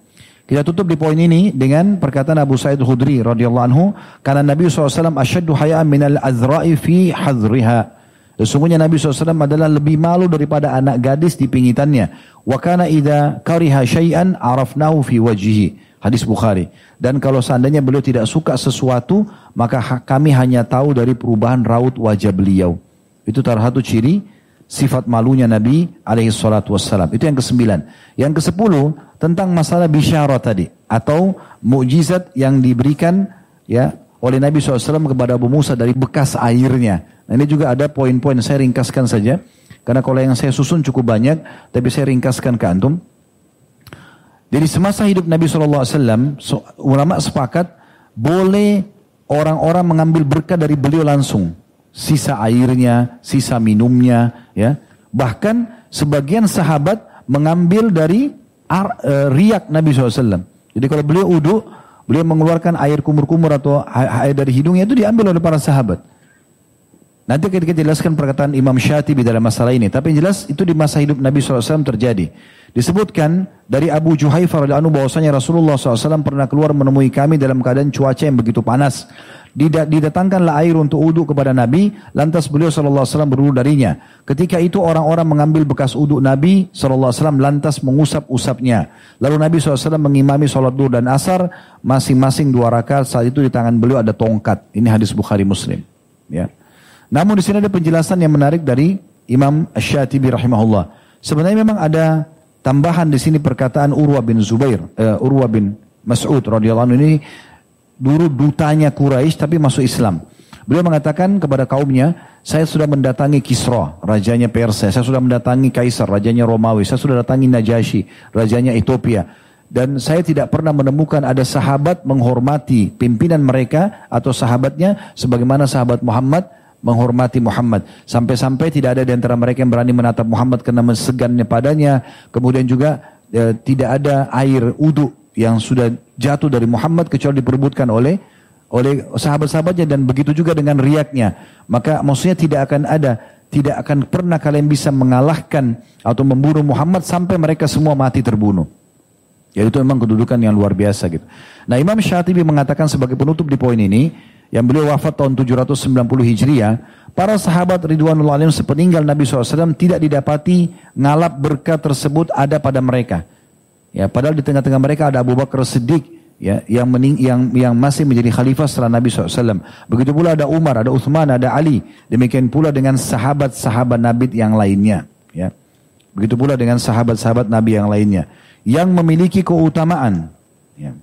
Kita tutup di poin ini dengan perkataan Abu Sa'id Khudri radhiyallahu anhu karena Nabi SAW asyaddu haya'an minal azra'i fi hadriha. Sesungguhnya Nabi SAW adalah lebih malu daripada anak gadis di pingitannya. Wa kana idza kariha syai'an arafnahu fi wajhihi. Hadis Bukhari. Dan kalau seandainya beliau tidak suka sesuatu, maka kami hanya tahu dari perubahan raut wajah beliau. Itu salah satu ciri sifat malunya Nabi alaihi salatu wassalam. Itu yang kesembilan. Yang kesepuluh tentang masalah bisyarat tadi atau mukjizat yang diberikan ya oleh Nabi SAW kepada Abu Musa dari bekas airnya. Nah ini juga ada poin-poin saya ringkaskan saja. Karena kalau yang saya susun cukup banyak, tapi saya ringkaskan ke antum. Jadi semasa hidup Nabi SAW, ulama sepakat boleh orang-orang mengambil berkah dari beliau langsung sisa airnya, sisa minumnya, ya. Bahkan sebagian sahabat mengambil dari ar, e, riak Nabi SAW. Jadi kalau beliau uduk, beliau mengeluarkan air kumur-kumur atau air dari hidungnya itu diambil oleh para sahabat. Nanti kita jelaskan perkataan Imam Syatibi dalam masalah ini. Tapi yang jelas itu di masa hidup Nabi SAW terjadi. Disebutkan dari Abu Juhaifah radhiyallahu bahwasanya Rasulullah SAW pernah keluar menemui kami dalam keadaan cuaca yang begitu panas didatangkanlah air untuk uduk kepada Nabi, lantas beliau SAW berwudu darinya. Ketika itu orang-orang mengambil bekas uduk Nabi SAW lantas mengusap-usapnya. Lalu Nabi SAW mengimami sholat duhur dan asar, masing-masing dua rakaat saat itu di tangan beliau ada tongkat. Ini hadis Bukhari Muslim. Ya. Namun di sini ada penjelasan yang menarik dari Imam Ash-Shatibi rahimahullah. Sebenarnya memang ada tambahan di sini perkataan Urwa bin Zubair, uh, Urwa bin Mas'ud radhiyallahu ini dulu dutanya Quraisy tapi masuk Islam. Beliau mengatakan kepada kaumnya, saya sudah mendatangi Kisra, rajanya Persia. Saya sudah mendatangi Kaisar, rajanya Romawi. Saya sudah datangi Najasyi, rajanya Ethiopia. Dan saya tidak pernah menemukan ada sahabat menghormati pimpinan mereka atau sahabatnya sebagaimana sahabat Muhammad menghormati Muhammad. Sampai-sampai tidak ada di antara mereka yang berani menatap Muhammad karena segannya padanya. Kemudian juga e, tidak ada air uduk yang sudah jatuh dari Muhammad kecuali diperbutkan oleh oleh sahabat-sahabatnya dan begitu juga dengan riaknya. Maka maksudnya tidak akan ada, tidak akan pernah kalian bisa mengalahkan atau membunuh Muhammad sampai mereka semua mati terbunuh. Ya itu memang kedudukan yang luar biasa gitu. Nah Imam Syatibi mengatakan sebagai penutup di poin ini, yang beliau wafat tahun 790 Hijriah, para sahabat Ridwanullah alim sepeninggal Nabi SAW tidak didapati ngalap berkah tersebut ada pada mereka. Ya, padahal di tengah-tengah mereka ada Abu Bakar Siddiq ya, yang, mening, yang yang masih menjadi khalifah setelah Nabi SAW. Begitu pula ada Umar, ada Uthman, ada Ali. Demikian pula dengan sahabat-sahabat Nabi yang lainnya. Ya. Begitu pula dengan sahabat-sahabat Nabi yang lainnya. Yang memiliki keutamaan. Ya.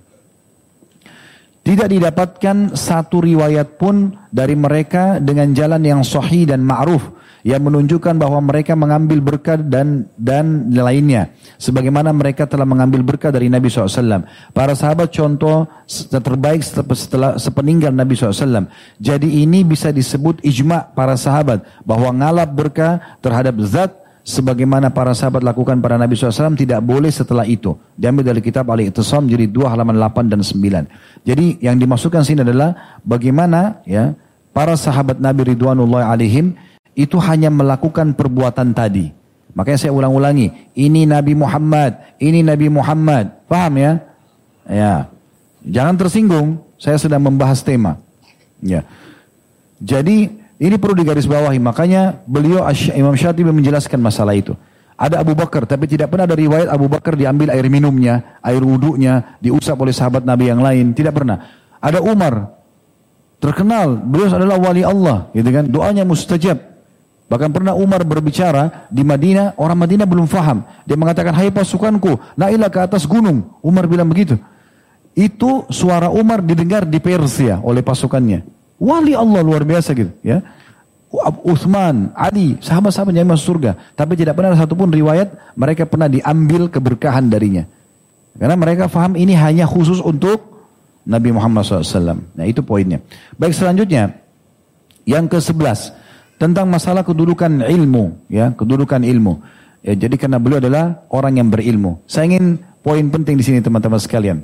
Tidak didapatkan satu riwayat pun dari mereka dengan jalan yang sahih dan ma'ruf yang menunjukkan bahwa mereka mengambil berkah dan dan lainnya. Sebagaimana mereka telah mengambil berkah dari Nabi SAW. Para sahabat contoh terbaik setelah sepeninggal Nabi SAW. Jadi ini bisa disebut ijma para sahabat bahwa ngalap berkah terhadap zat sebagaimana para sahabat lakukan pada Nabi SAW tidak boleh setelah itu. Diambil dari kitab Ali Ittisam jadi dua halaman 8 dan 9. Jadi yang dimasukkan sini adalah bagaimana ya para sahabat Nabi Ridwanullah alaihim itu hanya melakukan perbuatan tadi. Makanya saya ulang-ulangi, ini Nabi Muhammad, ini Nabi Muhammad. Paham ya? Ya. Jangan tersinggung, saya sedang membahas tema. Ya. Jadi ini perlu digarisbawahi, makanya beliau Imam Syatibi menjelaskan masalah itu. Ada Abu Bakar, tapi tidak pernah ada riwayat Abu Bakar diambil air minumnya, air wudhunya, diusap oleh sahabat Nabi yang lain. Tidak pernah. Ada Umar, terkenal, beliau adalah wali Allah, gitu kan? Doanya mustajab. Bahkan pernah Umar berbicara di Madinah, orang Madinah belum faham. Dia mengatakan, hai pasukanku, naiklah ke atas gunung. Umar bilang begitu. Itu suara Umar didengar di Persia oleh pasukannya. Wali Allah luar biasa gitu ya. Uthman, Ali, sahabat-sahabat yang masuk surga. Tapi tidak pernah ada satupun riwayat mereka pernah diambil keberkahan darinya. Karena mereka faham ini hanya khusus untuk Nabi Muhammad SAW. Nah itu poinnya. Baik selanjutnya, yang ke-11 tentang masalah kedudukan ilmu, ya, kedudukan ilmu. Ya, jadi karena beliau adalah orang yang berilmu. Saya ingin poin penting di sini teman-teman sekalian.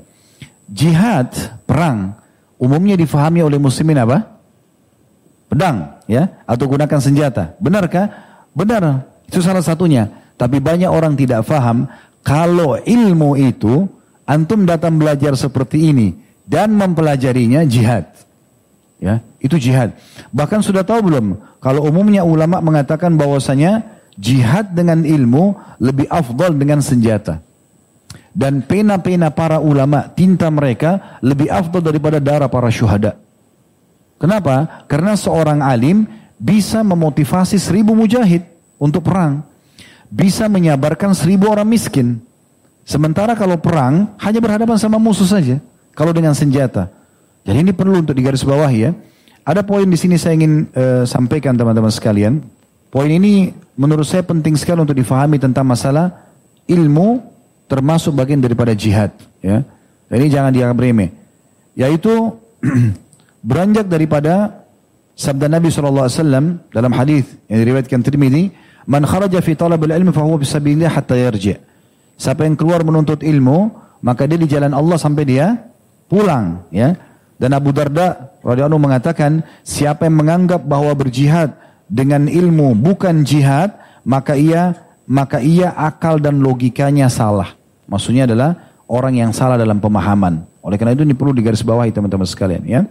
Jihad, perang, umumnya difahami oleh muslimin apa? Pedang, ya, atau gunakan senjata. Benarkah? Benar. Itu salah satunya. Tapi banyak orang tidak faham kalau ilmu itu antum datang belajar seperti ini dan mempelajarinya jihad. Ya, itu jihad. Bahkan sudah tahu belum kalau umumnya ulama mengatakan bahwasanya jihad dengan ilmu lebih afdal dengan senjata. Dan pena-pena para ulama, tinta mereka lebih afdal daripada darah para syuhada. Kenapa? Karena seorang alim bisa memotivasi seribu mujahid untuk perang. Bisa menyabarkan seribu orang miskin. Sementara kalau perang hanya berhadapan sama musuh saja. Kalau dengan senjata. Jadi ini perlu untuk digarisbawahi ya. Ada poin di sini saya ingin uh, sampaikan teman-teman sekalian. Poin ini menurut saya penting sekali untuk difahami tentang masalah ilmu termasuk bagian daripada jihad. Ya. Ini jangan dianggap remeh. Yaitu [CLEARS THROAT] beranjak daripada sabda Nabi SAW dalam hadis yang diriwayatkan Tirmidzi, "Man kharaja fi talab al-ilm fa huwa hatta yarji'." Siapa yang keluar menuntut ilmu, maka dia di jalan Allah sampai dia pulang, ya. Dan Abu Darda radhiyallahu mengatakan, siapa yang menganggap bahwa berjihad dengan ilmu bukan jihad, maka ia maka ia akal dan logikanya salah. Maksudnya adalah orang yang salah dalam pemahaman. Oleh karena itu ini perlu digarisbawahi teman-teman sekalian ya.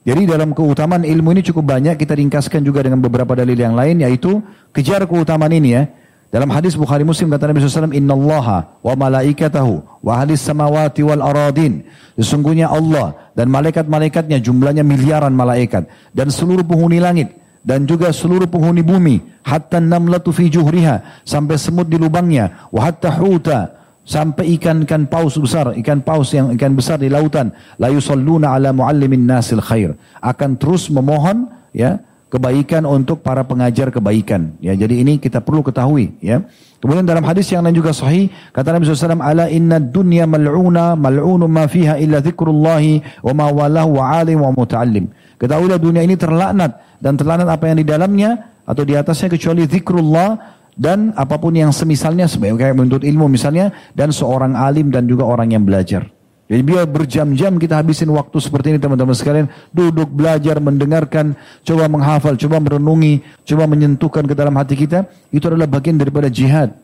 Jadi dalam keutamaan ilmu ini cukup banyak kita ringkaskan juga dengan beberapa dalil yang lain yaitu kejar keutamaan ini ya. Dalam hadis Bukhari Muslim kata Nabi SAW, Inna Allah wa malaikatahu wa hadis samawati wal aradin. Sesungguhnya Allah dan malaikat-malaikatnya jumlahnya miliaran malaikat. Dan seluruh penghuni langit. Dan juga seluruh penghuni bumi. Hatta namlatu fi juhriha. Sampai semut di lubangnya. Wa hatta huta. Sampai ikan-ikan paus besar. Ikan paus yang ikan besar di lautan. La yusalluna ala muallimin nasil khair. Akan terus memohon ya kebaikan untuk para pengajar kebaikan. Ya, jadi ini kita perlu ketahui. Ya. Kemudian dalam hadis yang lain juga sahih, kata Nabi SAW, Ala inna dunya mal'una, mal'unu ma fiha illa zikrullahi, wa ma walahu wa alim wa muta'allim. Ketahuilah dunia ini terlaknat, dan terlaknat apa yang di dalamnya, atau di atasnya kecuali zikrullah, dan apa pun yang semisalnya, sebagai menuntut ilmu misalnya, dan seorang alim dan juga orang yang belajar. Jadi biar berjam-jam kita habisin waktu seperti ini teman-teman sekalian. Duduk, belajar, mendengarkan, coba menghafal, coba merenungi, coba menyentuhkan ke dalam hati kita. Itu adalah bagian daripada jihad.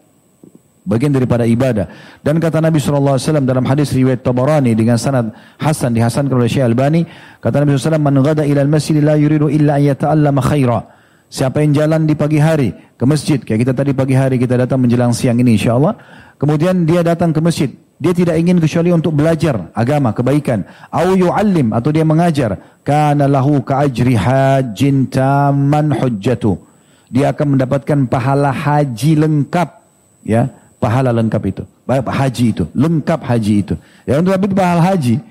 Bagian daripada ibadah. Dan kata Nabi SAW dalam hadis riwayat Tabarani dengan sanad Hasan dihasankan oleh Syekh Albani. Kata Nabi SAW, Man gada ilal masjid la yuridu illa ayata'allama khaira. Siapa yang jalan di pagi hari ke masjid. Kayak kita tadi pagi hari kita datang menjelang siang ini insya Allah. Kemudian dia datang ke masjid. Dia tidak ingin kecuali untuk belajar agama, kebaikan. Au yu'allim atau dia mengajar. Kana lahu ka'ajri hajin taman hujjatu. Dia akan mendapatkan pahala haji lengkap. Ya, pahala lengkap itu. Haji itu, lengkap haji itu. Ya untuk tapi pahala haji,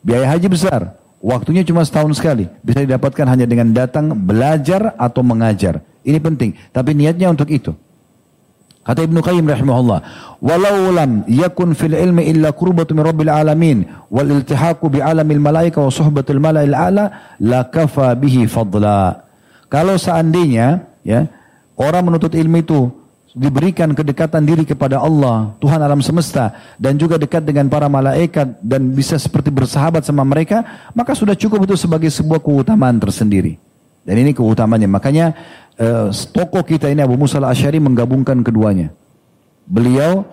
biaya haji besar. Waktunya cuma setahun sekali. Bisa didapatkan hanya dengan datang belajar atau mengajar. Ini penting. Tapi niatnya untuk itu. Kata Ibnu Qayyim rahimahullah, "Walau lam yakun fil ilmi illa qurbatu min rabbil alamin wal iltihaqu bi alamil malaika wa suhbatul malail a'la la kafa bihi fadla." Kalau seandainya ya, orang menuntut ilmu itu diberikan kedekatan diri kepada Allah, Tuhan alam semesta dan juga dekat dengan para malaikat dan bisa seperti bersahabat sama mereka, maka sudah cukup itu sebagai sebuah keutamaan tersendiri. Dan ini keutamaannya. Makanya uh, tokoh kita ini Abu Musa al-Asyari menggabungkan keduanya. Beliau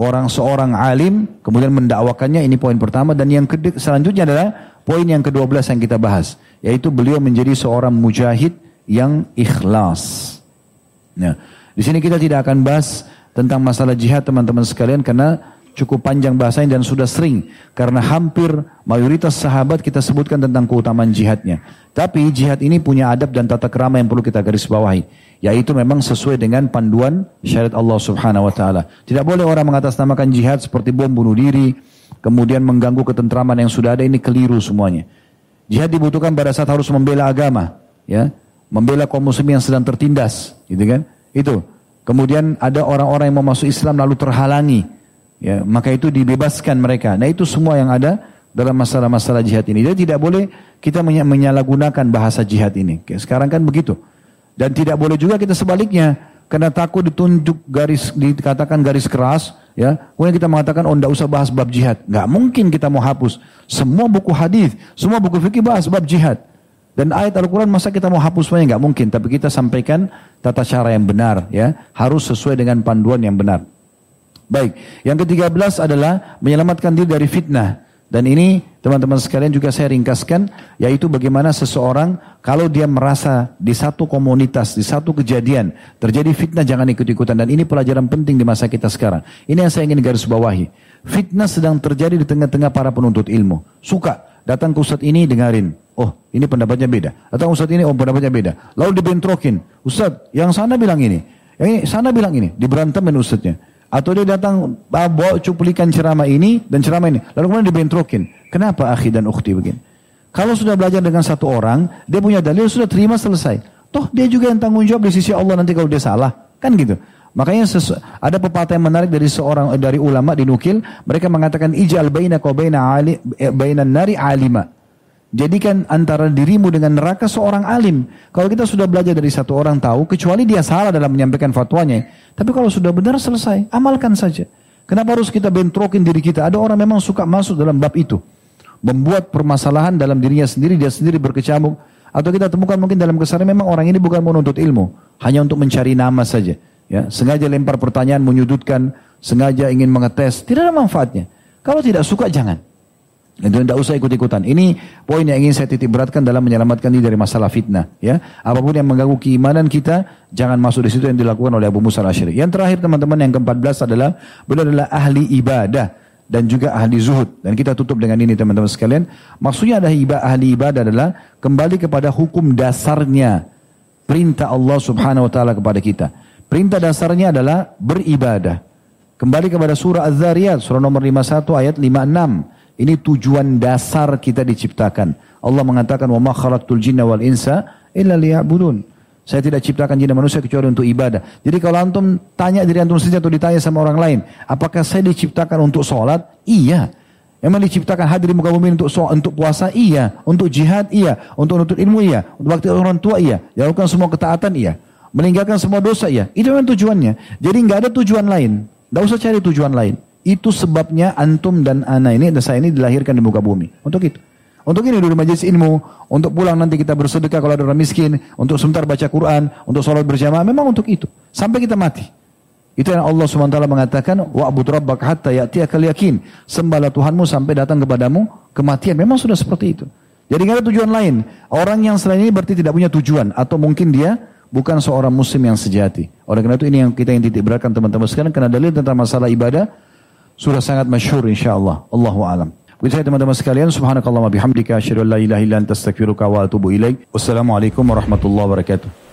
orang seorang alim, kemudian mendakwakannya, ini poin pertama. Dan yang selanjutnya adalah poin yang ke-12 yang kita bahas. Yaitu beliau menjadi seorang mujahid yang ikhlas. Nah, di sini kita tidak akan bahas tentang masalah jihad teman-teman sekalian karena cukup panjang bahasanya dan sudah sering karena hampir mayoritas sahabat kita sebutkan tentang keutamaan jihadnya. Tapi jihad ini punya adab dan tata kerama yang perlu kita garis bawahi, yaitu memang sesuai dengan panduan syariat Allah Subhanahu wa taala. Tidak boleh orang mengatasnamakan jihad seperti bom bunuh diri, kemudian mengganggu ketentraman yang sudah ada ini keliru semuanya. Jihad dibutuhkan pada saat harus membela agama, ya, membela kaum muslimin yang sedang tertindas, gitu kan? Itu. Kemudian ada orang-orang yang mau masuk Islam lalu terhalangi, Ya, maka itu dibebaskan mereka. Nah itu semua yang ada dalam masalah-masalah jihad ini. Jadi tidak boleh kita menyalahgunakan bahasa jihad ini. Sekarang kan begitu. Dan tidak boleh juga kita sebaliknya. Karena takut ditunjuk garis, dikatakan garis keras, ya. Kemudian kita mengatakan, oh usah bahas bab jihad. Nggak mungkin kita mau hapus. Semua buku hadis, semua buku fikih bahas bab jihad. Dan ayat Al-Quran masa kita mau hapus semuanya nggak mungkin. Tapi kita sampaikan tata cara yang benar, ya. Harus sesuai dengan panduan yang benar. Baik, yang ketiga belas adalah menyelamatkan diri dari fitnah. Dan ini teman-teman sekalian juga saya ringkaskan, yaitu bagaimana seseorang kalau dia merasa di satu komunitas, di satu kejadian, terjadi fitnah jangan ikut-ikutan. Dan ini pelajaran penting di masa kita sekarang. Ini yang saya ingin garis bawahi. Fitnah sedang terjadi di tengah-tengah para penuntut ilmu. Suka datang ke ustadz ini dengarin. Oh ini pendapatnya beda. Datang ustadz ini, oh pendapatnya beda. Lalu dibentrokin. Ustadz yang sana bilang ini. Yang ini sana bilang ini. Diberantemin ustadznya. Atau dia datang bawa cuplikan ceramah ini dan ceramah ini. Lalu kemudian dibentrokin. Kenapa akhi dan ukhti begini? Kalau sudah belajar dengan satu orang, dia punya dalil, sudah terima selesai. Toh dia juga yang tanggung jawab di sisi Allah nanti kalau dia salah. Kan gitu. Makanya ada pepatah yang menarik dari seorang dari ulama dinukil, mereka mengatakan ijal baina kau baina ali eh, baina nari alima. Jadikan antara dirimu dengan neraka seorang alim. Kalau kita sudah belajar dari satu orang tahu, kecuali dia salah dalam menyampaikan fatwanya. Tapi kalau sudah benar selesai, amalkan saja. Kenapa harus kita bentrokin diri kita? Ada orang memang suka masuk dalam bab itu. Membuat permasalahan dalam dirinya sendiri, dia sendiri berkecamuk. Atau kita temukan mungkin dalam kesalahan memang orang ini bukan menuntut ilmu. Hanya untuk mencari nama saja. Ya, sengaja lempar pertanyaan, menyudutkan, sengaja ingin mengetes. Tidak ada manfaatnya. Kalau tidak suka, jangan. Dan tidak usah ikut-ikutan. Ini poin yang ingin saya titik beratkan dalam menyelamatkan diri dari masalah fitnah. Ya, apa pun yang mengganggu keimanan kita, jangan masuk di situ yang dilakukan oleh Abu Musa al Yang terakhir teman-teman yang ke-14 adalah beliau adalah ahli ibadah dan juga ahli zuhud. Dan kita tutup dengan ini teman-teman sekalian. Maksudnya ada ibadah, ahli ibadah adalah kembali kepada hukum dasarnya perintah Allah Subhanahu wa taala kepada kita. Perintah dasarnya adalah beribadah. Kembali kepada surah Az-Zariyat, surah nomor 51 ayat 56. Ini tujuan dasar kita diciptakan. Allah mengatakan, "Wa ma khalaqtul jinna wal insa illa liya'budun." Saya tidak ciptakan jin dan manusia kecuali untuk ibadah. Jadi kalau antum tanya diri antum sendiri atau ditanya sama orang lain, apakah saya diciptakan untuk sholat? Iya. Emang diciptakan hadir di muka bumi untuk sholat, untuk puasa? Iya. Untuk jihad? Iya. Untuk nuntut ilmu? Iya. Untuk bakti orang tua? Iya. Lakukan semua ketaatan? Iya. Meninggalkan semua dosa? Iya. Itu memang tujuannya. Jadi nggak ada tujuan lain. Tidak usah cari tujuan lain. Itu sebabnya antum dan ana ini dan saya ini dilahirkan di muka bumi. Untuk itu. Untuk ini dulu majelis ilmu, untuk pulang nanti kita bersedekah kalau ada orang miskin, untuk sebentar baca Quran, untuk sholat berjamaah, memang untuk itu. Sampai kita mati. Itu yang Allah SWT mengatakan, wa'bud rabbak hatta ya'tiyakal yakin. Sembahlah Tuhanmu sampai datang kepadamu kematian. Memang sudah seperti itu. Jadi nggak ada tujuan lain. Orang yang selain ini berarti tidak punya tujuan. Atau mungkin dia bukan seorang muslim yang sejati. Oleh karena itu ini yang kita yang titik beratkan teman-teman sekarang. Karena dalil tentang masalah ibadah sudah sangat masyhur insyaAllah. Allahu alam. Begitu teman-teman sekalian, bihamdika, asyhadu an la wa atubu ilaik. Wassalamualaikum warahmatullahi wabarakatuh.